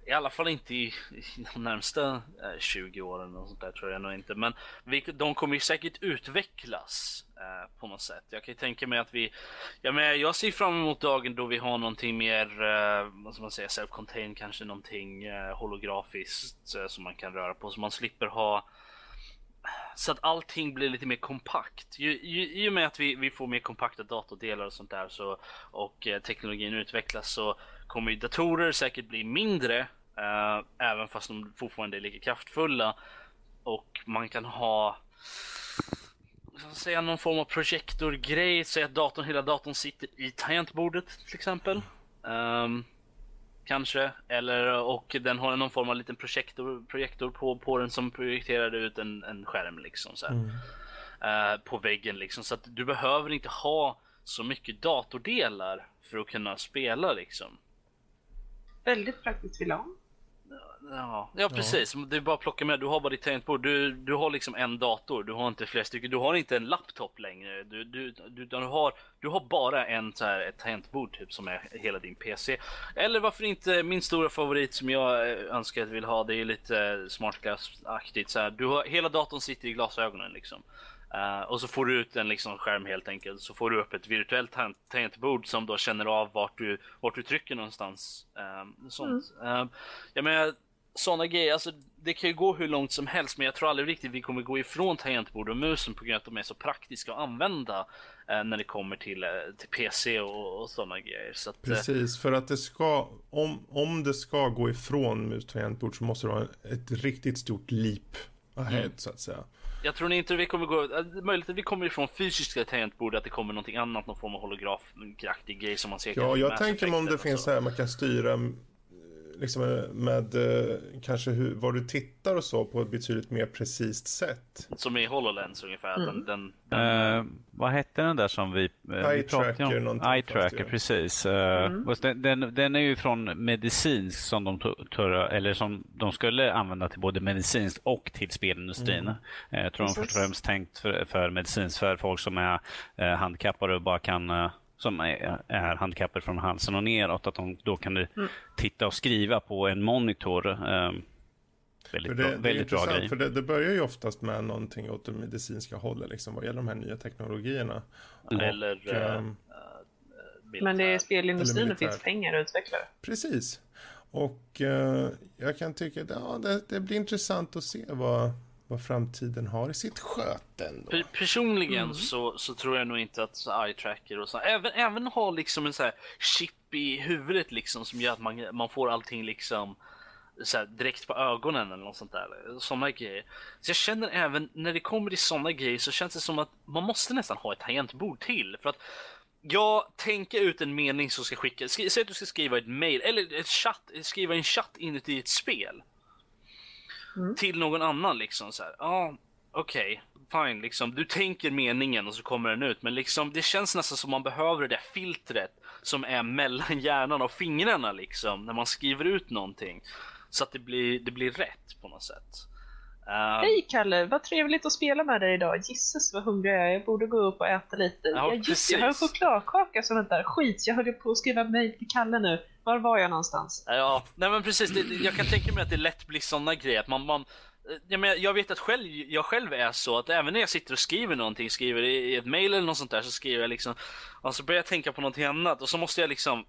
C: i alla fall inte i, i de närmsta eh, 20 åren och sånt där tror jag nog inte. Men vi, de kommer ju säkert utvecklas eh, på något sätt. Jag kan ju tänka mig att vi, ja men jag ser fram emot dagen då vi har någonting mer, eh, vad ska man säga, self-contained, kanske någonting eh, holografiskt eh, som man kan röra på så man slipper ha så att allting blir lite mer kompakt. Ju, ju, I och med att vi, vi får mer kompakta datordelar och sånt där så, och eh, teknologin utvecklas så kommer ju datorer säkert bli mindre även fast de fortfarande är lika kraftfulla. Och man kan ha säga någon form av projektorgrej, säg att datorn, hela datorn sitter i tangentbordet till exempel. Um, kanske, eller och den har någon form av liten projektor, projektor på, på den som projekterar ut en, en skärm liksom så mm. uh, på väggen liksom så att du behöver inte ha så mycket datordelar för att kunna spela liksom.
D: Väldigt praktiskt vill jag
C: Ja, ja precis. Ja. Det är bara att plocka med. Du har bara ditt tangentbord. Du, du har liksom en dator. Du har inte flera stycken. Du har inte en laptop längre. Du, du, du, du, har, du har bara en så här, ett tangentbord typ som är hela din PC. Eller varför inte min stora favorit som jag eh, önskar att jag vill ha. Det är lite eh, smart glass-aktigt. Så här, du har, hela datorn sitter i glasögonen liksom. Uh, och så får du ut en liksom skärm helt enkelt. Så får du upp ett virtuellt tangentbord som då känner av vart du, vart du trycker någonstans. Uh, sånt. Mm. Uh, jag menar, sådana grejer, alltså det kan ju gå hur långt som helst men jag tror aldrig riktigt vi kommer gå ifrån tangentbord och musen på grund av att de är så praktiska att använda eh, när det kommer till, eh, till PC och, och sådana grejer. Så att,
A: eh, Precis, för att det ska, om, om det ska gå ifrån mus och tangentbord så måste det vara ett riktigt stort leap ahead mm. så att säga.
C: Jag tror inte vi kommer gå, eh, möjligt att vi kommer ifrån fysiska tangentbord, att det kommer någonting annat, någon form av holografaktig grej som man ser.
A: Ja, jag tänker mig om det finns så här, man kan styra liksom med eh, kanske hur, vad du tittar och så på ett betydligt mer precis sätt.
C: Som i HoloLens ungefär. Mm. Den, den,
B: den... Uh, vad hette den där som vi, uh,
A: Eye Tracker någonting.
B: Eye Tracker, precis. Uh, mm. den, den, den, är ju från medicinsk som de, törra, eller som de skulle använda till både medicinskt och till spelindustrin. Mm. jag tror de först och främst tänkt för, för medicinskt för folk som är handikappade och bara kan som är, är handikappade från halsen och neråt, att de då kan mm. titta och skriva på en monitor. Um, väldigt
A: det,
B: bra, väldigt bra grej.
A: För det, det, börjar ju oftast med någonting åt det medicinska hållet, liksom, vad gäller de här nya teknologierna.
C: Eller och, um,
D: uh, Men det är spelindustrin och finns pengar att utveckla
A: Precis. Och uh, jag kan tycka att ja, det, det blir intressant att se vad, vad framtiden har i sitt sköte ändå.
C: Personligen mm. så, så tror jag nog inte att eye tracker och så, även, även ha liksom en så här chip i huvudet liksom som gör att man, man får allting liksom så här, direkt på ögonen eller något sånt där. Sådana grejer. Så jag känner även när det kommer till sådana grejer så känns det som att man måste nästan ha ett tangentbord till. För att jag tänker ut en mening som ska skickas. Säg att du ska skriva ett mail eller ett chatt, skriva en chatt inuti ett spel mm. till någon annan liksom så här. Ja, ah, okej, okay, fine liksom. Du tänker meningen och så kommer den ut, men liksom det känns nästan som man behöver det där filtret som är mellan hjärnan och fingrarna liksom när man skriver ut någonting så att det blir, det blir rätt på något sätt.
D: Um, Hej Kalle, vad trevligt att spela med dig idag. Gisses vad hungrig jag är, jag borde gå upp och äta lite. Ja, jag, just, jag har en chokladkaka som väntar. Skit, jag höll på att skriva mejl till Kalle nu. Var var jag någonstans?
C: Ja, nej men precis. Det, jag kan tänka mig att det lätt blir sådana grejer. Att man, man, jag, menar, jag vet att själv, jag själv är så att även när jag sitter och skriver någonting, skriver i ett mail eller något sånt där, så skriver jag liksom, och så börjar jag tänka på någonting annat och så måste jag liksom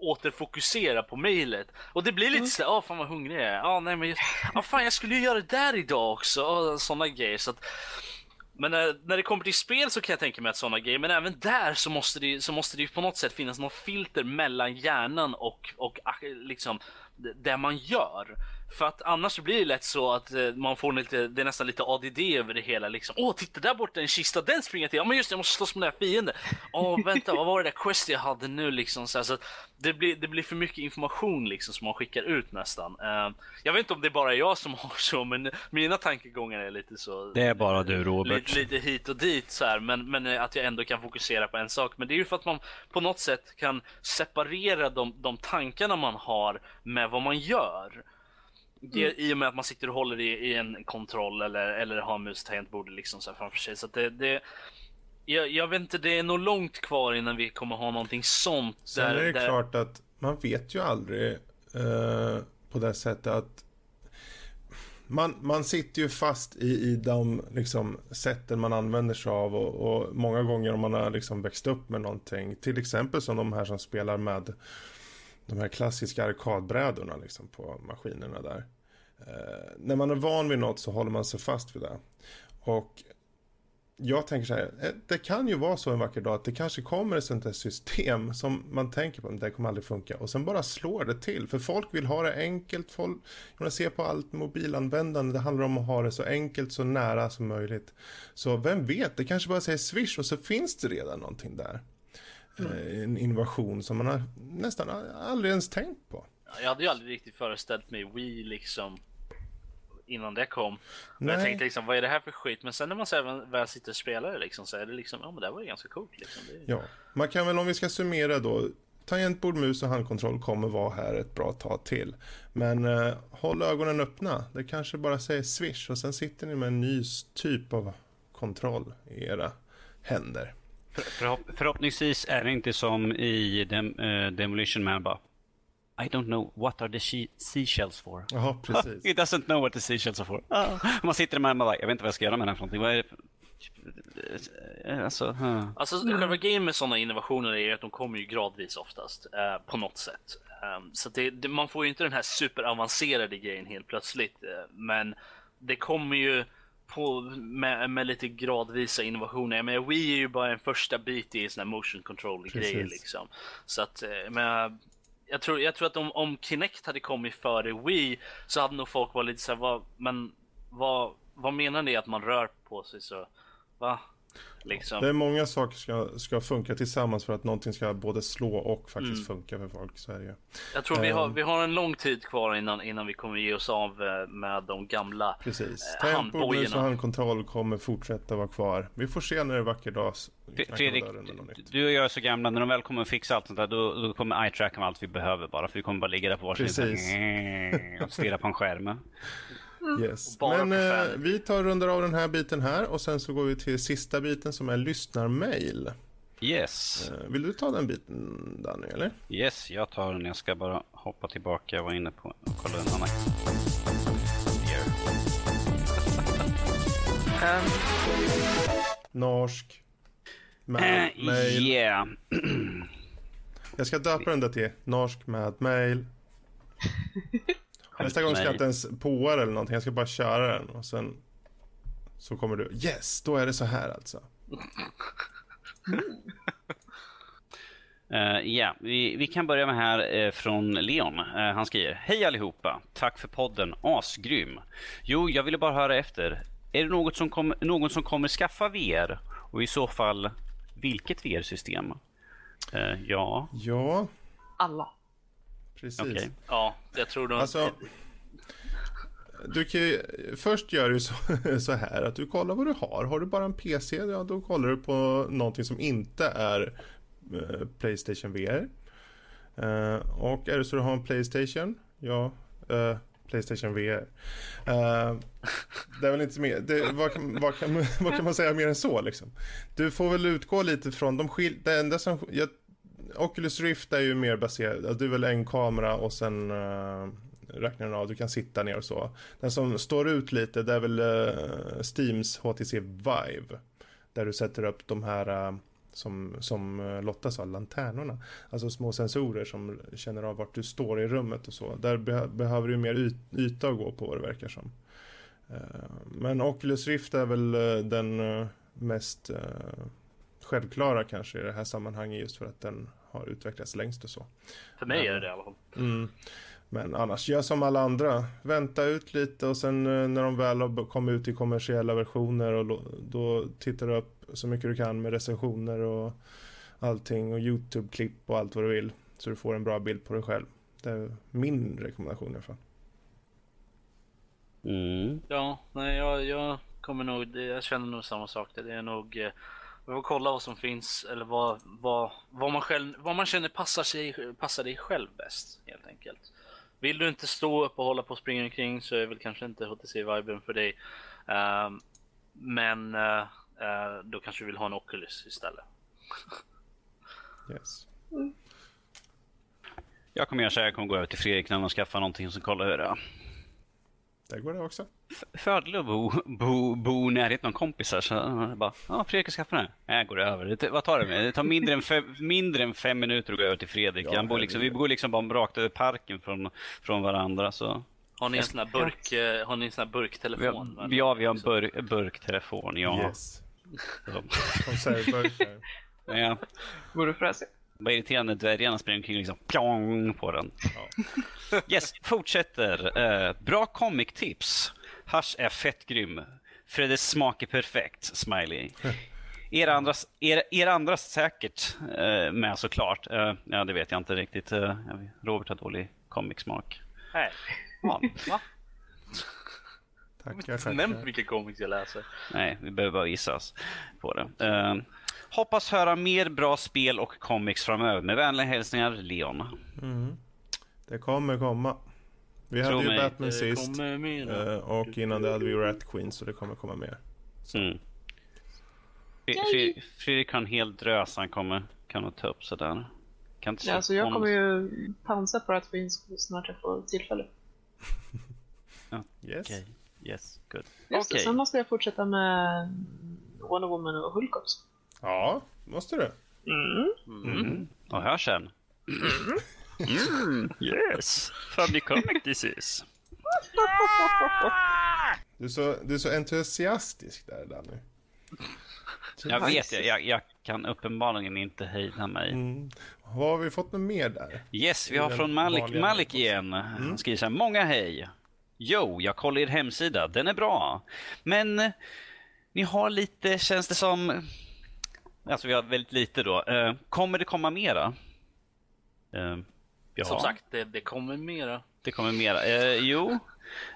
C: återfokusera på mejlet. Och det blir lite mm. sådär, åh fan vad hungrig jag är. Ja, nej men, ja fan jag skulle ju göra det där idag också. Sådana grejer. Så att, men när, när det kommer till spel så kan jag tänka mig att sådana grejer, men även där så måste det, så måste det på något sätt finnas något filter mellan hjärnan och, och liksom det man gör. För att annars blir det lätt så att eh, man får lite, det är nästan lite ADD över det hela liksom. Åh, titta där borta en kista, den springer till. Ja men just det, jag måste slåss med den här fienden. Åh, vänta, vad var det där quest jag hade nu liksom? Så, här, så det, blir, det blir för mycket information liksom som man skickar ut nästan. Uh, jag vet inte om det är bara jag som har så, men mina tankegångar är lite så.
B: Det är bara du
C: Robert. Lite, lite hit och dit så här, men, men att jag ändå kan fokusera på en sak. Men det är ju för att man på något sätt kan separera de, de tankarna man har med vad man gör. Det, mm. I och med att man sitter och håller i, i en kontroll eller, eller har mus tangentbordet liksom så framför sig. Så det, det jag, jag, vet inte, det är nog långt kvar innan vi kommer ha någonting sånt.
A: Sen där, är det där... klart att man vet ju aldrig eh, på det sättet att man, man sitter ju fast i, i de liksom, sätten man använder sig av och, och, många gånger om man har liksom växt upp med någonting, till exempel som de här som spelar med de här klassiska arkadbrädorna liksom på maskinerna där. Eh, när man är van vid något så håller man sig fast vid det. Och jag tänker så här, eh, det kan ju vara så en vacker dag att det kanske kommer ett sånt här system som man tänker på, men det kommer aldrig funka. Och sen bara slår det till, för folk vill ha det enkelt. Folk, man ser på allt mobilanvändande, det handlar om att ha det så enkelt, så nära som möjligt. Så vem vet, det kanske bara säger swish och så finns det redan någonting där. Mm. En innovation som man har nästan aldrig ens tänkt på.
C: Jag hade ju aldrig riktigt föreställt mig Wii liksom innan det kom. Nej. Jag tänkte liksom, vad är det här för skit? Men sen när man sen väl sitter och spelar det liksom, så är det liksom, ja men det var ju ganska coolt liksom.
A: Det... Ja, man kan väl om vi ska summera då. Tangentbord, mus och handkontroll kommer vara här ett bra tag till. Men eh, håll ögonen öppna. Det kanske bara säger swish och sen sitter ni med en ny typ av kontroll i era händer.
B: Förhopp förhoppningsvis är det inte som i Dem uh, Demolition Man bara I don't know what are the seashells for.
A: Ja, precis.
B: He doesn't know what the seashells are for. Man sitter där och bara, jag vet inte vad jag ska göra med den här för någonting. Vad är det för...
C: Alltså, huh. alltså själva grejen med sådana innovationer är att de kommer ju gradvis oftast eh, på något sätt. Um, så det, det, man får ju inte den här superavancerade grejen helt plötsligt. Eh, men det kommer ju på, med, med lite gradvisa innovationer. Men Wii är ju bara en första bit i sån här motion control grejer liksom. Så att, eh, men jag tror, jag tror att om, om Kinect hade kommit före Wii så hade nog folk varit lite såhär, vad, men vad, vad menar ni att man rör på sig så? Va?
A: Liksom. Det är många saker som ska, ska funka tillsammans för att någonting ska både slå och faktiskt mm. funka för folk i Sverige.
C: Jag tror vi har, ehm. vi har en lång tid kvar innan, innan vi kommer ge oss av eh, med de gamla
A: Precis. Eh, Tempo, mus och handkontroll kommer fortsätta vara kvar. Vi får se när det är vacker dag.
B: Fredrik, du och jag är så gamla, när de väl kommer fixa allt sånt där, då, då kommer iTrack med allt vi behöver bara. För vi kommer bara ligga där på varsin och stirra på en skärm.
A: Mm. Yes. Men eh, vi tar rundar av den här biten här och sen så går vi till sista biten som är lyssnarmail.
B: Yes.
A: Eh, vill du ta den biten Danny eller?
B: Yes, jag tar den. Jag ska bara hoppa tillbaka. Jag var inne på och kolla en annan.
A: um. Norsk. Med uh, mail.
B: Yeah.
A: jag ska döpa den där till norsk med mail. Nästa gång ska jag inte ens påa eller någonting. Jag ska bara köra den och sen så kommer du. Yes, då är det så här alltså.
B: Uh, ja, vi, vi, kan börja med här uh, från Leon. Uh, han skriver Hej allihopa! Tack för podden, asgrym! Jo, jag ville bara höra efter. Är det något som kom, någon som kommer skaffa VR? Och i så fall, vilket VR-system? ja.
A: Ja.
D: Alla.
A: Precis. Okay.
C: Ja, jag tror nog...
A: Alltså, du kan ju, först gör du så, så, här att du kollar vad du har. Har du bara en PC, ja då kollar du på någonting som inte är eh, Playstation VR. Eh, och är det så du har en Playstation, ja, eh, Playstation VR. Det är väl inte mer, det, vad, kan, vad, kan, vad kan man säga mer än så liksom? Du får väl utgå lite från de skil, det enda som, jag, Oculus Rift är ju mer baserad, du är väl en kamera och sen uh, räknar den av, du kan sitta ner och så. Den som står ut lite det är väl uh, Steams HTC Vive. Där du sätter upp de här uh, som, som Lotta sa, lanternorna. Alltså små sensorer som känner av vart du står i rummet och så. Där be behöver du mer yt yta att gå på vad det verkar som. Men Oculus Rift är väl den mest självklara kanske i det här sammanhanget just för att den har utvecklats längst och så.
C: För mig är det det i alla fall.
A: Mm. Men annars, gör som alla andra. Vänta ut lite och sen eh, när de väl har kommit ut i kommersiella versioner och då tittar du upp så mycket du kan med recensioner och allting och YouTube-klipp och allt vad du vill. Så du får en bra bild på dig själv. Det är min rekommendation i alla fall.
C: Mm. Ja, nej jag, jag kommer nog, jag känner nog samma sak. Det är nog vi får kolla vad som finns eller vad, vad, vad, man, själv, vad man känner passar, sig, passar dig själv bäst helt enkelt. Vill du inte stå upp och hålla på och springa omkring så är väl kanske inte HTC-viben för dig. Uh, men uh, uh, då kanske du vill ha en Oculus istället.
A: yes.
B: Mm. Jag kommer göra så här, jag kommer gå över till Fredrik när man skaffar någonting som kollar hur det är.
A: Det går det också.
B: Fördel att bo, bo, bo närheten av kompisar. Så bara, ja Fredrik ska skaffa den här. Jag går över. Det, vad tar det med? Det tar mindre än fem, mindre än fem minuter att gå över till Fredrik. Ja, bor liksom, vi bor liksom bara rakt över parken från, från varandra. Så.
C: Har ni en sån här, burk, eh, har ni en sån här burktelefon?
B: Vi har, ja, vi har en bur, burktelefon. Ja.
A: Yes. Konservburkar.
B: ja.
D: Vore fräsigt.
B: Vad irriterande dvärgarna springer omkring liksom pjong på den. Ja. Yes, fortsätter. Uh, bra comic-tips. Hash är fett grym. Freddes smak är perfekt. Smiley. Er andra, er, er andra säkert uh, med såklart. Uh, ja, det vet jag inte riktigt. Uh, Robert har dålig comic-smak.
C: Nej. Ja. Va?
A: Tackar, tackar.
C: Nämn vilka comics jag läser.
B: Nej, vi behöver bara gissa oss på det. Hoppas höra mer bra spel och comics framöver. Med vänliga hälsningar, Leon.
A: Mm. Det kommer komma. Vi Tro hade ju mig. Batman sist. Uh, och innan det hade vi Rat Queen, så det kommer komma mer.
B: Mm. Fredrik har en hel drös han kommer kan ta upp sådär.
D: Kan inte ja, alltså jag kommer ju pansa på Rat Queen snart jag får tillfälle.
B: ja. Yes. Okay. Yes, good.
D: Just okay. sen måste jag fortsätta med Wonder Woman och Hulk också.
A: Ja, måste du.
D: Mm.
B: Mm. mm. Och hör sen. Mm. Yes, funny comic this is.
A: Du är så, du är så entusiastisk där Danny.
B: Jag vet, jag, jag kan uppenbarligen inte hejda mig. Mm.
A: Har vi fått med mer där?
B: Yes, vi har från Malik, Malik igen. Han mm. skriver så här, många hej. Jo, jag kollar er hemsida, den är bra. Men ni har lite, känns det som, alltså vi har väldigt lite då. Uh, kommer det komma mera?
C: Uh, ja. Som sagt, det, det kommer mera.
B: Det kommer mera. Uh, jo,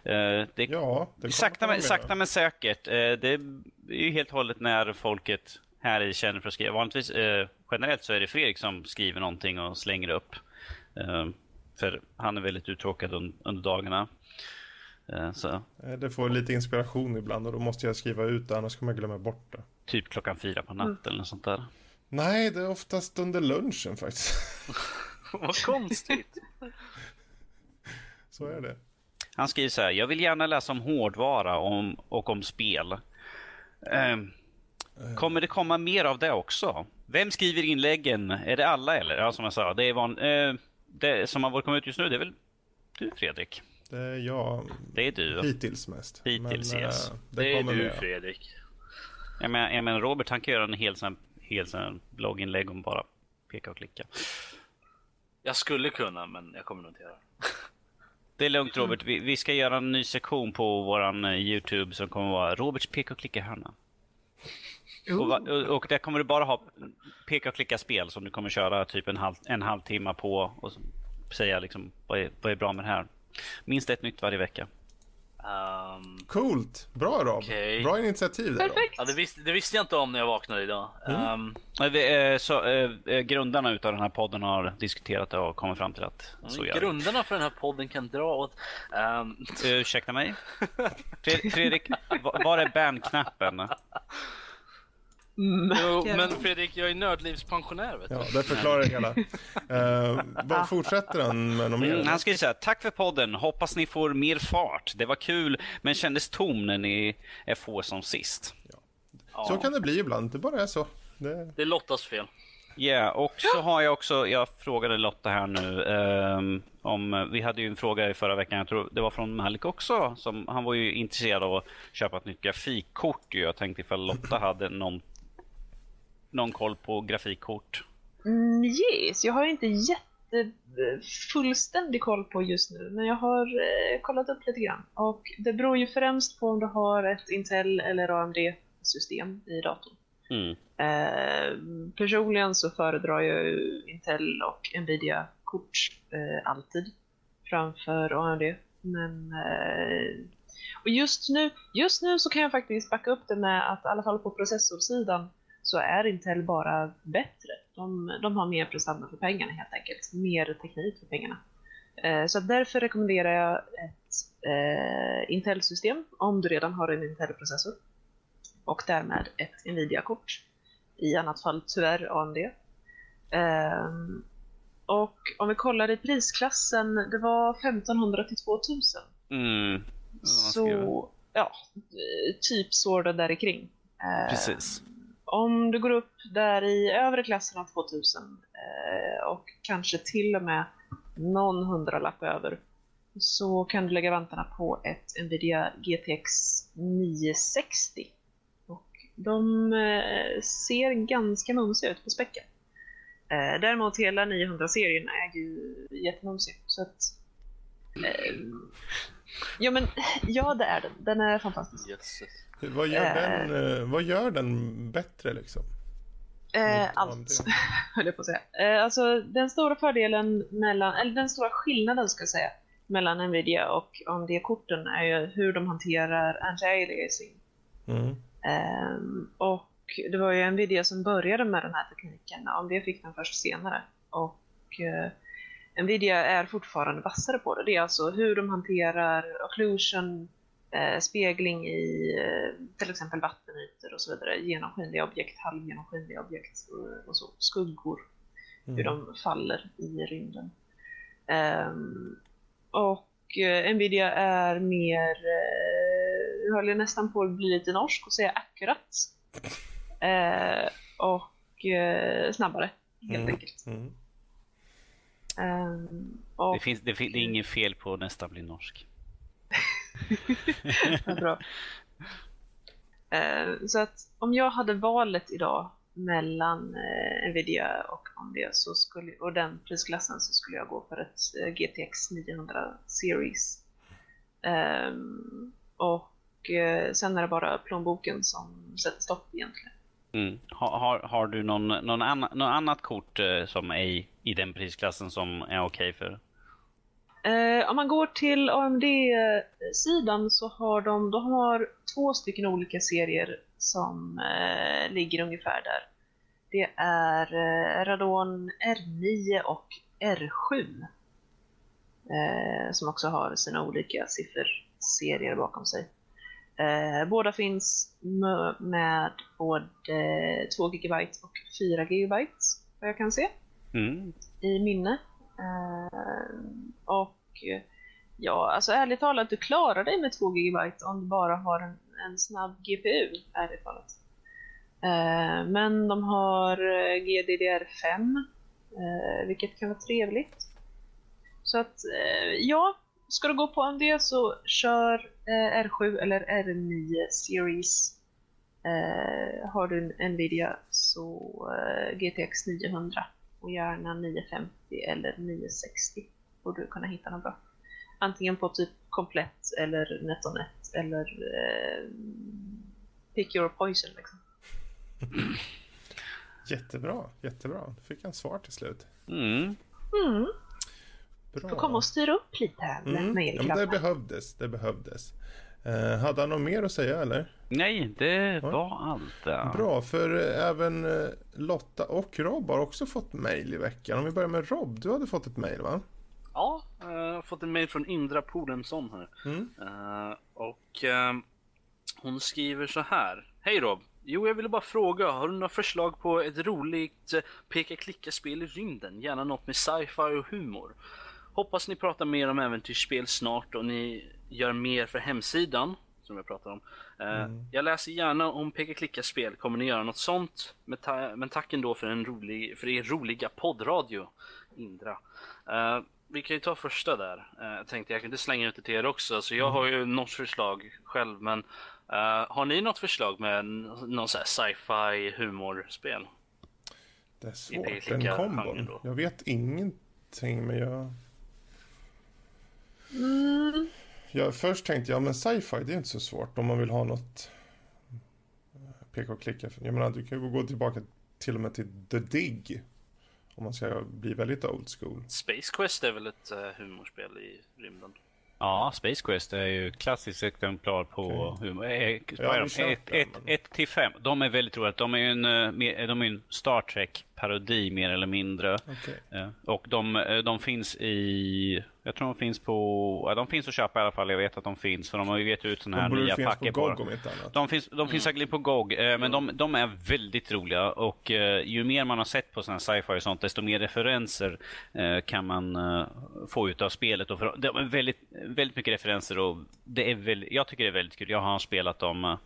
B: det, ja, det sakta, men, sakta men säkert. det är ju helt och hållet när folket här i känner för att skriva. Vanligtvis, generellt så är det Fredrik som skriver någonting och slänger upp. för han är väldigt uttråkad under dagarna. Eh, så.
A: Eh, det får lite inspiration ibland och då måste jag skriva ut det annars kommer jag glömma bort det.
B: Typ klockan fyra på natten mm. eller något sånt där?
A: Nej, det är oftast under lunchen faktiskt.
C: Vad konstigt.
A: så är det.
B: Han skriver så här, jag vill gärna läsa om hårdvara om, och om spel. Um, kommer det komma mer av det också? Vem skriver inläggen? Är det alla eller? Ja, som jag sa, det är van, uh, det som har kommit ut just nu, det är väl du Fredrik?
A: Det är jag.
B: Det är du.
A: Hittills mest.
B: Hittills, men, yes.
C: Äh, det, det är du, med. Fredrik.
B: Jag menar, jag menar, Robert han kan göra en hel, sån, hel sån blogginlägg om bara peka och klicka.
C: Jag skulle kunna, men jag kommer nog inte göra
B: det. är lugnt Robert. Vi, vi, ska göra en ny sektion på våran uh, Youtube som kommer vara Roberts peka och klicka-hörna. Och, och, och, där kommer du bara ha peka och klicka spel som du kommer köra typ en, halv, en halvtimme på och säga liksom vad är, vad är bra med det här. Minst ett nytt varje vecka.
C: Um,
A: Coolt! Bra Rob! Okay. Bra initiativ
D: där Perfekt!
C: Ja, det, visste, det visste jag inte om när jag vaknade idag. Mm. Um,
B: vi, så, äh, grundarna utav den här podden har diskuterat det och kommit fram till att så
C: gör Grundarna för den här podden kan dra åt... Um...
B: Ursäkta mig? Fredrik, var är bandknappen?
C: Mm. Jo, men Fredrik, jag är nödlivspensionär. Vet du.
A: Ja, det förklarar det hela. Uh, vad fortsätter han med något mer? Mm,
B: han skulle säga tack för podden. Hoppas ni får mer fart. Det var kul, men kändes tom när ni är få som sist.
A: Ja. Så kan det bli ibland. Det bara är så.
C: Det, det är Lottas fel.
B: Ja, yeah, och så har jag också, jag frågade Lotta här nu um, om, vi hade ju en fråga i förra veckan, jag tror det var från Malik också, som, han var ju intresserad av att köpa ett nytt grafikkort. Jag tänkte ifall Lotta hade någon någon koll på grafikkort?
D: Mm, yes, jag har inte jätte fullständig koll på just nu, men jag har eh, kollat upp lite grann. Och det beror ju främst på om du har ett Intel eller AMD-system i datorn. Mm. Eh, personligen så föredrar jag Intel och Nvidia-kort eh, alltid framför AMD. Men eh, och just nu, just nu så kan jag faktiskt backa upp det med att i alla fall på processorsidan så är Intel bara bättre. De, de har mer prestanda för pengarna helt enkelt. Mer teknik för pengarna. Eh, så därför rekommenderar jag ett eh, Intel-system om du redan har en Intel-processor. Och därmed ett Nvidia-kort. I annat fall tyvärr AMD. Eh, och om vi kollar i prisklassen, det var 1500 till 2000. Mm. så, ja, typ så där kring.
B: Eh, Precis
D: om du går upp där i övre klassen av 2000 eh, och kanske till och med någon hundralapp över så kan du lägga vantarna på ett Nvidia GTX 960. Och de eh, ser ganska mumsiga ut på späcken. Eh, däremot hela 900-serien är ju jättemumsig. Så att, eh, ja men, ja det är den. Den är fantastisk.
A: Yes. Vad gör, eh, den, eh, vad gör den bättre liksom?
D: Eh, allt, höll jag på att säga. Eh, alltså den stora fördelen mellan, eller den stora skillnaden ska jag säga, mellan Nvidia och AMD-korten är ju hur de hanterar anti-aliasing. Mm. Eh, och det var ju Nvidia som började med den här tekniken, AMD fick den först senare. Och eh, Nvidia är fortfarande vassare på det. Det är alltså hur de hanterar occlusion, eh, spegling i eh, till exempel vattenytor och så vidare, genomskinliga objekt, halvgenomskinliga objekt och, och så, skuggor, mm. hur de faller i rymden. Um, och eh, Nvidia är mer, eh, jag håller nästan på att bli lite norsk och säga akkurat. Eh, och eh, snabbare, helt mm. enkelt. Mm.
B: Um, och, det, finns, det, det är inget fel på att nästan bli norsk.
D: bra. Eh, så att om jag hade valet idag mellan eh, Nvidia och AMD så skulle, och den prisklassen så skulle jag gå för ett eh, GTX 900 Series. Ehm, och eh, sen är det bara plånboken som sätter stopp egentligen.
B: Mm. Har, har, har, du någon, någon, annan, någon annat kort eh, som är i, i den prisklassen som är okej okay för?
D: Eh, om man går till AMD-sidan så har de, de har två stycken olika serier som eh, ligger ungefär där. Det är eh, Radon R9 och R7 eh, som också har sina olika sifferserier bakom sig. Eh, båda finns med både 2 GB och 4 GB vad jag kan se mm. i minne. Uh, och ja, alltså ärligt talat, du klarar dig med 2 GB om du bara har en, en snabb GPU, ärligt talat. Uh, men de har eh, GDDR5, uh, eh, vilket kan vara trevligt. Så att, eh, ja, ska du gå på AMD så kör R7 eller R9 Series. har du en Nvidia så GTX 900 och gärna 950 eller 960 borde du kunna hitta något bra. Antingen på typ komplett eller NetOnNet eller eh, pick your poison liksom.
A: Jättebra, jättebra. Fick jag svar till slut.
D: Mm. Mm. Bra. Får komma och styra upp lite här med mm.
A: ja, Det behövdes, det behövdes. Eh, hade han något mer att säga eller?
B: Nej, det var allt. Ja.
A: Bra, för eh, även eh, Lotta och Rob har också fått mail i veckan. Om vi börjar med Rob, du hade fått ett mail va?
C: Ja, jag har fått en mail från Indra Polensson här. Mm. Uh, och uh, hon skriver så här. Hej Rob! Jo, jag ville bara fråga, har du några förslag på ett roligt peka-klicka-spel i rymden? Gärna något med sci-fi och humor. Hoppas ni pratar mer om äventyrsspel snart och ni gör mer för hemsidan som jag pratar om. Eh, mm. Jag läser gärna om peka-klicka-spel. Kommer ni göra något sånt? Men tack ändå för, en rolig, för er roliga poddradio, Indra. Uh, vi kan ju ta första där. Uh, jag tänkte jag kan inte slänga ut det till er också, så jag mm. har ju något förslag själv. Men har ni något förslag med någon sån här sci-fi humorspel?
A: Det är svårt, den kombon. Jag vet ingenting, men jag... Mm. Jag, först tänkte jag, men sci-fi det är inte så svårt om man vill ha något eh, peka och klicka. Jag menar, du kan ju gå tillbaka till och med till The Dig. Om man ska bli väldigt old school.
C: Space Quest är väl ett uh, humorspel i rymden?
B: Ja, Space Quest är ju klassiskt exemplar på okay. humor. 1 till 5. De är väldigt roliga. De är ju en, eh, de är en Star Trek-parodi mer eller mindre. Okay. Och de, de finns i jag tror de finns på, ja, de finns att köpa i alla fall. Jag vet att de finns. För de har ju gett ut sådana här nya packer på, på dem. De finns, de finns säkert på GOG. Eh, men de, de, är väldigt roliga. Och eh, ju mer man har sett på sån sci-fi och sånt, desto mer referenser eh, kan man eh, få ut av spelet. Och för, det är väldigt, väldigt mycket referenser och det är väldigt, jag tycker det är väldigt kul. Jag har spelat dem,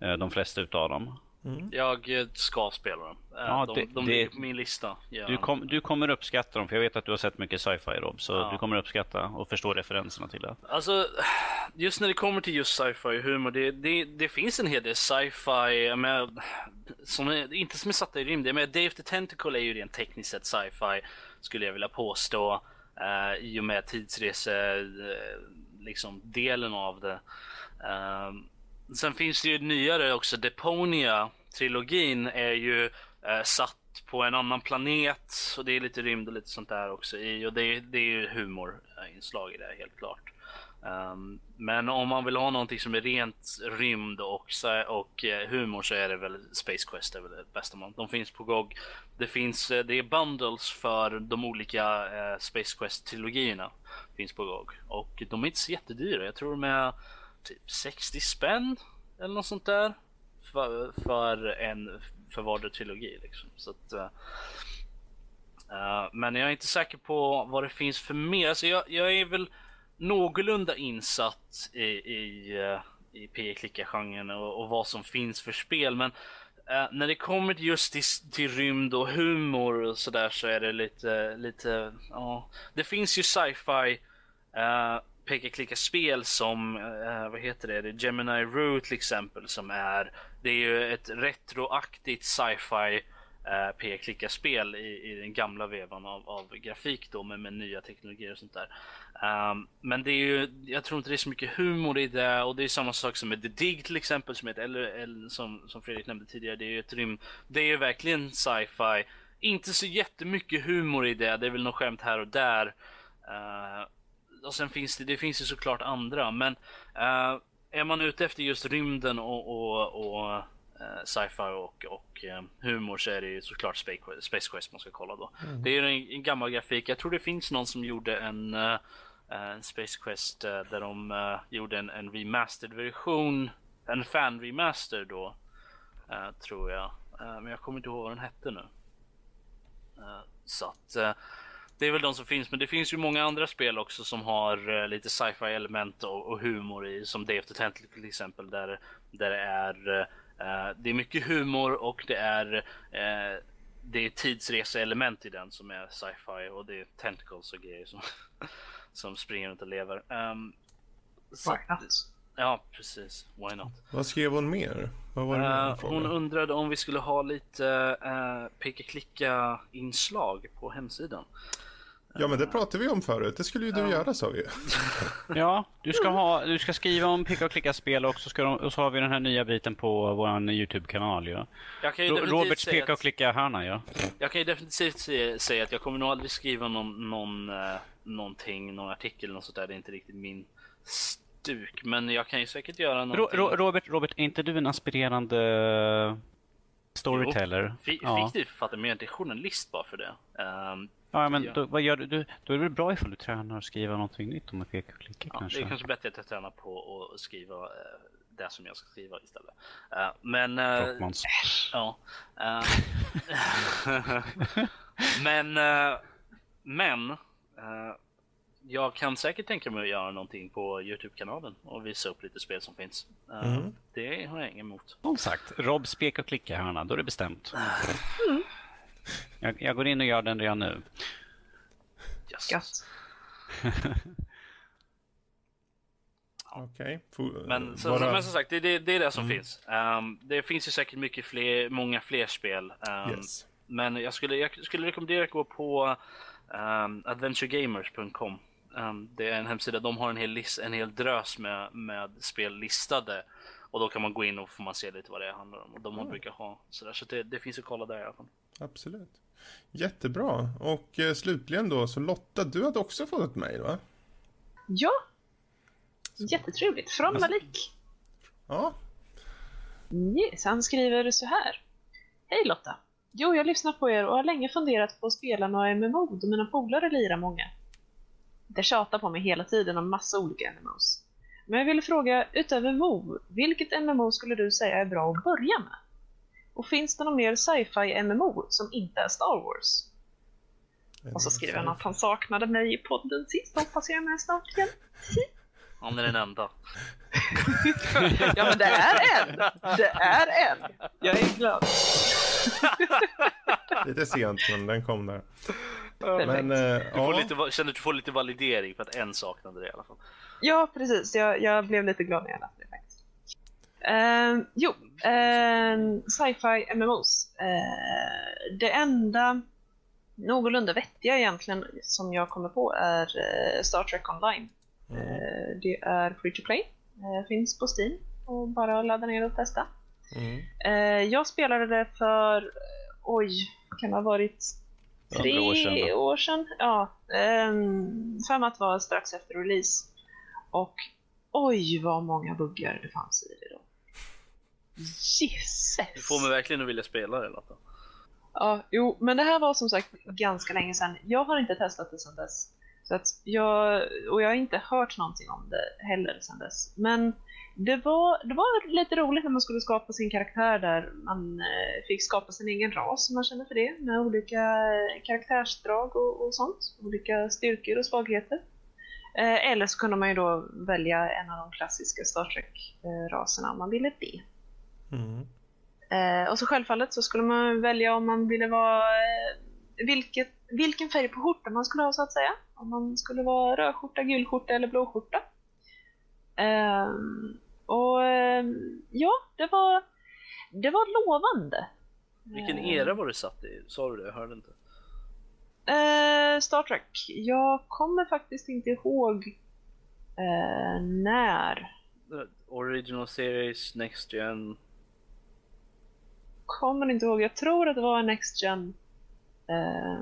B: eh, de flesta utav dem.
C: Mm. Jag eh, ska spela dem. Eh, ja, de, det, de ligger på min lista.
B: Ja. Du, kom, du, kommer uppskatta dem, för jag vet att du har sett mycket sci-fi Rob. Så ja. du kommer uppskatta och förstå referenserna till det.
C: Alltså, just när det kommer till just sci-fi humor, det, det, det, finns en hel del sci-fi, med, som är, inte som är satta i rymden. Men Dave the Tentacle är ju rent tekniskt sett sci-fi, skulle jag vilja påstå. Uh, I och med tidsrese, uh, liksom delen av det. Uh, Sen finns det ju nyare också, Trilogin är ju eh, satt på en annan planet och det är lite rymd och lite sånt där också i och det, det är ju humorinslag i det helt klart. Um, men om man vill ha någonting som är rent rymd och, och eh, humor så är det väl Space Quest är väl det bästa man. De finns på GOG. Det finns, eh, det är bundles för de olika eh, Space Quest trilogierna. Finns på GOG och de är inte så jättedyra. Jag tror de är typ 60 spänn eller något sånt där. För, för en för vardera trilogi liksom. Så att, uh, men jag är inte säker på vad det finns för mer. Alltså jag, jag är väl någorlunda insatt i, i, uh, i pe klicka genren och, och, vad som finns för spel. Men uh, när det kommer just till, till rymd och humor och sådär så är det lite, lite, ja. Det finns ju sci-fi peka-klicka-spel som, eh, vad heter det, det Gemini Rue till exempel som är, det är ju ett retroaktigt sci-fi eh, peka-klicka-spel i, i, den gamla vevan av, av grafik då med, med, nya teknologier och sånt där. Um, men det är ju, jag tror inte det är så mycket humor i det och det är samma sak som med The Dig till exempel som, ett, eller, eller, som, som Fredrik nämnde tidigare, det är ju ett rym, det är ju verkligen sci-fi. Inte så jättemycket humor i det, det är väl något skämt här och där. Uh, och sen finns det, det finns ju såklart andra, men uh, är man ute efter just rymden och, och, och uh, sci-fi och, och uh, humor så är det ju såklart Space Quest, Space Quest man ska kolla då. Mm. Det är en, en, gammal grafik. Jag tror det finns någon som gjorde en, en Space Quest där de gjorde en, en remastered version, en fan remaster då, tror jag. men jag kommer inte ihåg vad den hette nu. så att det är väl de som finns, men det finns ju många andra spel också som har uh, lite sci-fi element och, och, humor i, som Day of the Tentacle till exempel, där, där det är uh, det är mycket humor och det är det är tidsreseelement i den som är sci-fi och det är tentacles och grejer som, som springer runt och lever. Um,
D: not?
C: Ja, precis. Why not?
A: Vad skrev hon mer? Vad var
C: det uh, hon undrade om vi skulle ha lite uh, peka-klicka inslag på hemsidan.
A: Ja men det pratade vi om förut. Det skulle ju du ja. göra sa vi
B: Ja, du ska, ha, du ska skriva om picka och klicka spel och så, ska de, och så har vi den här nya biten på vår Youtube-kanal ja. Roberts peka och klicka hörna ja.
C: Jag kan ju definitivt säga att jag kommer nog aldrig skriva någon, någon, uh, någonting, någon artikel eller något sånt där. Det är inte riktigt min duk, men jag kan ju säkert göra någonting.
B: Ro Robert, Robert, är inte du en aspirerande storyteller?
C: Jo, ja. fiktiv författare, men jag är inte journalist bara för det. Um,
B: ja, men då, vad gör du? Då är det väl bra ifall du tränar att skriva någonting nytt om man pekar och klickar
C: ja,
B: kanske?
C: Det är kanske bättre att jag tränar på att skriva uh, det som jag ska skriva istället. Uh, men... Uh, ja. men... men... jag kan säkert tänka mig att göra någonting på Youtube-kanalen och visa upp lite spel som finns. Mm. Det har jag inget emot.
B: Som sagt, Rob spek och klicka hörna, då är det bestämt. Mm. Jag, jag, går in och gör den redan nu.
C: Yes.
A: Okej. Okay.
C: Men, så, bara... men som sagt, det, det, det är det som mm. finns. Um, det finns ju säkert mycket fler, många fler spel. Um, yes. Men jag skulle, jag skulle rekommendera att gå på um, adventuregamers.com. Um, det är en hemsida, de har en hel, list, en hel drös med, med spel listade. Och då kan man gå in och får man se lite vad det handlar om. Och de mm. brukar ha sådär. Så det, det finns att kolla där i alla fall.
A: Absolut. Jättebra. Och eh, slutligen då, så Lotta, du hade också fått ett mejl va?
D: Ja, Jättetrevligt. Från Malik.
A: Ja.
D: Yes, han skriver så här. Hej Lotta. Jo, jag lyssnar på er och har länge funderat på att spela några MMO då mina polare lirar många. Det tjatar på mig hela tiden om massa olika MMOs. Men jag ville fråga, utöver MMO, vilket MMO skulle du säga är bra att börja med? Och finns det någon mer sci-fi MMO som inte är Star Wars? Och så skriver han att han saknade mig i podden sist, hoppas jag är med snart igen.
C: Han är den enda.
D: ja men det är en! Det är en! Jag är glad.
A: lite sent men den kom där.
C: Men, äh, du får lite, känner att du får lite validering för att en saknade det i alla fall.
D: Ja precis, jag, jag blev lite glad när jag läste det faktiskt. Uh, jo, uh, sci-fi MMOs. Uh, det enda någorlunda vettiga egentligen som jag kommer på är Star Trek Online. Mm. Det är free to play, finns på Steam och bara ladda ner och testa. Mm. Eh, jag spelade det för, oj, kan det ha varit tre år sedan? År sedan? Ja, um, för att var strax efter release. Och oj vad många buggar det fanns i det då. Jesus!
C: Du får mig verkligen att vilja spela det Lotta.
D: Ja, jo, men det här var som sagt ganska länge sedan. Jag har inte testat det sedan dess. Så att jag, och jag har inte hört någonting om det heller sedan dess. Men det var, det var lite roligt när man skulle skapa sin karaktär där man eh, fick skapa sin egen ras om man känner för det. Med olika eh, karaktärsdrag och, och sånt. Olika styrkor och svagheter. Eh, eller så kunde man ju då välja en av de klassiska Star Trek-raserna om man ville det. Mm. och så självfallet så skulle man välja om man ville vara vilket, vilken färg på skjortan man skulle ha så att säga. Om man skulle vara rödskjorta, gulskjorta eller blåskjorta. Um, och um, ja, det var, det var lovande.
C: Vilken era var du satt i? Sa du det? Jag hörde inte.
D: Uh, Star Trek. Jag kommer faktiskt inte ihåg uh, när.
C: Original series, Next Gen?
D: Kommer inte ihåg. Jag tror att det var Next Gen. Uh,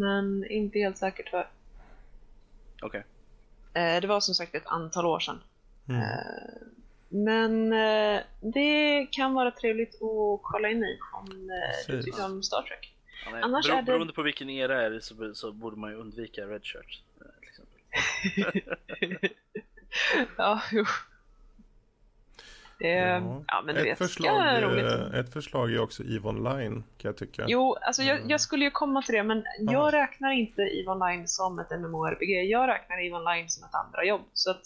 D: men inte helt säker tyvärr.
C: Okej.
D: Okay. Eh, det var som sagt ett antal år sedan. Mm. Eh, men eh, det kan vara trevligt att kolla in i om du tycker om Star Trek.
C: Ja, Annars bero, är det... Beroende på vilken era är det så, så borde man ju undvika Red Shirt.
D: Ja, jo. ja. ja, men du ett vet, förslag,
A: roligt. Ett förslag är också EVE Online kan jag tycka.
D: Jo, alltså jag, jag skulle ju komma till det, men jag Aha. räknar inte EVE Online som ett MMORPG. Jag räknar EVE Online som ett andra jobb. Så att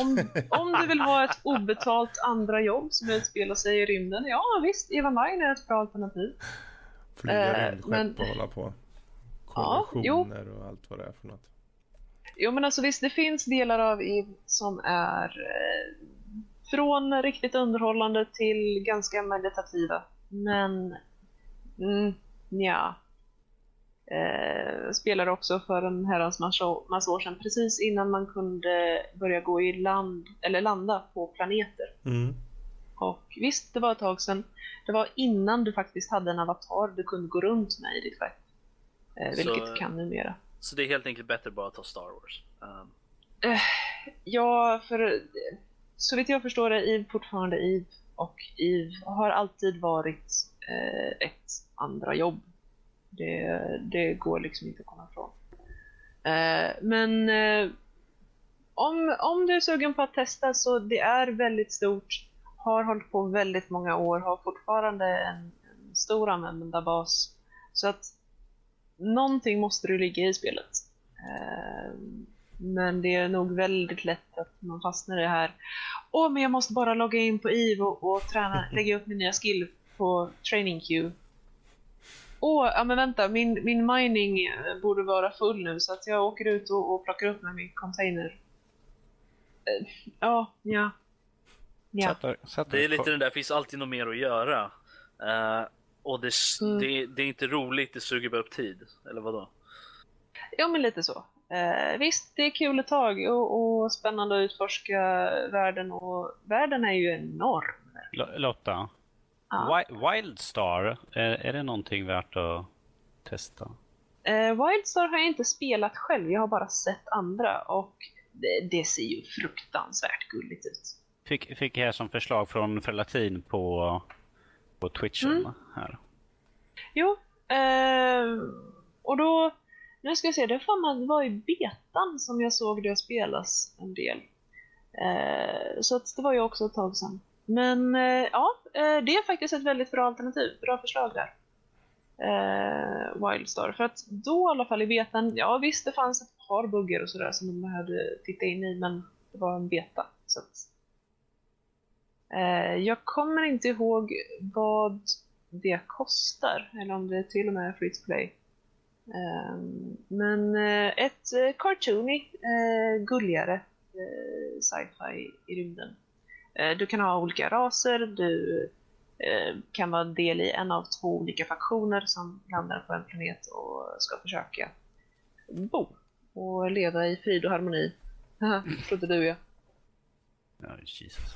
D: om, om du vill ha ett obetalt andra jobb som utspelar sig i rymden, ja visst, EVE Online är ett bra alternativ.
A: Flyga eh, rymdskepp men... och hålla på. Kollisioner ja, och allt vad det är för något.
D: Jo men alltså visst, det finns delar av EVE som är eh, från riktigt underhållande till ganska meditativa. Men, mm, ja. Eh, spelade också för en herrans massa år sedan, precis innan man kunde börja gå i land, eller landa på planeter. Mm. Och visst, det var ett tag sedan. Det var innan du faktiskt hade en avatar du kunde gå runt med i ditt skepp. Eh, vilket så, du kan numera.
C: Så det är helt enkelt bättre bara att ta Star Wars? Um.
D: Eh, Ja, för så vitt jag förstår är EVE fortfarande EVE och EVE har alltid varit eh, ett andra jobb. Det, det går liksom inte att komma ifrån. Eh, men eh, om, om du är sugen på att testa så det är väldigt stort, har hållit på väldigt många år, har fortfarande en, en stor användarbas. Så att någonting måste du ligga i spelet. Eh, men det är nog väldigt lätt att man fastnar i det här. Åh, men jag måste bara logga in på och, och träna, lägga upp min nya skill på training queue. Åh, ja men vänta, min, min mining eh, borde vara full nu så att jag åker ut och, och plockar upp med min container. Uh, ja, ja.
C: ja. Sätter, sätter det är lite den där, finns alltid något mer att göra. Uh, och det, mm. det, det, är inte roligt, det suger bara upp tid. Eller vadå?
D: Ja, men lite så. Uh, visst, det är kul ett tag och, och spännande att utforska världen och världen är ju enorm.
B: Lotta, Ja. Wildstar, är, är det någonting värt att testa?
D: Uh, Wildstar har jag inte spelat själv, jag har bara sett andra och det, det ser ju fruktansvärt gulligt ut.
B: Fick, fick jag som förslag från Frelatin på, på Twitchen mm. här.
D: Jo, uh, och då, nu ska jag se, det var i betan som jag såg det spelas en del. Uh, så att det var ju också ett tag sedan. Men eh, ja, eh, det är faktiskt ett väldigt bra alternativ. Bra förslag där. Eh, Wildstar. För att då i alla fall i betan, ja visst det fanns ett par buggar och sådär som de behövde titta in i men det var en beta. Så att, eh, jag kommer inte ihåg vad det kostar eller om det till och med är free to play. Ehm, eh, men ett eh, cartoony, eh, gulligare sci-fi i rymden du kan ha olika raser, du eh, kan vara del i en av två olika faktioner som landar på en planet och ska försöka bo och leva i frid och harmoni. Trodde du ja.
B: Ja, Jesus.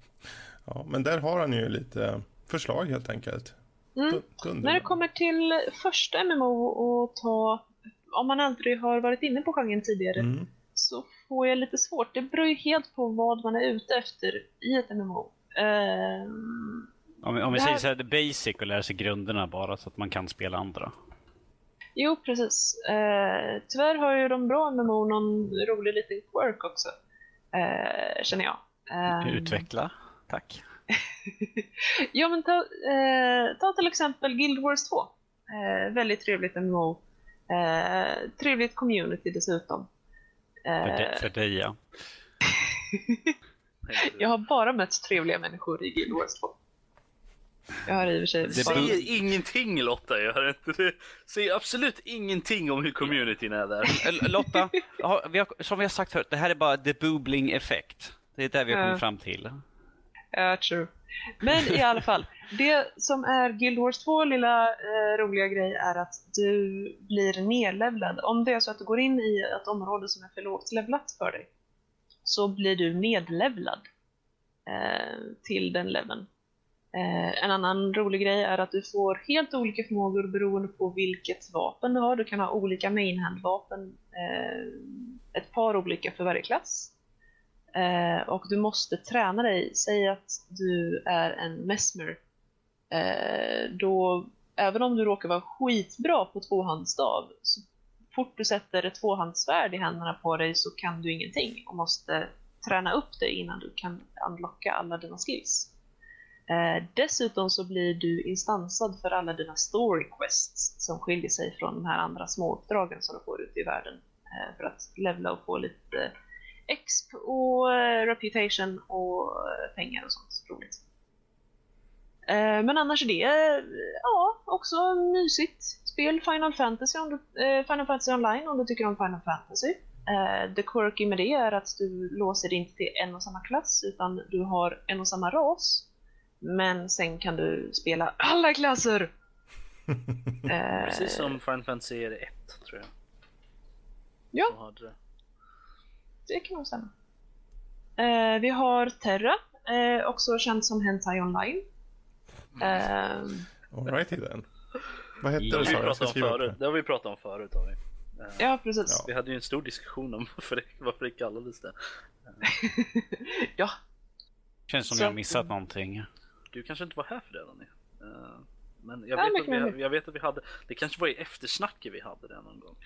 A: ja, men där har han ju lite förslag helt enkelt.
D: Mm. När det kommer till första MMO och ta, om man aldrig har varit inne på genren tidigare, mm. Så får jag lite svårt. Det beror ju helt på vad man är ute efter i ett MMO. Uh,
B: ehm, om, vi, om vi säger så här, det basic och lära sig grunderna bara så att man kan spela andra.
D: Jo, precis. Uh, tyvärr har ju de bra MMO någon rolig liten quirk också. Uh, känner jag.
B: Um, Utveckla, tack.
D: ja, men ta, uh, ta till exempel Guild Wars 2. väldigt trevligt MMO. trevligt community dessutom.
B: För, för dig ja.
D: jag har bara mött trevliga människor i Guild Wars 2. Jag har i och för sig...
C: Det säger ingenting Lotta, jag har inte det. säger absolut ingenting om hur communityn är där.
B: Lotta, vi har, som vi har sagt förut, det här är bara the boobling effekt. Det är det vi har kommit fram till.
D: Ja, true. Men i alla fall, det som är Guild Wars 2 lilla eh, roliga grej är att du blir nedlevlad. Om det är så att du går in i ett område som är för lågt levlat för dig så blir du nedlevlad eh, till den leveln. Eh, en annan rolig grej är att du får helt olika förmågor beroende på vilket vapen du har. Du kan ha olika mainhand-vapen, eh, ett par olika för varje klass. Eh, och du måste träna dig. Säg att du är en mesmer. Eh, då, även om du råkar vara skitbra på tvåhandsstav, så fort du sätter ett tvåhandssvärd i händerna på dig så kan du ingenting och måste träna upp dig innan du kan unlocka alla dina skills. Eh, dessutom så blir du instansad för alla dina story quests som skiljer sig från de här andra små uppdragen som du får ute i världen eh, för att levla och få lite exp och eh, reputation och eh, pengar och sånt roligt. Eh, men annars är det ja, också mysigt spel. Final Fantasy, om du, Final Fantasy online om du tycker om Final Fantasy. Det quirky med det är att du låser dig inte till en och samma klass utan du har en och samma ras. Men sen kan du spela alla klasser!
C: Precis som Final Fantasy är det 1 tror jag.
D: Ja det kan nog stämma. Eh, vi har Terra, eh, också känd som Hentai Online.
A: Eh, Alrighty then. Vad hette det,
C: sa jag? Förut. Det har vi pratat om förut. Har vi.
D: Ja, precis. Ja.
C: Vi hade ju en stor diskussion om varför det, varför det kallades det.
D: ja.
B: Känns som Så... jag missat någonting.
C: Du kanske inte var här för det Danny. Men jag vet, ja, att vi, jag vet att vi hade, det kanske var i eftersnacket vi hade det någon gång.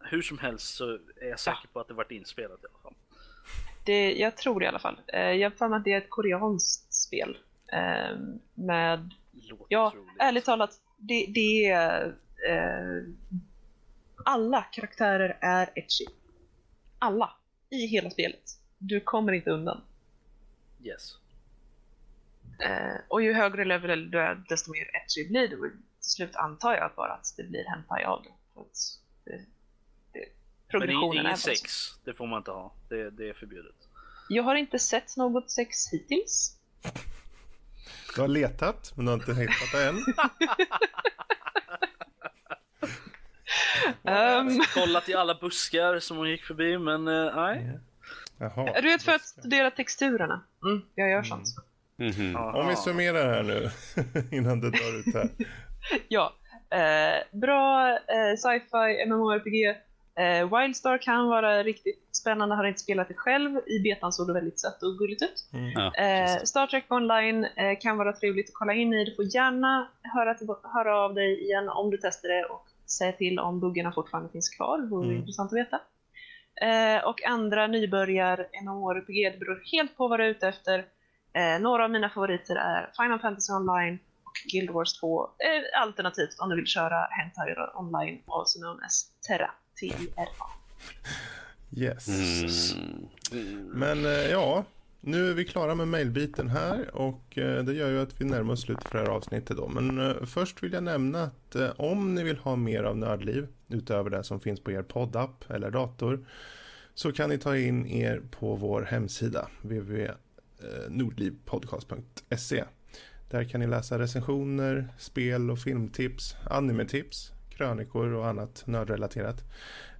C: Hur som helst så är jag säker på att det varit inspelat i alla fall.
D: Det, jag tror det i alla fall. jag har för mig att det är ett koreanskt spel. med, Låter ja, troligt. ärligt talat, det, det är eh, alla karaktärer är etchy. Alla. I hela spelet. Du kommer inte undan.
C: Yes.
D: Och ju högre level du är, desto mer etchy blir du. Till slut antar jag bara att det blir hentai av det. det,
C: det progressionen Men ingen sex, det får man inte ha. Det, det är förbjudet.
D: Jag har inte sett något sex hittills.
A: Du har letat, men du har inte hittat det än.
C: um... Kollat i alla buskar som hon gick förbi, men uh, nej.
D: Jaha, du vet för att studera texturerna. Mm, jag gör sånt.
A: Mm -hmm. Om vi summerar här nu, innan du drar ut här.
D: ja, eh, bra eh, sci-fi MMORPG Eh, Wildstar kan vara riktigt spännande, har inte spelat det själv. I betan såg det väldigt sött och gulligt ut. Mm. Ja, eh, Star Trek Online eh, kan vara trevligt att kolla in i. Du får gärna höra, till, höra av dig igen om du testar det och säga till om buggarna fortfarande finns kvar. Det vore mm. intressant att veta. Eh, och andra nybörjar MMORPG, det beror helt på vad du är ute efter. Eh, några av mina favoriter är Final Fantasy Online och Guild Wars 2. Eh, alternativt om du vill köra Hentai Online, also known as Terra. T-I-R-A.
A: Yes. Mm. Men eh, ja, nu är vi klara med mailbiten här och eh, det gör ju att vi närmar oss slutet för det här avsnittet då. Men eh, först vill jag nämna att om ni vill ha mer av Nördliv utöver det som finns på er poddapp eller dator så kan ni ta in er på vår hemsida www.nordlivpodcast.se Där kan ni läsa recensioner, spel och filmtips, animetips krönikor och annat nördrelaterat.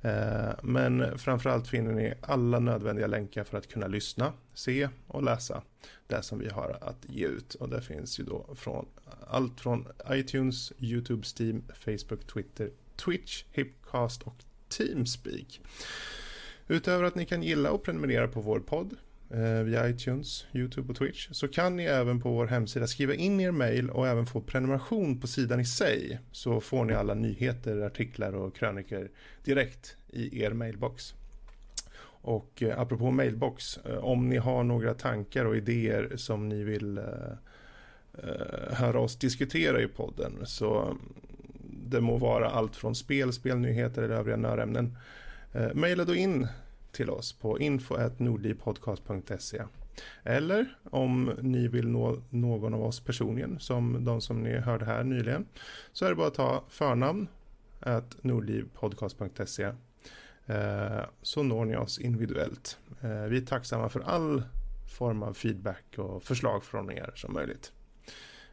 A: Eh, men framförallt finner ni alla nödvändiga länkar för att kunna lyssna, se och läsa det som vi har att ge ut. Och det finns ju då från allt från iTunes, YouTube, Steam, Facebook, Twitter, Twitch, Hipcast och Teamspeak. Utöver att ni kan gilla och prenumerera på vår podd Eh, via iTunes, YouTube och Twitch så kan ni även på vår hemsida skriva in er mail och även få prenumeration på sidan i sig så får ni alla nyheter, artiklar och krönikor direkt i er mailbox. Och eh, apropå mailbox, eh, om ni har några tankar och idéer som ni vill eh, eh höra oss diskutera i podden så mm, det må vara allt från spel, spelnyheter eller övriga nörämnen. Eh, maila då in till oss på info.nordlivpodcast.se eller om ni vill nå någon av oss personligen som de som ni hörde här nyligen så är det bara att ta förnamn nordlivpodcast.se eh, så når ni oss individuellt. Eh, vi är tacksamma för all form av feedback och förslag från er som möjligt.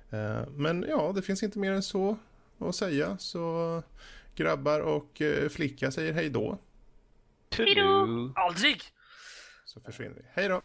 A: Eh, men ja, det finns inte mer än så att säga så grabbar och eh, flicka säger hej då.
C: Hejdå! Aldrig!
A: Så försvinner vi. Hej då!